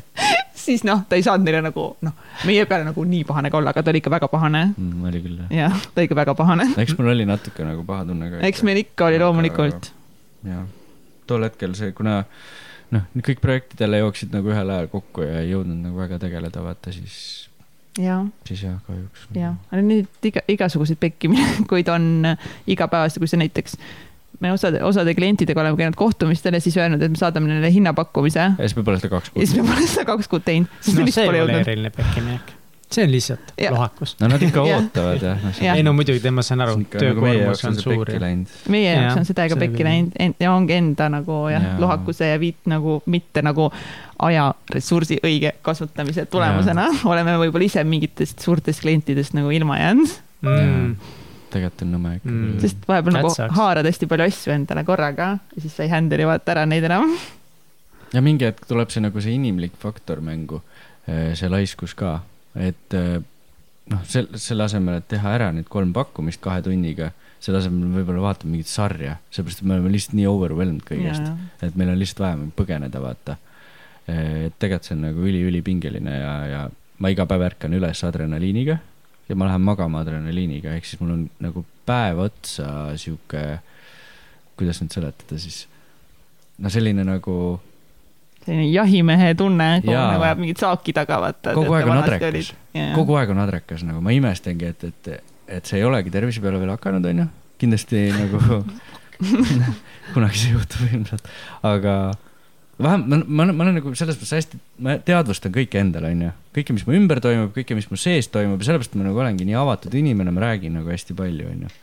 siis noh, ta ei saanud meile nagu noh, meie peale nagu nii pahane ka olla, aga ta oli ikka väga pahane mm,. oli küll jah. jah, ta ikka väga pahane. eks mul oli natuke nagu paha tunne ka. eks meil ikka oli loomulikult. jah, tol hetkel see, kuna noh, kõik projektid jälle jooksid nagu ühel ajal kokku ja ei jõudnud nagu väga tegeleda, vaata siis, siis jah, kahjuks. jah, neid iga, igasuguseid pekkiminekuid on igapäevaselt, kui sa näiteks me osade, osade klientidega oleme käinud kohtumistel ja siis öelnud, et me saadame neile hinnapakkumise ja ja siis me pole seda kaks siis kuud. me pole seda kaks kuud teinud, siis no see jõudnud. eriline pekkiminek. See on lihtsalt Jah. lohakus. no nad ikka ootavad jah. Jah. ei no muidugi, ma saan aru, nagu töökoormus on suur pekki ja meie jaoks on seda ka see pekki küll. läinud ja ongi enda nagu jah ja., lohakuse ja viit nagu mitte nagu aja ressursi õige kasutamise tulemusena oleme võib-olla ise mingitest suurtest klientidest nagu ilma jäänud, mm.. tegelikult on nõme ikka Mm. sest vahepeal nagu haarad hästi palju asju endale korraga ja siis sa ei handle'i vaata ära neid enam. ja mingi hetk tuleb see nagu see inimlik faktor mängu, see laiskus ka, et eh, noh, sel-, selle asemel, et teha ära need kolm pakkumist kahe tunniga, selle asemel võib-olla vaatame mingit sarja, sellepärast et me oleme lihtsalt nii overwhelmed kõigest, et meil on lihtsalt vaja põgeneda, vaata. et tegelikult see on nagu üli-ülipingeline ja, ja ma iga päev ärkan üles adrenaliiniga ja ma lähen magama adrenaliiniga, ehk siis mul on nagu päev otsa sihuke, kuidas nüüd seletada siis, no selline nagu selline jahimehe tunne, kogu Jaa. nagu ajab mingit saaki taga, vaata. Kogu aeg on adrekas. kogu kogu aeg on adrekas nagu, ma imestangi, et, et, et see ei olegi tervise peale veel hakanud, onju. kindlasti nagu kunagi see juhtub ilmselt, aga vähem, ma, ma, ma olen nagu selles mõttes hästi, ma teadvustan kõike endale, onju. kõike, mis mu ümber toimub, kõike, mis mu sees toimub ja sellepärast ma nagu olengi nii avatud inimene, ma räägin nagu hästi palju, onju.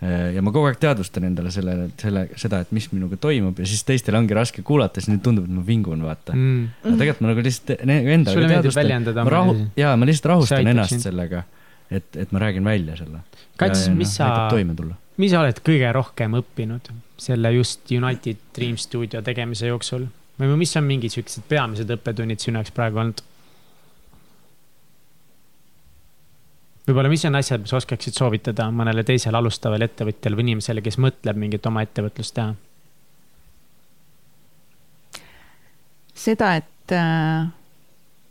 Ja ma kogu aeg teadvustan endale selle, selle, seda, et mis minuga toimub ja siis teistel ongi raske kuulata, siis neile tundub, et ma vingun, vaata. Mm. aga tegelikult ma nagu lihtsalt endale sulle teadvustan ma rahu-, jaa, ma lihtsalt rahustan ennast sind. sellega, et, et ma räägin välja selle. Kats, mis sa, toime tulla. mis sa oled kõige rohkem õppinud selle just United Dream stuudio tegemise jooksul või mis on mingid siuksed peamised õppetunnid sinu jaoks praegu olnud? võib-olla, mis on asjad, mis oskaksid soovitada mõnele teisele alustavale ettevõtjale või inimesele, kes mõtleb mingit oma ettevõtlust teha? seda, et,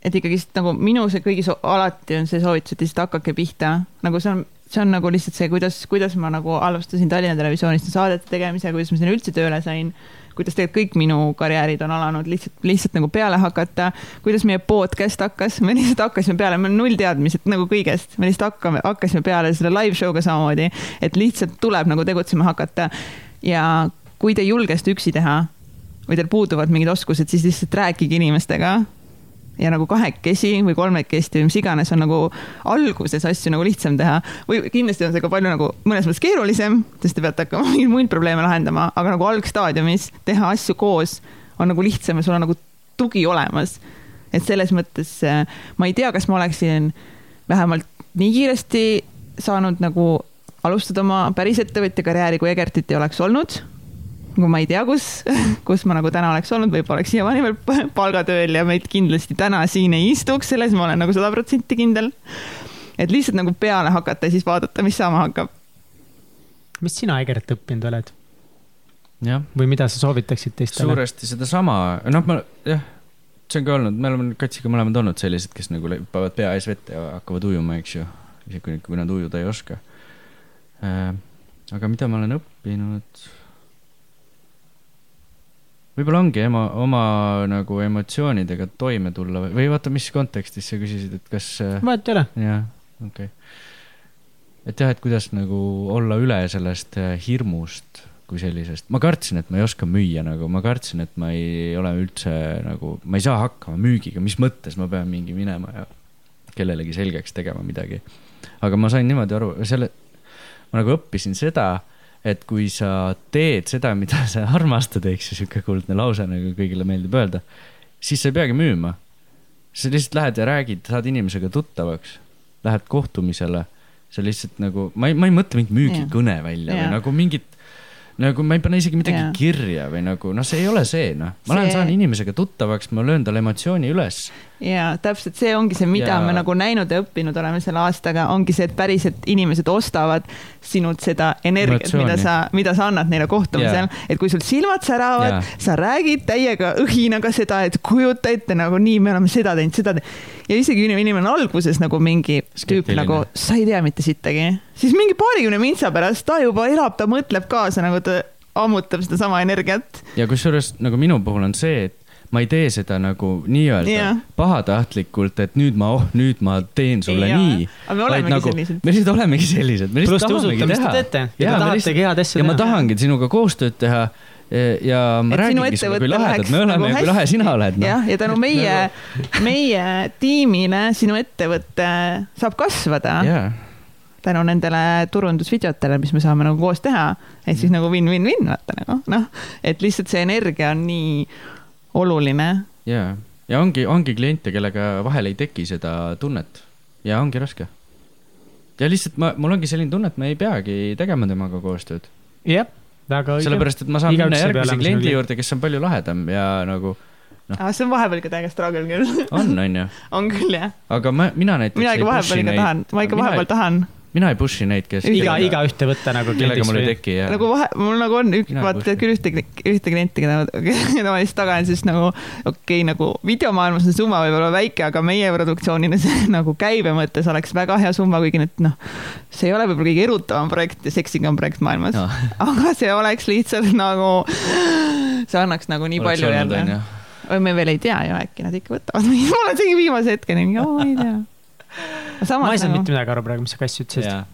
et ikkagist nagu minu see kõigis alati on see soovitus, et lihtsalt hakake pihta, nagu see on, see on nagu lihtsalt see, kuidas, kuidas ma nagu alustasin Tallinna Televisioonis saadete tegemise, kuidas ma sinna üldse tööle sain kuidas tegelikult kõik minu karjäärid on alanud lihtsalt, lihtsalt nagu peale hakata, kuidas meie podcast hakkas, me lihtsalt hakkasime peale, meil on null teadmised nagu kõigest, me lihtsalt hakkame, hakkasime peale selle live show'ga samamoodi, et lihtsalt tuleb nagu tegutsema hakata. Ja kui te ei julge seda üksi teha või teil puuduvad mingid oskused, siis lihtsalt rääkige inimestega ja nagu kahekesi või kolmekesti või mis iganes on nagu alguses asju nagu lihtsam teha või kindlasti on see ka palju nagu mõnes mõttes keerulisem, sest te peate hakkama mingeid muid probleeme lahendama, aga nagu algstaadiumis teha asju koos on nagu lihtsam ja sul on nagu tugi olemas. et selles mõttes äh, ma ei tea, kas ma oleksin vähemalt nii kiiresti saanud nagu alustada oma päris ettevõtja karjääri, kui Egertit ei oleks olnud kui ma ei tea, kus, kus ma nagu täna oleks olnud, võib-olla oleks siiamaani veel palgatööl ja meid kindlasti täna siin ei istuks, selles ma olen nagu sada protsenti kindel. et lihtsalt nagu peale hakata ja siis vaadata, mis saama hakkab. mis sina, Egert, õppinud oled või mida sa soovitaksid teistele? suuresti sedasama, noh, ma jah, see on ka olnud, me oleme Katsiga mõlemad olnud sellised, kes nagu panevad pea ees vette ja hakkavad ujuma, eks ju. isegi kui, kui nad ujuda ei oska äh,. aga mida ma olen õppinud? Võib-olla ongi ema, oma nagu emotsioonidega toime tulla või, või vaata, mis kontekstis sa küsisid, et kas äh, vahet ei ole. jah, okei okay.. et jah, et kuidas nagu olla üle sellest äh, hirmust kui sellisest, ma kartsin, et ma ei oska müüa nagu, ma kartsin, et ma ei ole üldse nagu, ma ei saa hakkama müügiga, mis mõttes ma pean mingi minema ja kellelegi selgeks tegema midagi. aga ma sain niimoodi aru, selle, ma nagu õppisin seda, et kui sa teed seda, mida sa armastad, eks ju, sihuke kuldne lause nagu kõigile meeldib öelda, siis sa ei peagi müüma. sa lihtsalt lähed ja räägid, saad inimesega tuttavaks, lähed kohtumisele, sa lihtsalt nagu, ma ei, ma ei mõtle mingit müügikõne välja Jaa. või nagu mingit nagu ma ei pane isegi midagi Jaa. kirja või nagu noh, see ei ole see noh, ma lähen See- saan inimesega tuttavaks, ma löön talle emotsiooni üles. Ja täpselt see ongi see, mida Ja- me nagu näinud ja õppinud oleme selle aastaga, ongi see, et päriselt inimesed ostavad sinult seda energiat, mida sa, mida sa annad neile kohtumisel, et kui sul silmad säravad sa räägid täiega õhinaga seda, et kujuta ette nagu nii, me oleme seda teinud, seda teinud. ja isegi inimene on alguses nagu mingi tüüp nagu, sa ei tea mitte sittagi, siis mingi paarikümne mintsa pärast ta juba elab, ta mõtleb kaasa, nagu ta ammutab sedasama energiat. ja kusjuures nagu minu puhul on see, et ma ei tee seda nagu nii-öelda Jah. pahatahtlikult, et nüüd ma, oh nüüd ma teen sulle Jaa. nii. Aga me olemegi sellised. me lihtsalt olemegi sellised, me lihtsalt usute, tahamegi teha. teete ja te tahategi head asja ja ma teha. tahangi sinuga koostööd teha ja- ja ma räägingi sulle, kui lahedad me oleme nagu ja kui lahe sina oled. noh. jah, ja tänu meie, meie tiimile sinu ettevõte saab kasvada jaa, tänu nendele turundusvideotele, mis me saame nagu koos teha. et Mm. siis nagu win-win-win vaata nagu noh, et lihtsalt see energia on nii oluline. jaa, ja ongi, ongi kliente, kellega vahel ei teki seda tunnet ja ongi raske. ja lihtsalt ma, mul ongi selline tunne, et me ei peagi tegema temaga koostööd. jah, väga õige. sellepärast, et ma saan Igaüks minna järgmise kliendi juurde, kes on palju lahedam ja nagu Noh. aga see on vahepeal ikka täiega struggle küll. on, onju. on küll jah, aga ma, mina näiteks mina ei ikka vahepeal ikka tahan, ma ikka vahepeal tahan mina ei push'i neid, kes. iga, igaühte võtta nagu kellega mul ei teki ja. nagu vahe, mul nagu on üks, vaata küll ühte, ühte klienti, keda ma, ma lihtsalt tagan, siis nagu okei okay,, nagu videomaailmas see summa võib olla väike, aga meie produktsioonile see nagu käibe mõttes oleks väga hea summa, kuigi nüüd noh, see ei ole võib-olla kõige erutavam projekt ja seksikam projekt maailmas Jaa. aga see oleks lihtsalt nagu, see annaks nagu nii palju jälle. või me veel ei tea ju, äkki nad ikka võtavad meid, mul on isegi viimase hetkeni, ma ei tea. Ma ei saanud samas mitte midagi aru praegu, mis sa kass ütlesid.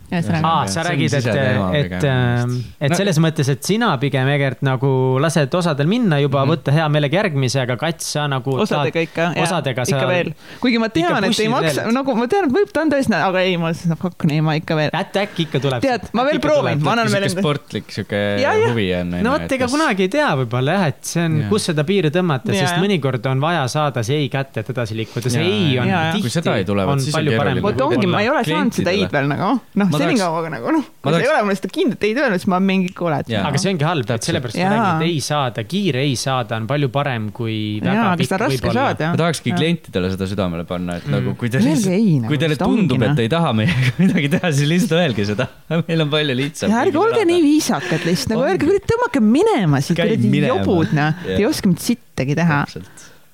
Aa, sa räägid, et, et, et No- selles mõttes, et sina pigem, Egert, nagu lased osadel minna juba, Mhm. võtta hea meelega järgmise, aga kats, sa nagu. osadega ikka, osadega sa ikka veel. kuigi ma tean, et ei maksa, nagu ma tean, et võib ta on tõesti, aga ei, ma saab hakkama, ei ma ikka veel. äkki, äkki ikka tuleb. Tead, ma veel proovin, ma annan veel sihuke sportlik sihuke huvi on. no vot, ega kunagi ei tea võib-olla jah, et see on kus seda piiri tõmmata, sest mõnikord on vaja saada see ei kätte, et edasi liikuda, see ei on jaa, jaa. Kui seda ei tihti tule, vot on siis on palju parem. vot ongi, ma ei ole saanud seda ei-d veel nagu, noh, senikaua nagu noh, kui ma sa ei ole mulle seda kindlat ei-d öelnud, siis ma mingi kuule, aga see ongi halb, et Täpselt. sellepärast ma räägin, et ei saada, kiire ei saada on palju parem kui väga pikk võib-olla. ma. tahakski klientidele seda südamele panna, et Mm. nagu kui te nagu, kui teile tundub, noh. et te ei taha meiega midagi teha, siis lihtsalt öelge seda. meil on palju lihtsam. ja ärge olge nii viisakad lihtsalt nagu, ärge kuradi tõmmake minema siit, kuradi jobud noh, te ei oska mitte sittagi teha.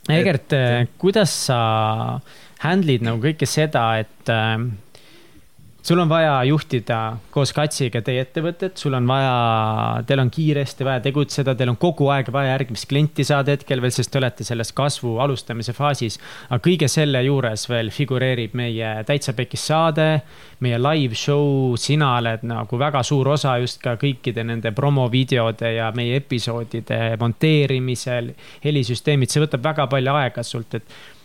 Egert, kuidas sa handle'id nagu kõike seda, et äh, sul on vaja juhtida koos Katsiga teie ettevõtet, sul on vaja, teil on kiiresti vaja tegutseda, teil on kogu aeg vaja järgmist klienti saada hetkel veel, sest te olete selles kasvu alustamise faasis. aga kõige selle juures veel figureerib meie Täitsa Pekis saade, meie live show, sina oled nagu väga suur osa just ka kõikide nende promovideode ja meie episoodide monteerimisel, helisüsteemid, see võtab väga palju aega sult, et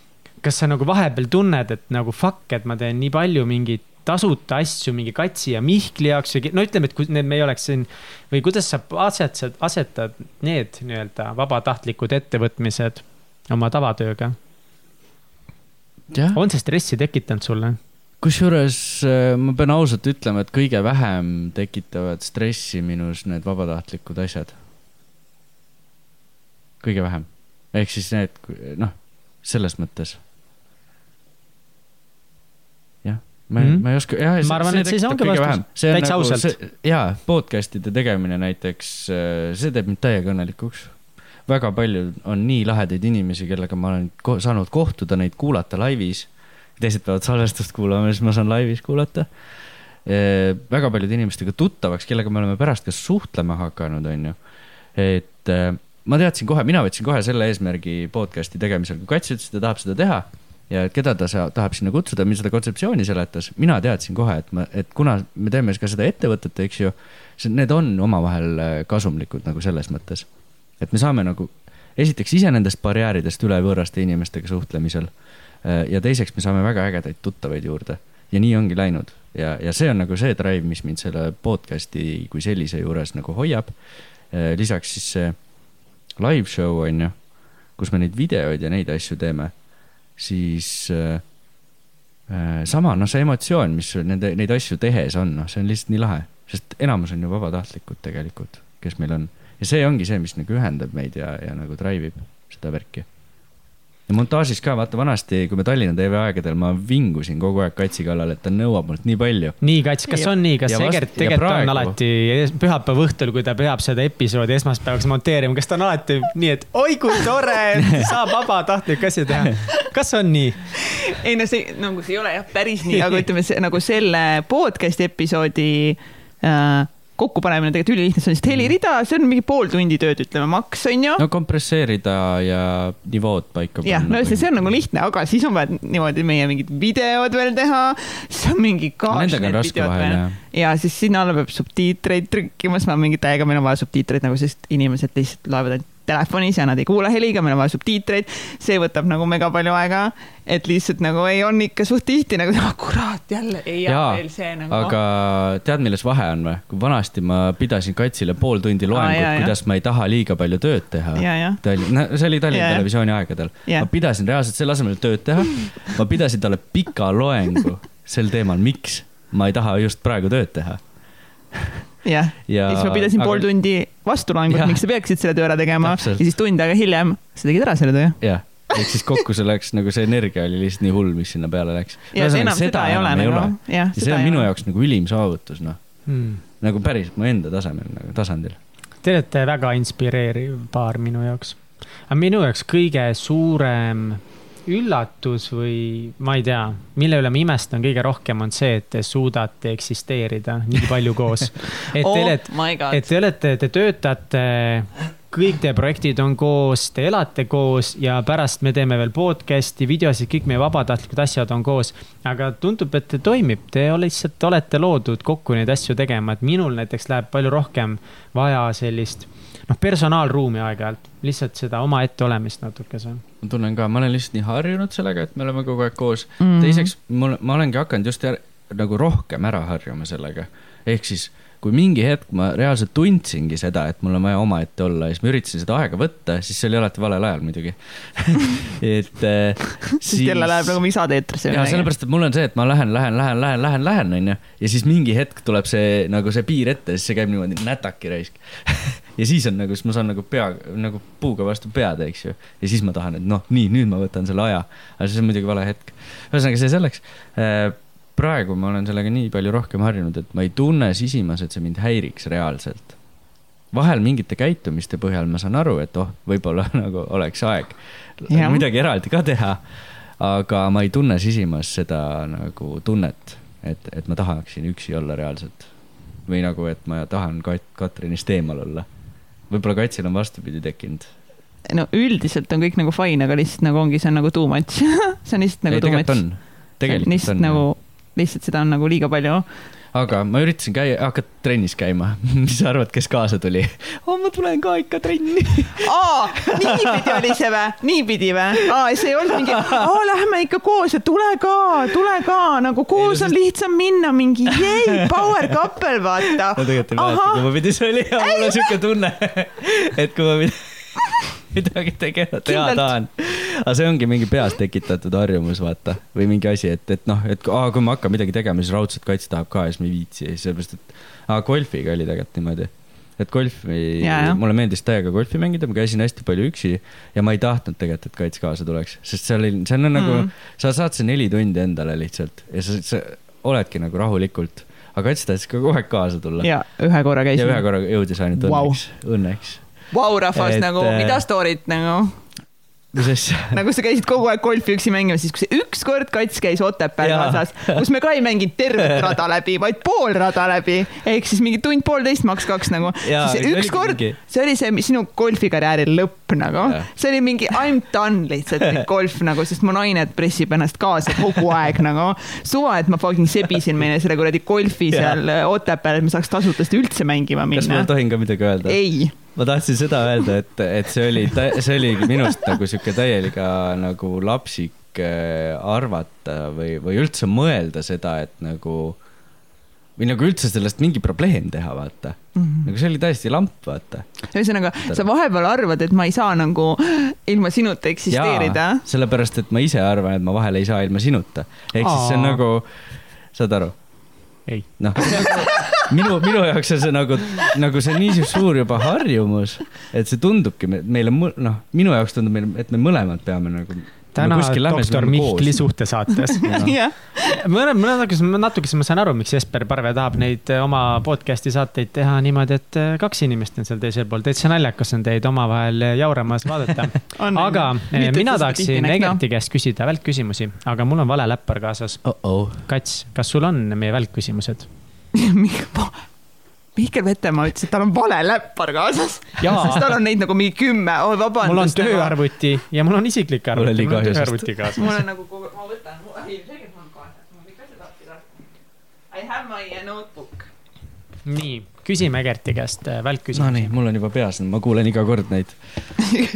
kas sa nagu vahepeal tunned, et nagu fuck, et ma teen nii palju mingeid tasuta asju mingi Katsi ja Mihkli jaoks või no ütleme, et kui need me ei oleks siin või kuidas sa asetad, asetad need nii-öelda vabatahtlikud ettevõtmised oma tavatööga, on see stressi tekitanud sulle? kusjuures äh, ma pean ausalt ütlema, et kõige vähem tekitavad stressi minus need vabatahtlikud asjad. kõige vähem, ehk siis need, noh, selles mõttes. Ma mm, Mhm. -hmm. ma ei oska, jah. Ma arvan, et siis ongi vastus. Täitsa ausalt. jaa, podcast'ide tegemine näiteks, see teeb mind täiega õnnelikuks. väga palju on nii lahedaid inimesi, kellega ma olen ko saanud kohtuda, neid kuulata laivis. teised peavad salvestust kuulama, siis ma saan laivis kuulata. väga paljude inimestega tuttavaks, kellega me oleme pärast ka suhtlema hakanud, onju. et eh, ma teadsin kohe, mina võtsin kohe selle eesmärgi podcast'i tegemisel, kui Kats ütles, et ta tahab seda teha ja et keda ta sa, tahab sinna kutsuda, mis seda kontseptsiooni seletas, mina teadsin kohe, et ma, et kuna me teeme ka seda ettevõtet, eks ju, need on omavahel äh, kasumlikud nagu selles mõttes, et me saame nagu esiteks ise nendest barjääridest üle võõraste inimestega suhtlemisel äh, ja teiseks me saame väga ägedaid tuttavaid juurde. Ja nii ongi läinud. Ja, ja see on nagu see drive, mis mind selle podcast'i kui sellise juures nagu hoiab. lisaks siis see live show on ju, kus me neid videoid ja neid asju teeme, siis äh, äh, sama, noh, see emotsioon, mis nende, neid asju tehes on, noh, see on lihtsalt nii lahe, sest enamus on ju vabatahtlikud tegelikult, kes meil on ja see ongi see, mis nagu ühendab meid ja, ja nagu drive ib seda värki. Ja montaažis ka, vaata vanasti, kui me Tallinna TV aegadel, ma vingusin kogu aeg Katsi kallal, et ta nõuab mult nii palju. nii, Kats, kas on nii, kas Egert tegelikult on praegu- alati pühapäeva õhtul, kui ta peab seda episoodi esmaspäevaks monteerima, kas ta on alati nii, et oi kui tore, saab vabatahtlik asja teha. kas on nii? ei no see nagu see ei ole jah päris nii, aga ütleme see nagu selle podcast'i episoodi äh, kokkupanemine tegelikult ülilihtne, see on lihtsalt helirida, see on mingi pool tundi tööd, ütleme maks on ju. no kompresseerida ja nivood paika jah, no see, see on nagu lihtne, aga siis on vaja niimoodi meie mingid videod veel teha, siis on mingi kaas. Nendega on raske vahel, jah. ja siis sinna alla peab subtiitreid trükkima, siis ma mingi täiega, meil on vaja subtiitreid nagu, sest inimesed lihtsalt loevad ainult telefonis ja nad ei kuula heliga, meil on vaja subtiitreid. see võtab nagu mega palju aega, et lihtsalt nagu ei, on ikka suht tihti nagu, kurat jälle ei jää veel see nagu. aga tead, milles vahe on või? kui vanasti ma pidasin Katsile pool tundi loengut jaa. kuidas ma ei taha liiga palju tööd teha. ja, Tallinn, see oli Tallinna jah. Televisiooni aegadel. Ma pidasin reaalselt selle asemel tööd teha, ma pidasin talle pika loengu sel teemal, miks ma ei taha just praegu tööd teha. jah. ja ja siis ma pidasin pool tundi vastulaengut, Jah. miks sa peaksid selle töö ära tegema Täpselt. ja siis tund aega hiljem sa tegid ära selle töö. jah, ehk siis kokku see läks nagu see energia oli lihtsalt nii hull, mis sinna peale läks. ja enam seda ei ole nagu, jah. ja see on minu jaoks nagu ülim saavutus, noh, Hmm. nagu päris mu enda tasemel nagu tasandil. Te olete väga inspireeriv paar minu jaoks. aga minu jaoks kõige suurem üllatus või ma ei tea, mille üle ma imestan kõige rohkem, on see, et te suudate eksisteerida nii palju koos. et te oh olete, my god et. te olete, te töötate, kõik teie projektid on koos, te elate koos ja pärast me teeme veel podcast'i, videosid, kõik meie vabatahtlikud asjad on koos. aga tundub, et toimib, te ole- lihtsalt olete loodud kokku neid asju tegema, et minul näiteks läheb palju rohkem vaja sellist noh, personaalruumi aeg-ajalt, lihtsalt seda omaette olemist natukese. ma tunnen ka, ma olen lihtsalt nii harjunud sellega, et me oleme kogu aeg koos mm. -hmm. teiseks, mul, ma olengi hakanud just jär, nagu rohkem ära harjuma sellega. ehk siis, kui mingi hetk ma reaalselt tundsingi seda, et mul on vaja omaette olla ja siis ma üritasin seda aega võtta, siis see oli alati valel ajal muidugi. et äh, siis jälle läheb nagu saade eetrisse. ja sellepärast, et mul on see, et ma lähen, lähen, lähen, lähen, lähen, lähen, onju. ja siis mingi hetk tuleb see nagu see piir ette, siis see käib niimoodi nätaki raisk. ja siis on nagu, siis ma saan nagu pea, nagu puuga vastu pead, eks ju. ja siis ma tahan, et noh, nii, nüüd ma võtan selle aja. aga see on muidugi vale hetk. ühesõnaga, see selleks. praegu ma olen sellega nii palju rohkem harjunud, et ma ei tunne sisimas, et see mind häiriks reaalselt. vahel mingite käitumiste põhjal ma saan aru, et oh, võib-olla nagu oleks aeg Jah. midagi eraldi ka teha aga ma ei tunne sisimas seda nagu tunnet, et, et ma tahaksin üksi olla reaalselt. või nagu, et ma tahan Kat-, Katrinist eemal olla. Võib-olla Katsil on vastupidi tekkinud. no üldiselt on kõik nagu fine, aga lihtsalt nagu ongi, see on nagu too much. see on lihtsalt nagu ei, too tegelikult much. on, tegelikult lihtsalt on nagu, lihtsalt seda on nagu liiga palju. Aga ma üritasin käia, hakata trennis käima. mis sa arvad, kes kaasa tuli oh,? ma tulen ka ikka trenni. aa, niipidi oli see või? niipidi või? aa, see ei olnud mingi, aa, lähme ikka koos ja tule ka, tule ka, nagu koos Ei, on lihtsam minna, mingi jei, power couple, vaata. ma tegelikult ei mäleta, kui ma pidi, see oli, mul on siuke tunne, et kui ma pidi midagi tegema, teha tahan. aga see ongi mingi peas tekitatud harjumus, vaata, või mingi asi, et, et noh, et aa, kui ma hakkan midagi tegema, siis raudselt kaits tahab ka ja siis ma ei viitsi, sellepärast et aa, golfiga oli tegelikult niimoodi et golfi mulle meeldis täiega golfi mängida, ma käisin hästi palju üksi ja ma ei tahtnud tegelikult, et Kats kaasa tuleks, sest seal oli, seal on nagu Mm. mm., sa saad see neli tundi endale lihtsalt ja sa, sa oledki nagu rahulikult. aga Kats tahtis ka kogu aeg kaasa tulla. ja ühe korra ja ühe käisime. korra jõudis ainult Vau. õnneks, õnneks. Vau, rahvas Et, nagu, äh, mida story't nagu. mis asja? nagu sa käisid kogu aeg golfi üksi mängimas, siis kui see ükskord kats käis Otepääl kaasas, kus me ka ei mänginud tervet rada läbi, vaid pool rada läbi ehk siis mingi tund-poolteist maks kaks nagu. Siis ükskord see oli see mis sinu golfikarjääri lõpp nagu see oli mingi I m done lihtsalt golf nagu, sest mu naine pressib ennast kaasa kogu aeg nagu. suva, et ma fucking sebisin meile selle kuradi golfi seal Otepääl, et me saaks tasuta seda üldse mängima kas ma minna. tohin ka midagi öelda? ei, ma tahtsin seda öelda, et, et see oli, see oligi minust nagu sihuke täielik äh, nagu lapsik äh, arvata või, või üldse mõelda seda, et nagu või nagu üldse sellest mingi probleem teha, vaata mm. -hmm. nagu see oli täiesti lamp, vaata. ühesõnaga sa vahepeal arvad, et ma ei saa nagu ilma sinuta eksisteerida. sellepärast, et ma ise arvan, et ma vahel ei saa ilma sinuta. ehk siis see on nagu, saad aru? ei, noh, minu, minu jaoks on see nagu, nagu see on nii suur juba harjumus, et see tundubki me- meile, noh, minu jaoks tundub meile, et me mõlemad peame nagu. Täna doktor Mihkli. suhtesaates. jah, mõne, mõne natukese, natukese ma saan aru, miks Jesper Parve tahab neid eh, oma podcast'i saateid teha niimoodi, et eh, kaks inimest on seal teisel pool, täitsa naljakas on teid omavahel eh, jauramas vaadata. Aga mina tahaksin näed, Egerti käest küsida välkküsimusi, aga mul on vale läppar kaasas. oh-oh. Kats, kas sul on meie välkküsimused? Mihkel Vetemaa ütles, et tal on vale läppar kaasas, sest tal on neid nagu mingi kümme, oi mul on vabandust. tööarvuti ja mul on isiklik Mul arvuti, mul on tööarvuti kaasas. mul on nagu ma võtan, ilmselgelt mul on kaasas, ma võin ka seda asja I have my uh, notebook. nii, küsime Egerti käest no välkküsimusi nii, mul on juba peas, ma kuulen iga kord neid.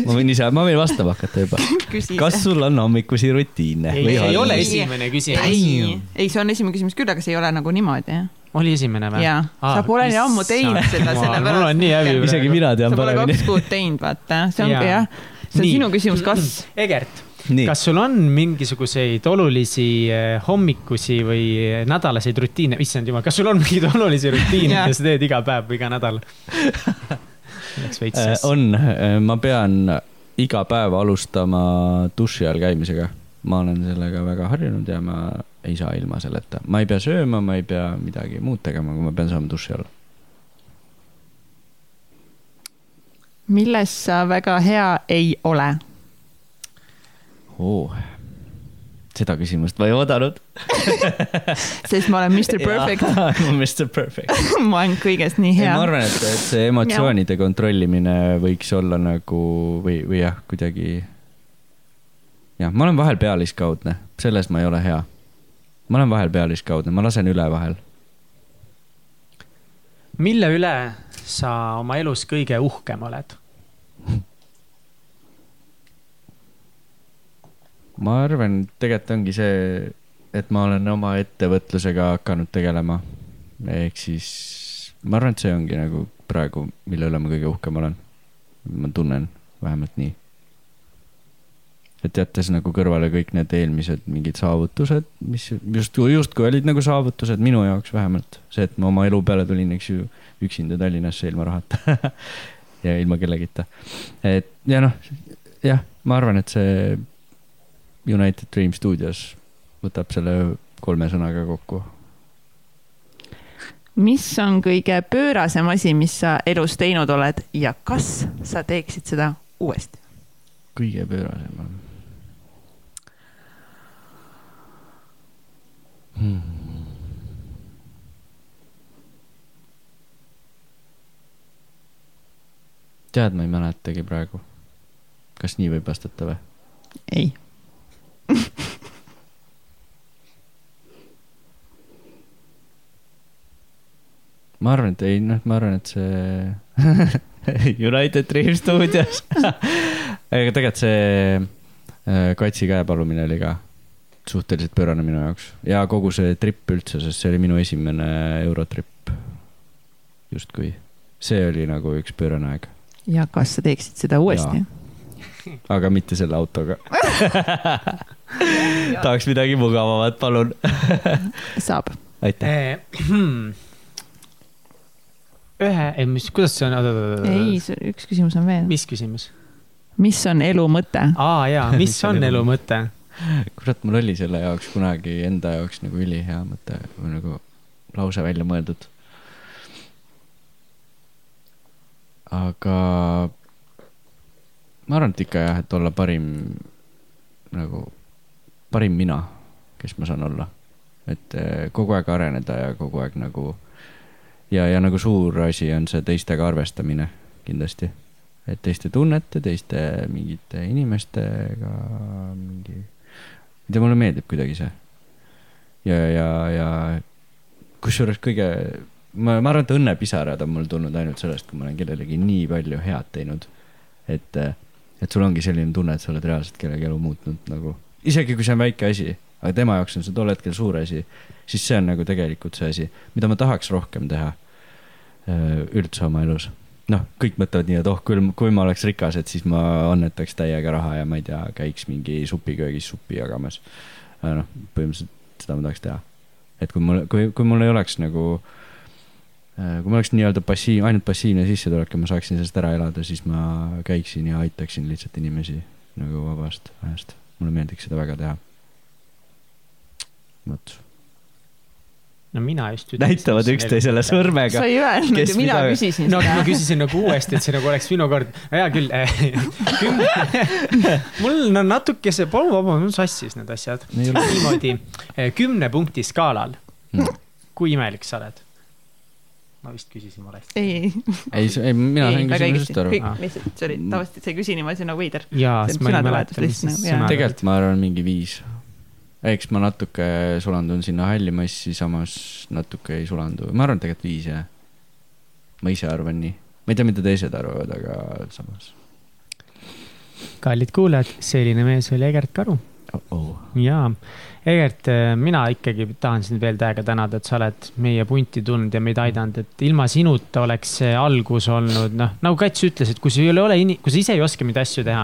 ma võin ise, ma võin vastama hakata juba. kas sul on hommikusi rutiine ei, see ei ole esimene küsimus. ei, ei, see on esimene küsimus küll, aga see ei ole nagu niimoodi, jah. Oli esimene või? jaa, sa pole nii ammu teinud seda, sellepärast. mul on nii häbi isegi mina tean sa pole paremini kaks. kuud teinud, vaata, see ongi Jaa. jah, see on Nii. sinu küsimus, kas. Egert, nii, kas sul on mingisuguseid olulisi eh, hommikusi või eh, nädalaseid rutiine, issand jumal, kas sul on mingeid olulisi rutiine, mida sa teed iga päev või iga nädal? Läks veits Äh, sassi. on, ma pean iga päev alustama duši all käimisega. ma olen sellega väga harjunud ja ma ei saa ilma selleta. ma ei pea sööma, ma ei pea midagi muud tegema, kui ma pean saama duši all. milles sa väga hea ei ole? oo, seda küsimust ma ei oodanud. sest ma olen Mr Perfect, Mr Perfect. ma olen kõigest nii hea ma. arvan, et, et see emotsioonide kontrollimine võiks olla nagu või, või jah, kuidagi. jah, ma olen vahel pealiskaudne, selles ma ei ole hea. Ma olen vahel pealiskaudne, ma lasen üle vahel. mille üle sa oma elus kõige uhkem oled? ma arvan, tegelikult ongi see, et ma olen oma ettevõtlusega hakanud tegelema. ehk siis ma arvan, et see ongi nagu praegu, mille üle ma kõige uhkem olen. ma tunnen vähemalt nii. Et jättes nagu kõrvale kõik need eelmised mingid saavutused, mis justkui, justkui olid nagu saavutused minu jaoks vähemalt. see, et ma oma elu peale tulin, eks ju, üksinda Tallinnasse ilma rahata ja ilma kellegita. et ja noh, jah, ma arvan, et see United Dream Studios võtab selle kolme sõnaga kokku. mis on kõige pöörasem asi, mis sa elus teinud oled ja kas sa teeksid seda uuesti? kõige pöörasem on tead, ma ei mäletagi praegu. kas nii võib vastata või? ei. ma arvan, et ei, noh, ma arvan, et see United Dream Studios aga tegelikult see äh, Katsi käepalumine oli ka suhteliselt pöörane minu jaoks ja kogu see trip üldse, sest see oli minu esimene eurotrip. justkui, see oli nagu üks pöörane aeg, ja kas sa teeksid seda uuesti? aga mitte selle autoga. tahaks midagi mugavamat, palun. saab. aitäh. ühe, ei mis, kuidas see on? ei, üks küsimus on veel. mis küsimus? mis on elu mõte? aa jaa, mis on elu mõte? kurat, mul oli selle jaoks kunagi enda jaoks nagu ülihea mõte või nagu lause välja mõeldud. aga ma arvan, et ikka jah, et olla parim nagu, parim mina, kes ma saan olla. et eh, kogu aeg areneda ja kogu aeg nagu ja, ja nagu suur asi on see teistega arvestamine kindlasti. et teiste tunnete, teiste mingite inimestega mingi, ei tea, mulle meeldib kuidagi see. ja, ja, ja kusjuures kõige, ma, ma arvan, et õnnepisarad on mul tulnud ainult sellest, kui ma olen kellelegi nii palju head teinud. et, et sul ongi selline tunne, et sa oled reaalselt kellegi elu muutnud nagu, isegi kui see on väike asi, aga tema jaoks on see tol hetkel suur asi, siis see on nagu tegelikult see asi, mida ma tahaks rohkem teha üldse oma elus. noh, kõik mõtlevad nii, et oh, küll, kui ma oleks rikas, et siis ma annetaks täiega raha ja ma ei tea, käiks mingi supiköögis suppi jagamas. aga noh, põhimõtteliselt seda ma tahaks teha. et kui mul, kui, kui mul ei oleks nagu, kui mul oleks nii-öelda passiiv, ainult passiivne sissetulek ja ma saaksin sellest ära elada, siis ma käiksin ja aitaksin lihtsalt inimesi nagu vabast ajast. mulle meeldiks seda väga teha. vot. No mina just. näitavad üksteisele. sõrmega sa. ei öelnud ju, mina mida- küsisin no ma seda. küsisin nagu uuesti, et see nagu oleks minu kord. hea küll kümne, mul no natuke see, palun vabandust, mul sassis need asjad. Ei niimoodi kümne punkti skaalal Mm.. kui imelik sa oled? ma vist küsisin valesti. ei, ei, ei, mina sain küsimusest, aru. kõik lihtsalt, see oli tavaliselt, sa ei küsi niimoodi, see on nagu veider. jaa, See siis ma ei mäleta, mis siis nagu, jaa. sõnad. tegelikult ma arvan mingi viis. Eks ma natuke sulandun sinna halli massi, samas natuke ei sulandu, ma arvan tegelikult viis jah. ma ise arvan nii, ma ei tea, mida teised arvavad, aga samas kallid kuulajad, selline mees oli Egert Karu oh. -oh. jaa, Egert, mina ikkagi tahan sind veel täiega tänada, et sa oled meie punti tulnud ja meid aidanud, et ilma sinuta oleks see algus olnud, noh, nagu Kats ütles, et kui sul ei ole, kui sa ise ei oska neid asju teha,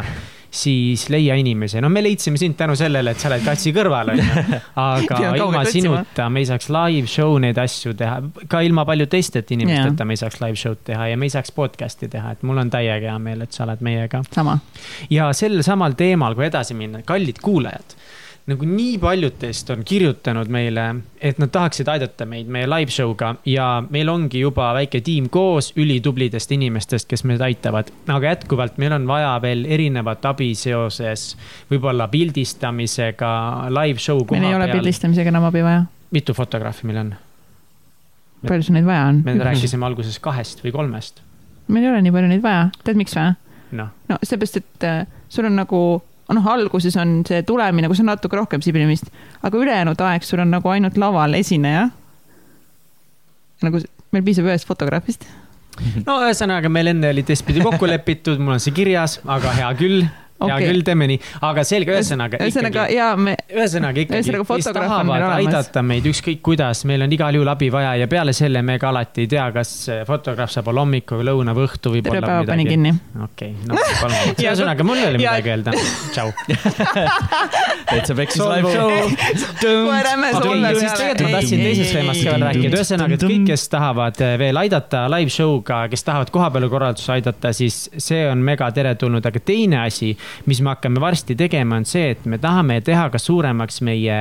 siis leia inimesi, no me leidsime sind tänu sellele, et sa oled Katsi kõrval, onju. aga ilma sinuta me ei saaks live show neid asju teha, ka ilma palju teistete inimesteta me ei saaks live show'd teha ja me ei saaks podcast'i teha, et mul on täiega hea meel, et sa oled meiega. Ja sel samal teemal, kui edasi minna, kallid kuulajad, nagu nii paljud teist on kirjutanud meile, et nad tahaksid aidata meid meie live show'ga ja meil ongi juba väike tiim koos ülitublidest inimestest, kes meid aitavad. aga jätkuvalt meil on vaja veel erinevat abi seoses võib-olla pildistamisega, live show meil ei ole peal. pildistamisega enam abi vaja. mitu fotograafi meil on? palju sul neid vaja on? me rääkisime alguses kahest või kolmest. meil ei ole nii palju neid vaja, tead miks või? noh, no seepärast, et äh, sul on nagu, noh, alguses on see tulemine, kus on natuke rohkem siblimist, aga ülejäänud aeg sul on nagu ainult laval esineja. nagu meil piisab ühest fotograafist. no ühesõnaga meil enne oli teistpidi kokku lepitud, mul on see kirjas, aga hea küll, hea Okei. küll, teeme nii, aga selge, ühesõnaga ühesõnaga ja me, ühesõnaga ikkagi, kes tahavad aidata meid ükskõik kuidas, meil on igal juhul abi vaja ja peale selle me ka alati ei tea, kas fotograaf saab olla hommikul, lõuna või õhtu võib olla päeva panin midagi. kinni. okei, no palun, Ja- ühesõnaga mul ei ole midagi öelda, tšau. täitsa peksis live show. Okei sulle, siis peale. tegelikult ma tahtsin Ei, teisest ei, teemast ka veel rääkida, ühesõnaga, et kõik, kes tahavad eh, veel aidata live show'ga, kes tahavad kohapeal korraldusi aidata, siis see on mega teretulnud, aga teine asi, mis me hakkame varsti tegema, on see, et me tahame teha ka suuremaks meie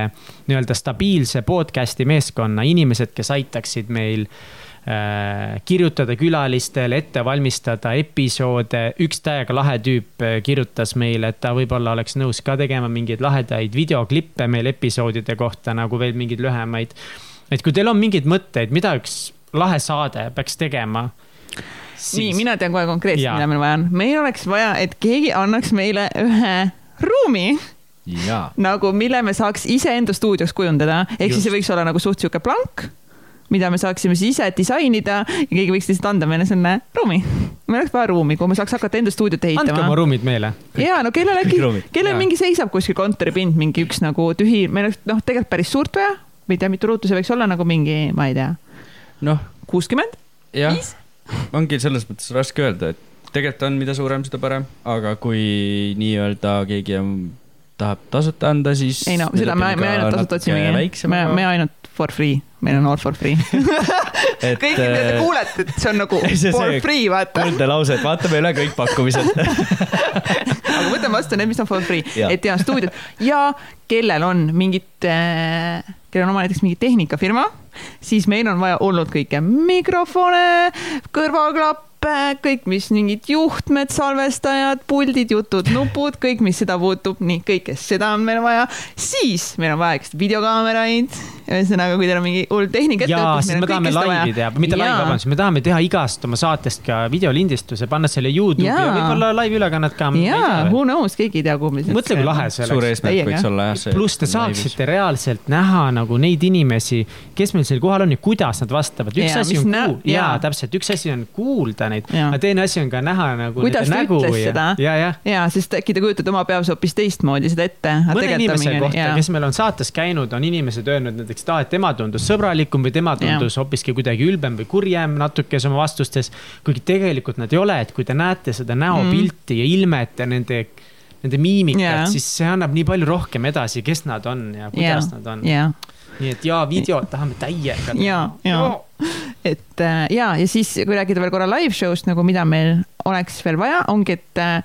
nii-öelda stabiilse podcast'i meeskonna inimesed, kes aitaksid meil äh, kirjutada külalistele, ette valmistada episoode, üks täiega lahe tüüp äh, kirjutas meile, et ta võib-olla oleks nõus ka tegema mingeid lahedaid videoklippe meil episoodide kohta nagu veel mingeid lühemaid. et kui teil on mingeid mõtteid, mida üks lahe saade peaks tegema, nii, mina tean kohe konkreetselt, mida meil vaja on. meil oleks vaja, et keegi annaks meile ühe ruumi nagu, mille me saaks iseenda stuudios kujundada, ehk siis see võiks olla nagu suht sihuke plank, mida me saaksime siis ise disainida ja keegi võiks lihtsalt anda meile selle ruumi. meil oleks vaja ruumi, kuhu me saaks hakata enda stuudiot andke oma ehitama. ruumid meile. ja no kellel äkki kellel mingi seisab kuskil kontoripind, mingi üks nagu tühi, meil oleks noh, tegelikult päris suurt vaja, või ei tea, mitu ruutu see võiks olla nagu mingi, ma ei tea, noh, kuuskümmend, viis, ongi selles mõttes raske öelda, et tegelikult on, mida suurem, seda parem, aga kui nii-öelda keegi on, tahab tasuta anda, siis. ei no seda me, me ainult tasuta otsimegi, me, me ainult for free, meil on all for free. et kõik, mida te kuulete, et see on nagu see- for see- free, vaata. kuulda lauset, vaatame üle kõik pakkumised. aga võtame vastu need, mis on for free, et ja stuudiod ja kellel on mingit, kellel on oma näiteks mingi tehnikafirma, siis meil on vaja olnud kõike mikrofone, kõrvaklappe, klappe, kõik, mis mingid juhtmed, salvestajad, puldid, jutud, nupud, kõik, mis seda puutub, nii kõike seda on meil vaja. siis meil on vaja videokaameraid, ühesõnaga, kui teil on mingi hull tehnika ette jaa, sest me tahame laivi teha, mitte laivi, vabandust, me tahame teha igast oma saatest ka videolindistuse, panna selle Youtube'i ja Jaa. võib-olla laivülekannet ka. jaa, who knows, keegi ei tea, kuhu me mõtle, kui lahe see suur oleks. eesmärk Täiega. võiks olla jah pluss te saaksite reaalselt näha nagu neid inimesi, kes meil seal kohal on ja kuidas nad vastavad. üks Jaa, asi on kuul-, jaa jaa., täpselt, üks asi on kuulda neid, Jaa. aga teine asi on ka näha nagu Kuidas ta nägu ütles ja seda?, ja, jah ja, sest äkki te kujutate oma peas hoopis teistmoodi seda ette. mõne inimese kohta, kes meil on saates käinud, on inimesed öelnud näiteks, et aa, et tema tundus sõbralikum või tema tundus hoopiski kuidagi ülbem või kurjem natukese oma vastustes. kuigi tegelikult nad ei ole, et kui te näete seda näopilti ja ilmet ja nende, nende miimikat Jaa. siis see annab nii palju rohkem edasi, kes nad on ja kuidas nad on. ja, nii et jaa, videot tahame täiega. ja, ja, et äh, ja, ja siis, kui rääkida veel korra live show'st nagu, mida meil oleks veel vaja, ongi, et äh,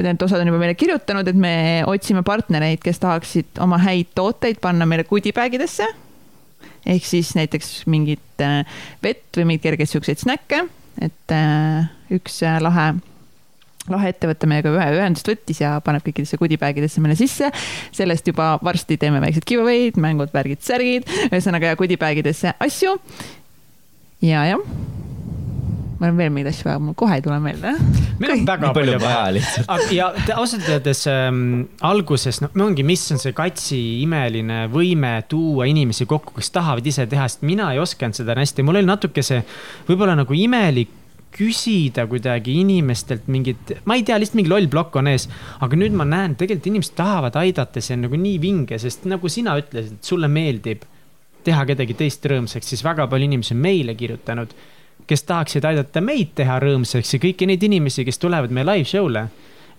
tean, et osad on juba meile kirjutanud, et me otsime partnereid, kes tahaksid oma häid tooteid panna meile goodiebagidesse. ehk siis näiteks mingit äh, vett või mingeid kergeid siukseid snäkke, et äh, üks äh, lahe lahe ettevõte meiega ühe ühendust võttis ja paneb kõikidesse goodiebagidesse meile sisse. sellest juba varsti teeme väiksed giveaway'd, mängud, värgid, särgid, ühesõnaga ja goodiebagidesse asju. ja, jah. Mul on veel mingeid asju vaja, mul kohe ei tule meelde. meil on väga palju palju vaja lihtsalt. Ja ausalt öeldes ähm, alguses, noh, ongi, mis on see katsi imeline võime tuua inimesi kokku, kes tahavad ise teha, sest mina ei osanud seda hästi, mul oli natuke see võib-olla nagu imelik küsida kuidagi inimestelt mingit, ma ei tea, lihtsalt mingi loll plokk on ees. aga nüüd ma näen, tegelikult inimesed tahavad aidata, see on nagu nii vinge, sest nagu sina ütlesid, et sulle meeldib teha kedagi teist rõõmsaks, siis väga palju inimesi on meile kirjutanud, kes tahaksid aidata meid teha rõõmsaks ja kõiki neid inimesi, kes tulevad meie live show'le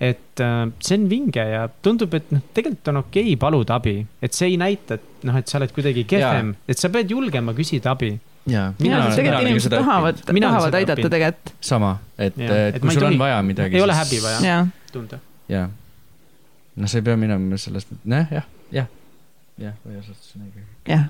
et äh, see on vinge ja tundub, et noh, tegelikult on okei okay paluda abi, et see ei näita, et noh, et sa oled kuidagi kehvem, et sa pead julgema küsida abi. jaa, ja, sest tegelikult inimesed tahavad, Mina olen tahavad aidata tegelikult. sama, et, et kui sul on vaja midagi. ei ole häbi vaja. ja, tunda. jaa. no sa ei pea minema sellest, noh, jah, jah, jah, või osas midagi. jah.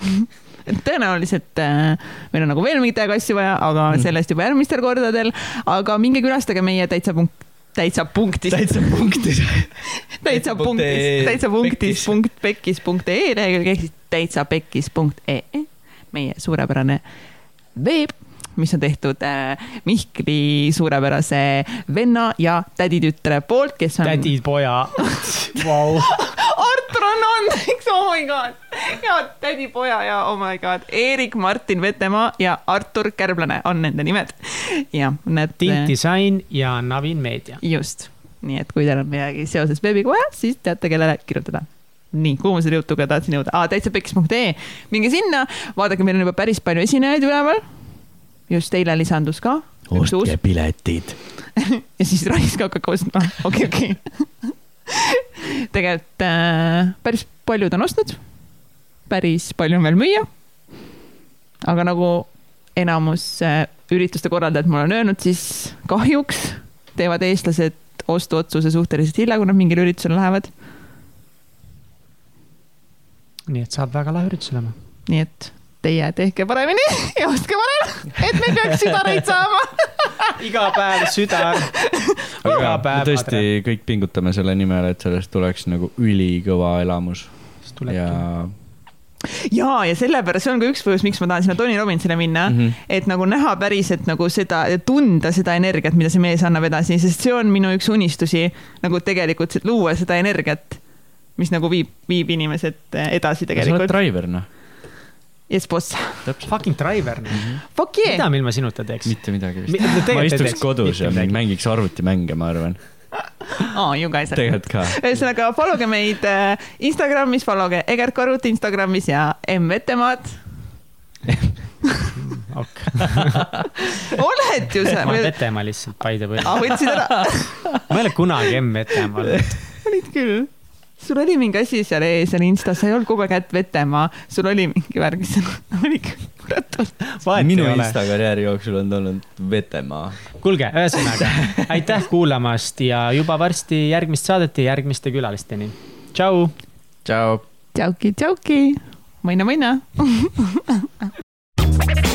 tõenäoliselt äh, meil on nagu veel mingeid asju vaja, aga Mm. sellest juba järgmistel kordadel. aga minge külastage meie täitsa punkt, täitsa punktis, täitsa punktis. täitsa punktis, täitsa punktis punkt pekkis punkt ee lehekülg ehk siis täitsa pekkis punkt ee, meie suurepärane veeb, mis on tehtud äh, Mihkli suurepärase venna ja täditütre poolt, kes on. tädi, poja wow.. On andeks, oh my god. ja tädipoja ja oh my god, Eerik-Martin Vetemaa ja Artur Kärblane on nende nimed. ja need. Tint Disain ja Navin Meedia. just, nii et kui teil on midagi seoses veebiga vaja, siis teate, kellele kirjutada. nii, kuhu ma selle jutuga tahtsin jõuda ah,, täitsapekkis.ee, minge sinna, vaadake, meil on juba päris palju esinejaid üleval. just eile lisandus ka. ostke piletid. ja siis raisk hakkab ostma, okei, okei. tegelikult äh, päris paljud on ostnud, päris palju on veel müüa. aga nagu enamus äh, ürituste korraldajad mulle on öelnud, siis kahjuks teevad eestlased ostuotsuse suhteliselt hilja, kui nad mingile üritusele lähevad. nii et saab väga lahe üritus olema. nii et teie tehke paremini ja ostke varem, et me peaks südareid saama. iga päev südar. iga aga päev. tõesti kõik pingutame selle nimel, et sellest tuleks nagu ülikõva elamus ja ja, ja sellepärast see on ka üks põhjus, miks ma tahan sinna Tony Robbinsile minna mm. -hmm. et nagu näha päriselt nagu seda, tunda seda energiat, mida see mees annab edasi, sest see on minu üks unistusi nagu tegelikult luua seda energiat, mis nagu viib, viib inimesed edasi sa oled tegelikult. driver, noh. Yes boss. Fucking driver. fuck yeah mida me ilma sinuta teeks? mitte midagi Mi- vist tegelikult ma istuks teeks. kodus ja midagi. mängiks arvutimänge, ma arvan. oh,, you guys are. tegelikult ka. ühesõnaga, follow ge meid äh, Instagramis, follow ge Egert Korut Instagramis ja M Vetemaad. oled ju sa ma, olen Vetemaa lihtsalt, by the way. ah, võtsid ära, ma ei ole kunagi M-Vetemaa olnud. olid küll. Sul oli mingi asi seal ees seal Instas, sa ei olnud kogu aeg ätt Vetemaa, sul oli mingi värg, mis seal oli kurat. minu Insta karjääri jooksul on olnud Vetemaa. kuulge, ühesõnaga aitäh kuulamast ja juba varsti järgmist saadet ja järgmiste külalisteni. tšau. tšau. tšauki, tšauki, mõina, mõina.